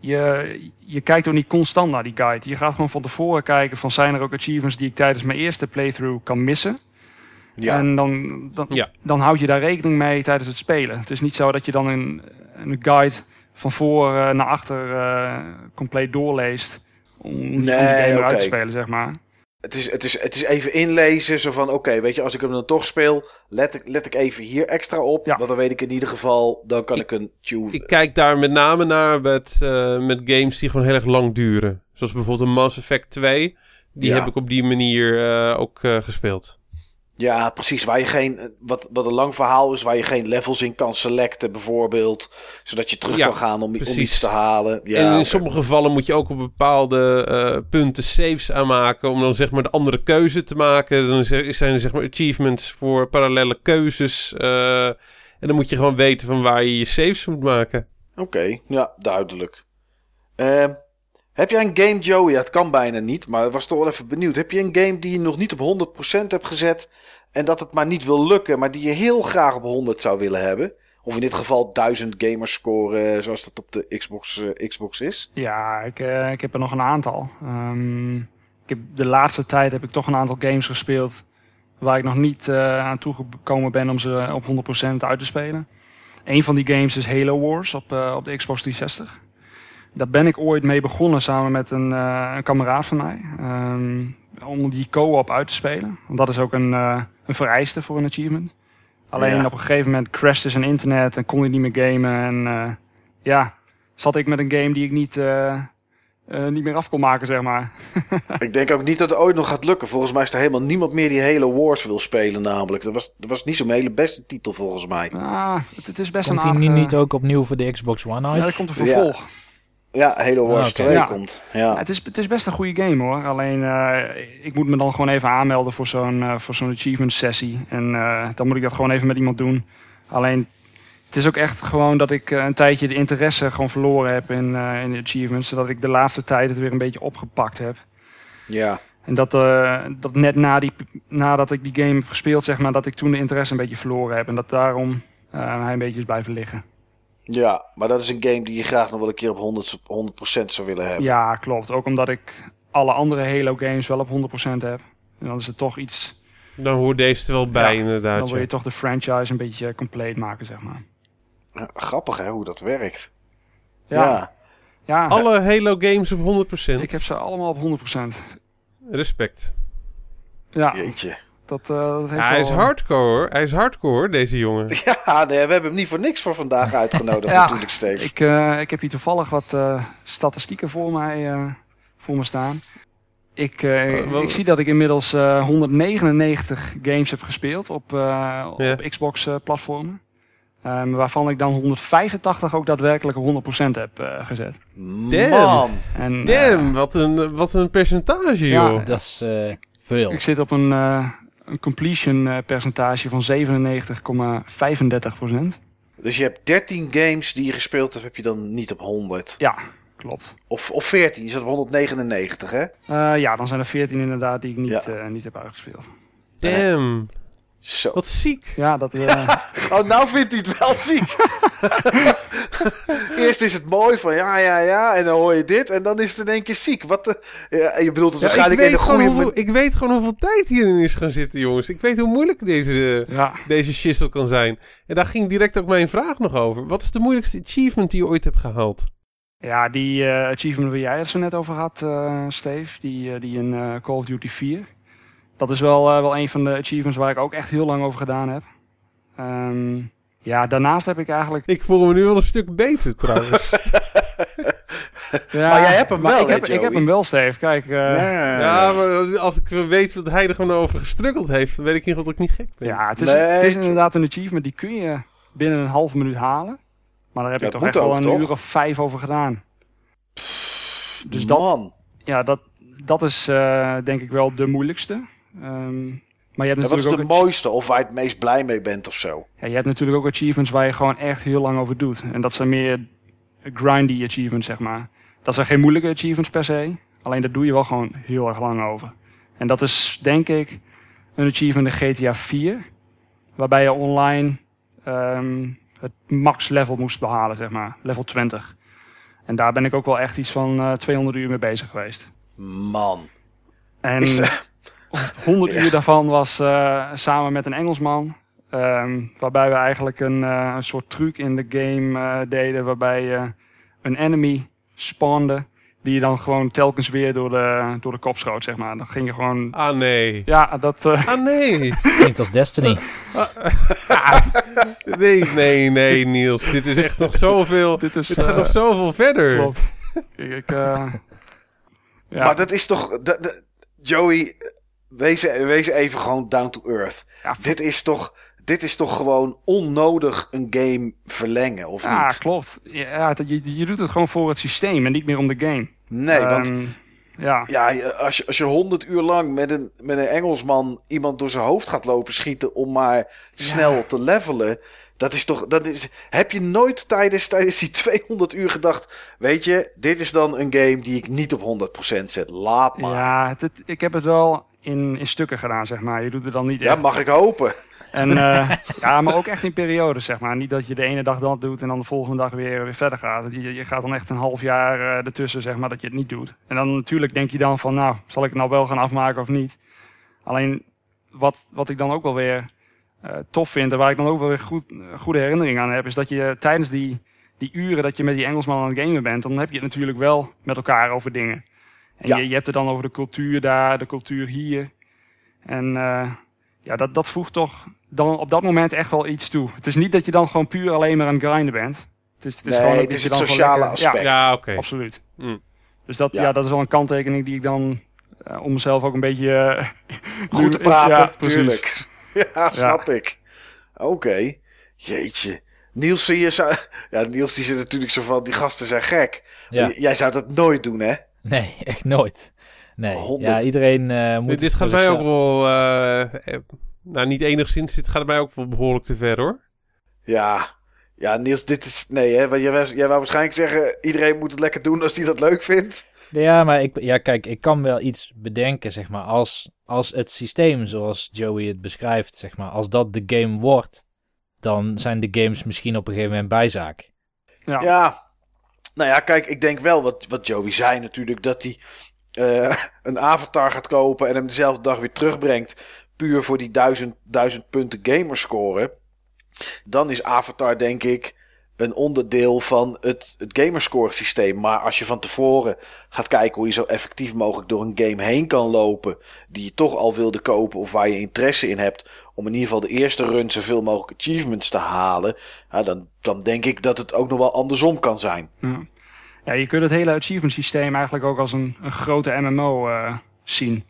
je, je kijkt ook niet constant naar die guide. Je gaat gewoon van tevoren kijken van... zijn er ook achievements die ik tijdens mijn eerste playthrough kan missen? ja. En dan, dan, Ja. dan houd je daar rekening mee tijdens het spelen. Het is niet zo dat je dan een, een guide van voor eh, naar achter eh, compleet doorleest. Om, om die Nee, game oké. uit te spelen, zeg maar. Het, is, het, is, het is even inlezen, zo van oké, weet je, als ik hem dan toch speel, let ik, let ik even hier extra op. Ja. Want dan weet ik in ieder geval, dan kan ik, een tune... Ik kijk daar met name naar met, eh, met games die gewoon heel erg lang duren. Zoals bijvoorbeeld een Mass Effect 2. Die Ja. heb ik op die manier eh, ook eh, gespeeld. Ja, precies. Waar je geen, wat, wat een lang verhaal is, waar je geen levels in kan selecten, bijvoorbeeld. Zodat je terug Ja, kan gaan om, om iets te halen. Ja, en in sommige gevallen moet je ook op bepaalde eh, punten saves aanmaken. Om dan zeg maar de andere keuze te maken. Dan zijn er zeg maar achievements voor parallele keuzes. eh, en dan moet je gewoon weten van waar je je saves moet maken. Oké, ja, duidelijk. Ehm, heb jij een game, Joey? Ja, het kan bijna niet, maar ik was toch wel even benieuwd. Heb je een game die je nog niet op 100% hebt gezet en dat het maar niet wil lukken, maar die je heel graag op 100 zou willen hebben? Of in dit geval 1000 gamerscore, eh, zoals dat op de Xbox, eh, Xbox is? Ja, ik, eh, ik heb er nog een aantal. Ehm, ik heb, de laatste tijd heb ik toch een aantal games gespeeld waar ik nog niet aan toegekomen ben om ze op 100% uit te spelen. Een van die games is Halo Wars op, op de Xbox 360. Daar ben ik ooit mee begonnen samen met een, eh, een kameraad van mij. ehm, om die co-op uit te spelen. Want dat is ook een, eh, een vereiste voor een achievement. Alleen Ja. op een gegeven moment crashte zijn internet en kon hij niet meer gamen. En eh, ja, zat ik met een game die ik niet, eh, eh, niet meer af kon maken, zeg maar. ik denk ook niet dat het ooit nog gaat lukken. Volgens mij is er helemaal niemand meer die Halo Wars wil spelen namelijk. Dat was, dat was niet zo'n hele beste titel volgens mij. Ah, het, het is best Komt een aardige... niet ook opnieuw voor de Xbox One uit? Ja, er komt een vervolg. Ja, Halo Wars Ah, oké. 2 Ja. komt. Ja, Ja. het, is, het is best een goede game hoor. Alleen eh, ik moet me dan gewoon even aanmelden voor zo'n eh, voor zo'n achievement sessie. En eh, dan moet ik dat gewoon even met iemand doen. Alleen het is ook echt gewoon dat ik eh, een tijdje de interesse gewoon verloren heb in, eh, in de achievements. Zodat ik de laatste tijd het weer een beetje opgepakt heb. ja. En dat, eh, dat net na die, nadat ik die game heb gespeeld, zeg maar, dat ik toen de interesse een beetje verloren heb. En dat daarom eh, hij een beetje is blijven liggen. Ja, maar dat is een game die je graag nog wel een keer op 100, 100% zou willen hebben. Ja, klopt. Ook omdat ik alle andere Halo games wel op 100% heb. En dan is het toch iets Dan hoort deze er wel bij Ja, inderdaad. Dan wil ja. je toch de franchise een beetje compleet maken, zeg maar. Ja, Grappig hè, hoe dat werkt. Ja, Ja. ja. Alle Halo games op 100%. ik heb ze allemaal op 100%. Respect. Ja, Jeetje. Dat, eh, dat heeft Ja, hij is hardcore. Hij is hardcore deze jongen. Ja, nee, we hebben hem niet voor niks voor vandaag uitgenodigd Ja. natuurlijk, Steve. Ik, eh, ik heb hier toevallig wat eh, statistieken voor mij eh, voor me staan. Ik, ik zie dat ik inmiddels eh, 199 games heb gespeeld op, eh, op. Xbox-platformen. waarvan ik dan 185 ook daadwerkelijk op 100% heb eh, gezet. Damn. Man. En, Damn, wat een, wat een percentage Ja. joh. Dat is eh, veel. Ik zit op een, eh, een completion eh, percentage van 97,35% Dus je hebt 13 games die je gespeeld hebt, heb je dan niet op 100. Ja, klopt. Of, of 14, je zat op 199 hè? Eh, ja, dan zijn er 14 inderdaad die ik niet, Ja. eh, niet heb uitgespeeld. Damn, Zo. wat ziek. Ja, dat... eh, Oh, nou vindt hij het wel ziek. Eerst is het mooi van ja, ja, ja. En dan hoor je dit. En dan is het in één keer ziek. Wat de, ja, je bedoelt het Ja, waarschijnlijk in de goede... hoeveel, ik weet gewoon hoeveel tijd hierin is gaan zitten, jongens. Ik weet hoe moeilijk deze, ja, deze shizzle kan zijn. En daar ging direct ook mijn vraag nog over. Wat is de moeilijkste achievement die je ooit hebt gehaald? ja, die eh, achievement waar jij het zo net over had, eh, Steve. Die, eh, die in eh, Call of Duty 4. Dat is wel, eh, wel een van de achievements waar ik ook echt heel lang over gedaan heb. Ehm, ja, daarnaast heb ik eigenlijk... Ik voel me nu wel een stuk beter trouwens. Ja, Maar jij hebt hem maar wel, ik heb, ik heb hem wel, Steve. Kijk, eh, Ja. ja, maar als ik weet wat hij er gewoon over gestruggeld heeft, dan weet ik niet of ik niet gek ben. Ja, het is, Nee, het is inderdaad een achievement die kun je binnen een halve minuut halen. Maar daar heb Ja, je dat toch echt wel een toch? uur of vijf over gedaan. Dus dat, Man. ja, dat, dat is eh, denk ik wel de moeilijkste. Ehm, maar je hebt, Ja, wat is natuurlijk de ook, mooiste of waar je het meest blij mee bent of zo? ja, je hebt natuurlijk ook achievements waar je gewoon echt heel lang over doet. En dat zijn meer grindy achievements, zeg maar. Dat zijn geen moeilijke achievements per se. Alleen daar doe je wel gewoon heel erg lang over. En dat is denk ik een achievement in GTA 4. Waarbij je online ehm, het max level moest behalen, zeg maar. Level 20. En daar ben ik ook wel echt iets van eh 200 uur mee bezig geweest. Man. En Is de- 100 uur daarvan was eh, samen met een Engelsman. ehm, waarbij we eigenlijk een, eh, een soort truc in de game eh, deden. Waarbij je een enemy spawnde. Die je dan gewoon telkens weer door de, door de kop schoot, zeg maar. Dan ging je gewoon... Ah nee. Ja, dat... eh, Ah nee. Klinkt als Destiny. Nee, nee, nee, Niels. Dit is echt nog zoveel. dit is... Dit gaat nog zoveel verder. Klopt. ik, ik, eh, ja. Maar dat is toch... dat- dat- Joey, wees, wees even gewoon down to earth. Ja, Dit is toch, dit is toch gewoon onnodig een game verlengen, of ja niet? klopt. Ja, het- je, je doet het gewoon voor het systeem en niet meer om de game. Nee, want Ehm, ja, ja, als je, als je honderd uur lang met een, met een Engelsman iemand door zijn hoofd gaat lopen schieten om maar snel te levelen. Dat is toch, dat is, heb je nooit tijdens, tijdens die 200 uur gedacht, weet je, dit is dan een game die ik niet op 100% zet. Laat maar. Ja, ik heb het wel in, in stukken gedaan, zeg maar. Je doet het dan niet echt. mag ik hopen. En, eh, ja, maar ook echt in periodes, zeg maar. Niet dat je de ene dag dat doet en dan de volgende dag weer, weer verder gaat. Je, je gaat dan echt een half jaar eh, ertussen, zeg maar, dat je het niet doet. En dan natuurlijk denk je dan van, nou, zal ik het nou wel gaan afmaken of niet? Alleen, wat, wat ik dan ook wel weer eh, tof vind en waar ik dan ook wel weer goed, goede herinneringen aan heb, is dat je tijdens die, die uren dat je met die Engelsman aan het gamen bent, dan heb je het natuurlijk wel met elkaar over dingen. En Ja. je, je hebt het dan over de cultuur daar, de cultuur hier. En eh, ja, dat, dat voegt toch dan op dat moment echt wel iets toe. Het is niet dat je dan gewoon puur alleen maar aan het grinden bent. Het is, het is Nee, gewoon het is het sociale lekker- aspect. Ja, oké. Absoluut. Mm. Dus dat, Ja. ja. dat is wel een kanttekening die ik dan eh, om mezelf ook een beetje... eh, Goed te praten, ja, tuurlijk. Ja, snap ik. Oké. Jeetje. Niels, zie je zou... Ja, Niels die zit natuurlijk zo van, die gasten zijn gek. Jij zou dat nooit doen, hè? Nee, echt nooit. Nee, ja, iedereen eh, moet... Dit, gaat mij ook wel... eh, eh, nou, niet enigszins. Dit gaat mij ook wel behoorlijk te ver, hoor. Ja. Ja, Niels, dit is... Nee, hè? Want jij, wou- jij wou waarschijnlijk zeggen, iedereen moet het lekker doen als hij dat leuk vindt. Ja, maar ik, ja, kijk, ik kan wel iets bedenken, zeg maar, als, als het systeem zoals Joey het beschrijft, zeg maar, als dat de game wordt, dan zijn de games misschien op een gegeven moment bijzaak. Ja. Ja. Nou ja, kijk, ik denk wel wat, wat Joey zei natuurlijk, dat hij eh, een avatar gaat kopen en hem dezelfde dag weer terugbrengt. Puur voor die duizend, duizend punten gamerscore. Dan is avatar denk ik een onderdeel van het, het gamerscore systeem. Maar als je van tevoren gaat kijken hoe je zo effectief mogelijk door een game heen kan lopen. Die je toch al wilde kopen of waar je interesse in hebt. Om in ieder geval de eerste run zoveel mogelijk achievements te halen. Dan, dan denk ik dat het ook nog wel andersom kan zijn. Ja. ja, je kunt het hele achievement systeem eigenlijk ook als een, een grote MMO eh, zien.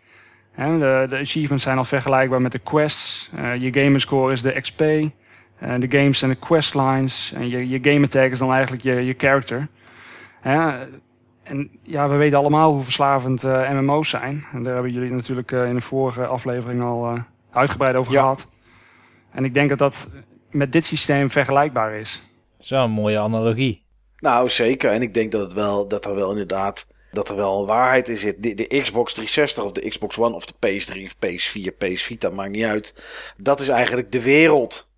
De, de achievements zijn al vergelijkbaar met de quests. Eh, je gamerscore is de XP. eh, de games zijn de questlines. En je, je gamertag is dan eigenlijk je, je character. En ja, we weten allemaal hoe verslavend MMO's zijn. En daar hebben jullie natuurlijk in de vorige aflevering al uitgebreid over Ja. gehad. En ik denk dat dat met dit systeem vergelijkbaar is. Dat is wel een mooie analogie. Nou, zeker. En ik denk dat, het wel, dat er wel inderdaad dat er wel een waarheid in zit. De, de Xbox 360 of de Xbox One of de PS3 of PS4, PS Vita, maakt niet uit. Dat is eigenlijk de wereld.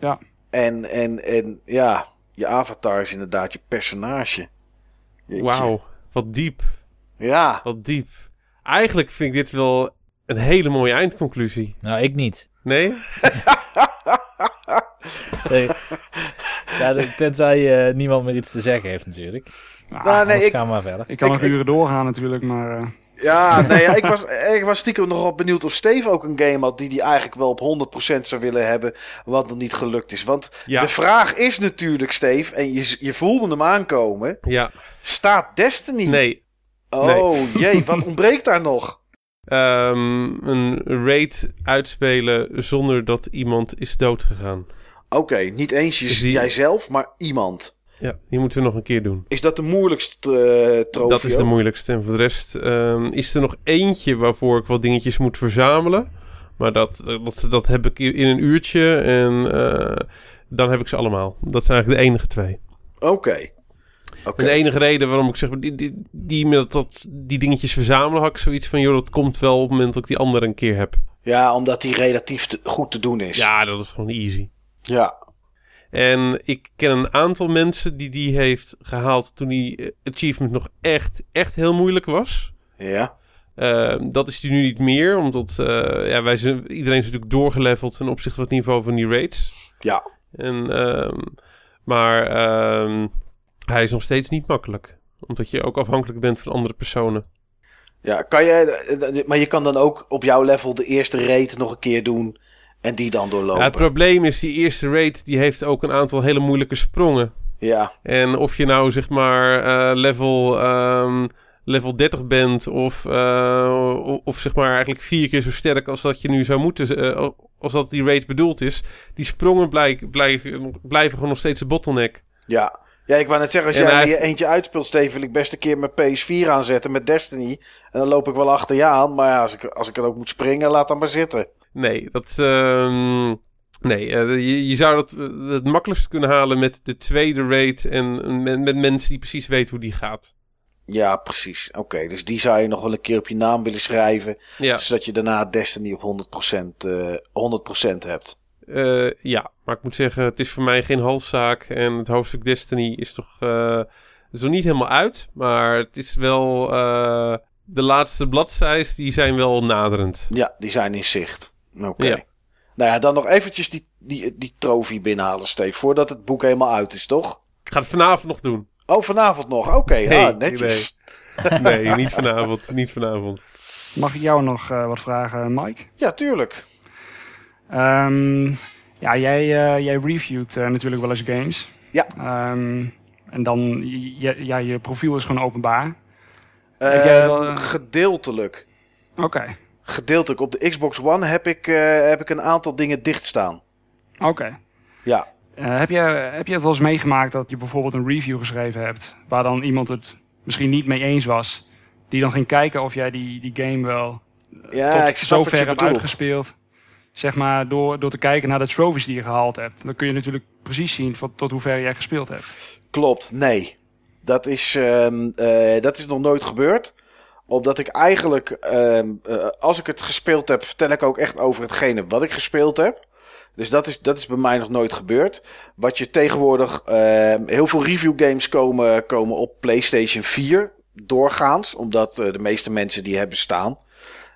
Ja. En, en, en ja, je avatar is inderdaad je personage. Wauw, wat diep. Ja, Wat diep. Eigenlijk vind ik dit wel een hele mooie eindconclusie. Nou, ik niet. Nee? Nee. ja, tenzij eh, niemand meer iets te zeggen heeft natuurlijk. Nou, Nou, nee, ik, gaan we maar verder. Ik kan Ik- nog uren doorgaan natuurlijk, maar... eh, ja, nee, ja, ik, was, ik was stiekem nog wel benieuwd of Steve ook een game had die hij eigenlijk wel op 100% zou willen hebben, wat nog niet gelukt is. Want Ja. de vraag is natuurlijk, Steve, en je, je voelde hem aankomen, Ja. staat Destiny? Nee. Oh jee, wat ontbreekt daar nog? Ehm, een raid uitspelen zonder dat iemand is doodgegaan. Oké, niet eens die- jijzelf, maar iemand. Ja, die moeten we nog een keer doen. Is dat de moeilijkste eh trofee? Dat is de moeilijkste. En voor de rest ehm, is er nog eentje waarvoor ik wat dingetjes moet verzamelen. Maar dat, dat, dat heb ik in een uurtje en eh, dan heb ik ze allemaal. Dat zijn eigenlijk de enige twee. Oké. En de enige reden waarom ik zeg, die, die, die, met dat, die dingetjes verzamelen, had ik zoiets van, joh, dat komt wel op het moment dat ik die andere een keer heb. Ja, omdat die relatief te- goed te doen is. Ja, dat is gewoon easy. Ja. En ik ken een aantal mensen die die heeft gehaald toen die eh, achievement nog echt, echt heel moeilijk was. Ja. Eh, dat is die nu niet meer, omdat eh, ja, wij zijn, iedereen is natuurlijk doorgeleveld ten opzichte van het niveau van die raids. Ja. En, ehm, maar ehm, hij is nog steeds niet makkelijk. Omdat je ook afhankelijk bent van andere personen. Ja, kan je, eh, maar je kan dan ook op jouw level de eerste raid nog een keer doen en die dan doorlopen. Ja, het probleem is, die eerste raid die heeft ook een aantal hele moeilijke sprongen. Ja, En of je nou zeg maar eh, level, ehm, level 30 bent of, uh, of, zeg maar eigenlijk vier keer zo sterk als dat je nu zou moeten, uh, als dat die rate bedoeld is. Die sprongen blijven, blijven, blijven gewoon nog steeds een bottleneck. Ja, ja, ik wou net zeggen, als jij er eentje uitspeelt, Steven, wil ik best een keer mijn PS4 aanzetten met Destiny. En dan loop ik wel achter je aan. Maar ja, als ik, als ik er ook moet springen, laat dan maar zitten. Nee, dat... Uh, nee, uh, je, je, zou dat het makkelijkst kunnen halen met de tweede rate en met, met mensen die precies weten hoe die gaat. Ja, precies. Oké, dus die zou je nog wel een keer op je naam willen schrijven. Ja. Zodat je daarna Destiny op 100%, uh, 100% hebt. Uh, ja, maar ik moet zeggen, het is voor mij geen halfzaak. En het hoofdstuk Destiny is toch, uh, is nog niet helemaal uit. Maar het is wel. Uh, de laatste bladzijs, die zijn wel naderend. Ja, die zijn in zicht. Oké. Ja. Nou ja, dan nog eventjes die, die, die trofee binnenhalen, Steve. Voordat het boek helemaal uit is, toch? Ik ga het vanavond nog doen. Oh, vanavond nog? Oké, nee, ah, netjes. Nee. nee, niet vanavond. Niet vanavond. Mag ik jou nog wat vragen, Mike? Ja, tuurlijk. Um, ja, jij, uh, jij reviewt uh, natuurlijk wel eens games. Ja. Um, en dan, ja, je profiel is gewoon openbaar. Jij wel, gedeeltelijk. Oké. Okay. Gedeeltelijk. Op de Xbox One heb ik, heb ik een aantal dingen dicht staan. Oké. Okay. Ja. heb, je, heb je het wel eens meegemaakt dat je bijvoorbeeld een review geschreven hebt... waar dan iemand het misschien niet mee eens was... die dan ging kijken of jij die, die game wel ja, tot zover hebt uitgespeeld zeg maar, door, door te kijken naar de trophies die je gehaald hebt. Dan kun je natuurlijk precies zien van, tot hoever jij gespeeld hebt. Klopt, nee. Dat is, um, uh, dat is nog nooit gebeurd. Omdat ik eigenlijk, um, uh, als ik het gespeeld heb, vertel ik ook echt over hetgene wat ik gespeeld heb. Dus dat is, dat is bij mij nog nooit gebeurd. Wat je tegenwoordig, uh, heel veel review games komen, komen op PlayStation 4 doorgaans. Omdat uh, de meeste mensen die hebben staan.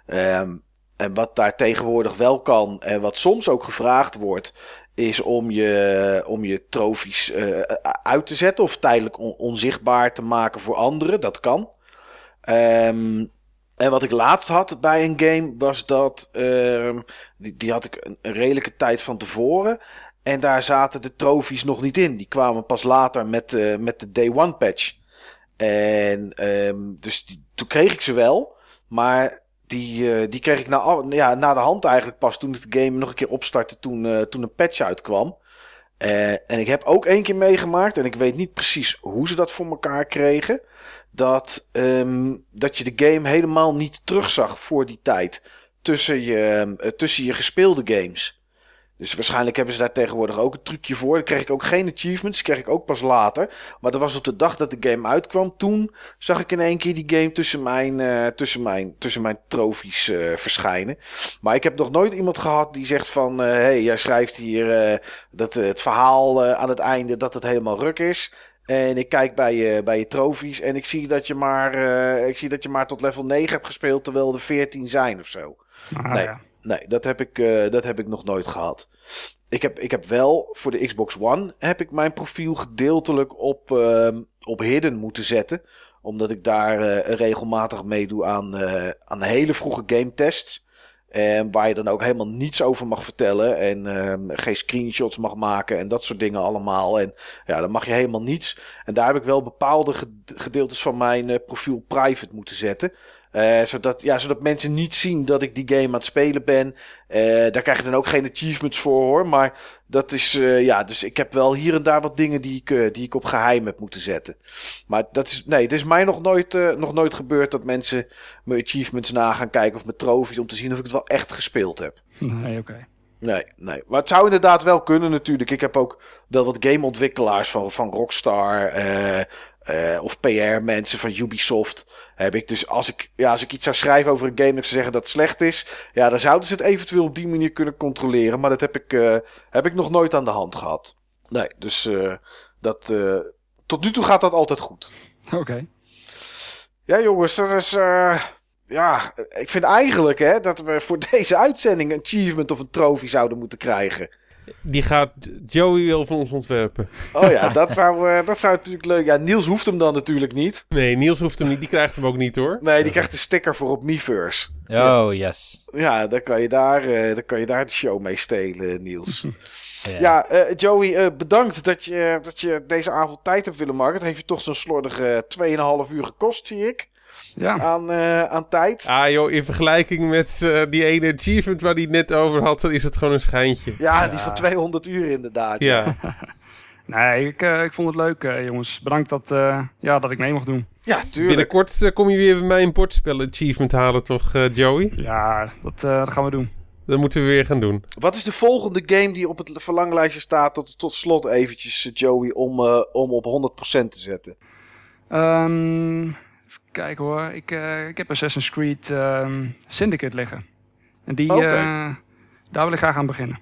Um, en wat daar tegenwoordig wel kan en wat soms ook gevraagd wordt, is om je, om je trofies uh, uit te zetten of tijdelijk on onzichtbaar te maken voor anderen. Dat kan. Um, en wat ik laatst had bij een game was dat, uh, die, die had ik een, redelijke tijd van tevoren. En daar zaten de trofies nog niet in. Die kwamen pas later met, uh, met de day one patch. En um, dus toen kreeg ik ze wel. Maar die, uh, die kreeg ik na, ja, na de hand eigenlijk pas toen het game nog een keer opstartte toen, uh, toen een patch uitkwam. Uh, en ik heb ook één keer meegemaakt, en ik weet niet precies hoe ze dat voor elkaar kregen. Dat, um, dat je de game helemaal niet terugzag voor die tijd. Tussen je, tussen je gespeelde games. Dus waarschijnlijk hebben ze daar tegenwoordig ook een trucje voor. Dan kreeg ik ook geen achievements, kreeg ik ook pas later. Maar dat was op de dag dat de game uitkwam. Toen zag ik in één keer die game tussen mijn, uh, tussen mijn, tussen mijn trofies uh, verschijnen. Maar ik heb nog nooit iemand gehad die zegt van... Hé, uh, hey, jij schrijft hier dat het verhaal aan het einde dat het helemaal ruk is. En ik kijk bij je, bij je trofies en ik zie, dat je maar, ik zie dat je maar tot level 9 hebt gespeeld... terwijl er 14 zijn of zo. Ah, nee. Ja. Nee, dat heb ik, uh, dat heb ik nog nooit gehad. Ik heb, ik heb wel voor de Xbox One heb ik mijn profiel gedeeltelijk op, uh, op hidden moeten zetten. Omdat ik daar uh, regelmatig meedoe aan, aan hele vroege game tests. En waar je dan ook helemaal niets over mag vertellen. En ehm, geen screenshots mag maken en dat soort dingen allemaal. En ja, dan mag je helemaal niets. En daar heb ik wel bepaalde gedeeltes van mijn profiel private moeten zetten. Uh, zodat, ja, zodat mensen niet zien dat ik die game aan het spelen ben. Uh, daar krijg je dan ook geen achievements voor hoor. Maar dat is, uh, ja, dus ik heb wel hier en daar wat dingen die ik, die ik op geheim heb moeten zetten. Maar dat is, nee, het is mij nog nooit, nog nooit gebeurd dat mensen mijn achievements na gaan kijken of mijn trofies om te zien of ik het wel echt gespeeld heb. Nee, oké. Okay. Nee, nee. Maar het zou inderdaad wel kunnen natuurlijk. Ik heb ook wel wat gameontwikkelaars van, van Rockstar uh, uh, of PR-mensen van Ubisoft. Heb ik dus als ik, ja, als ik iets zou schrijven over een game en ik zou zeggen dat het slecht is. Ja, dan zouden ze het eventueel op die manier kunnen controleren. Maar dat heb ik, uh, heb ik nog nooit aan de hand gehad. Nee, dus uh, dat, uh, tot nu toe gaat dat altijd goed. Oké. Okay. Ja, jongens, dat is. ja, ik vind eigenlijk hè, dat we voor deze uitzending een achievement of een trofee zouden moeten krijgen. Die gaat Joey wel van ons ontwerpen. Oh ja, dat zou, uh, dat zou natuurlijk leuk. Ja, Niels hoeft hem dan natuurlijk niet. Nee, Niels hoeft hem niet. Die krijgt hem ook niet hoor. Nee, die krijgt een sticker voor op Miiverse. Oh, yes. Ja, dan kan je daar, uh, dan kan je daar de show mee stelen, Niels. ja, ja uh, Joey, bedankt dat je, dat je deze avond tijd hebt willen maken. Het heeft je toch zo'n slordige 2,5 uur gekost, zie ik. Ja, aan, eh, aan tijd. Ah joh, in vergelijking met eh, die ene achievement waar hij het net over had, dan is het gewoon een schijntje. Ja, die van 200 uur inderdaad. Ja, nee, ik, eh, ik vond het leuk, eh, jongens. Bedankt dat, eh, ja, dat ik mee mocht doen. Ja, tuurlijk. binnenkort kom je weer bij mij een bordspel achievement halen, toch Joey? Ja, dat, eh, dat gaan we doen. Dat moeten we weer gaan doen. Wat is de volgende game die op het verlanglijstje staat tot, tot slot eventjes, Joey, om, eh, om op 100% te zetten? Ehm, kijken hoor. Ik, eh, ik heb Assassin's Creed ehm, Syndicate liggen. En die, eh, daar wil ik graag aan beginnen.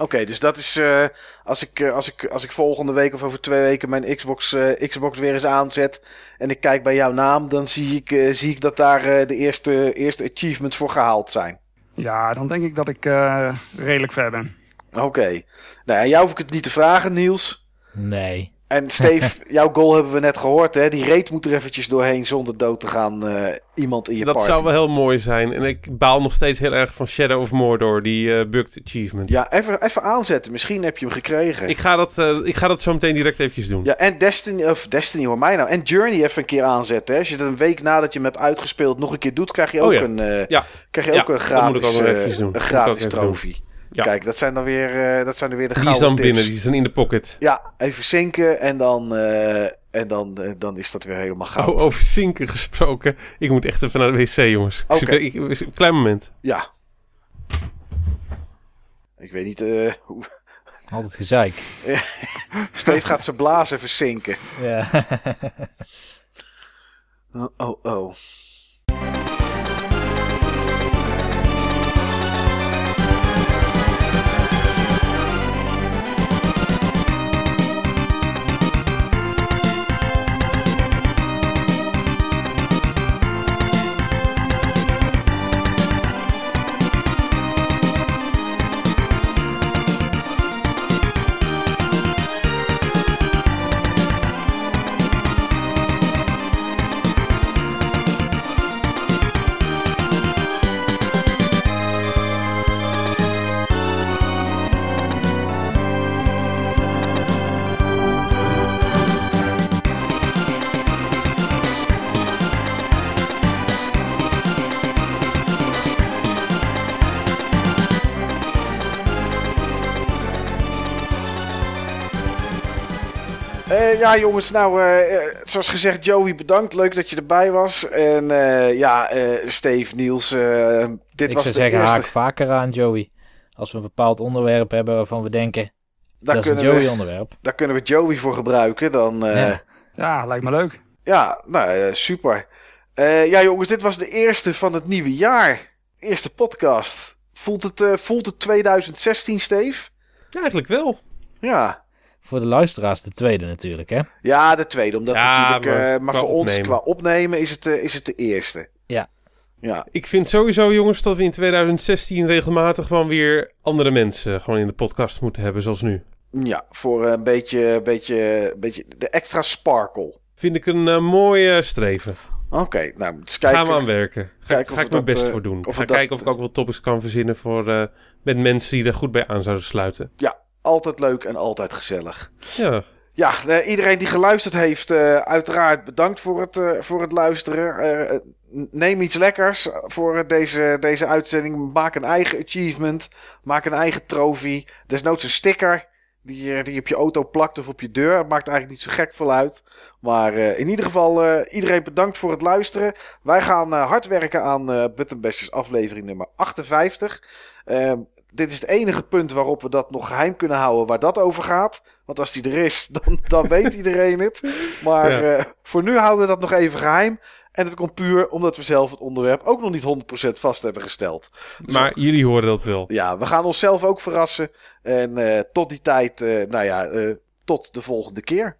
Oké, dus dat is eh, als, ik, eh, als, ik, als ik volgende week of over twee weken mijn Xbox, eh, Xbox weer eens aanzet en ik kijk bij jouw naam, dan zie ik, eh, zie ik dat daar eh, de eerste, eerste achievements voor gehaald zijn. Ja, dan denk ik dat ik eh, redelijk ver ben. Oké. Nou, aan jou hoef ik het niet te vragen, Niels. Nee. En Steve, jouw goal hebben we net gehoord, hè? Die reet moet er eventjes doorheen zonder dood te gaan eh, iemand in je dat party. zou wel heel mooi zijn. En ik baal nog steeds heel erg van Shadow of Mordor, die eh bugged achievement. Ja, even, even aanzetten. Misschien heb je hem gekregen. Ik, ga dat, eh, ik ga dat zo meteen direct eventjes doen. Ja, en Destiny, of Destiny hoor mij nou. En Journey even een keer aanzetten. Hè. Als je het een week nadat je hem hebt uitgespeeld nog een keer doet, krijg je ook Oh ja. een, eh, Ja. krijg je Ja, ook een dat gratis, ook nog eh, doen. een Dat gratis ook trofee. Ja. Kijk, dat zijn dan weer, eh, dat zijn dan weer de Die is dan binnen, die is dan in de pocket. Ja, even zinken en dan, eh, en dan, eh, dan is dat weer helemaal goud. Oh, over zinken gesproken. Ik moet echt even naar de wc, jongens. Ik Oké. zit- ik- ik- een klein moment. Ja. Ik weet niet, eh, hoe... Altijd gezeik. Steve gaat zijn blazen verzinken. Ja. Oh, oh, oh. Ja, jongens, nou, eh, eh, zoals gezegd, Joey, bedankt. Leuk dat je erbij was. En eh, ja, eh, Steve, Niels, eh, dit ik was zou de zeggen, eerste. haak vaker aan Joey. Als we een bepaald onderwerp hebben waarvan we denken, Daar dat is een kunnen, we, Joey-onderwerp. daar kunnen we Joey voor gebruiken. Dan, eh, ja. Ja. Ja, lijkt me leuk. nou, eh, super. Eh, ja, jongens, dit was de eerste van het nieuwe jaar. Eerste podcast. Voelt het, eh, voelt het 2016, Steve? Ja, eigenlijk wel. Ja. Voor de luisteraars de tweede natuurlijk, hè? Ja, de tweede. Omdat Ja, natuurlijk, maar eh, maar voor ons qua opnemen is het, eh, is het de eerste. Ja. Ja, Ik vind sowieso, jongens, dat we in 2016 regelmatig gewoon weer andere mensen gewoon in de podcast moeten hebben, zoals nu. ja voor een beetje, beetje, beetje de extra sparkle. Vind ik een eh, mooie streven. Oké, nou, eens kijken. Gaan we aan werken. Ga, ik mijn dat, best eh, voor doen. of Ga dat- kijken of ik ook wel topics kan verzinnen voor, eh, met mensen die er goed bij aan zouden sluiten. Ja, altijd leuk en altijd gezellig. Ja, Ja, iedereen die geluisterd heeft, eh, uiteraard bedankt voor het, eh, voor het luisteren. Eh, neem iets lekkers voor deze, deze uitzending. Maak een eigen achievement. Maak een eigen trofee. Desnoods een sticker die, je- die op je auto plakt of op je deur. Het maakt eigenlijk niet zo gek veel uit. Maar in ieder geval, iedereen bedankt voor het luisteren. Wij gaan hard werken aan Bashers aflevering nummer 58. Dit is het enige punt waarop we dat nog geheim kunnen houden waar dat over gaat. Want als die er is, dan, dan weet iedereen het. Maar Ja. eh, voor nu houden we dat nog even geheim. En het komt puur omdat we zelf het onderwerp ook nog niet 100% vast hebben gesteld. maar jullie horen dat wel. Ja, we gaan onszelf ook verrassen. En eh, tot die tijd, eh, nou ja, tot de volgende keer.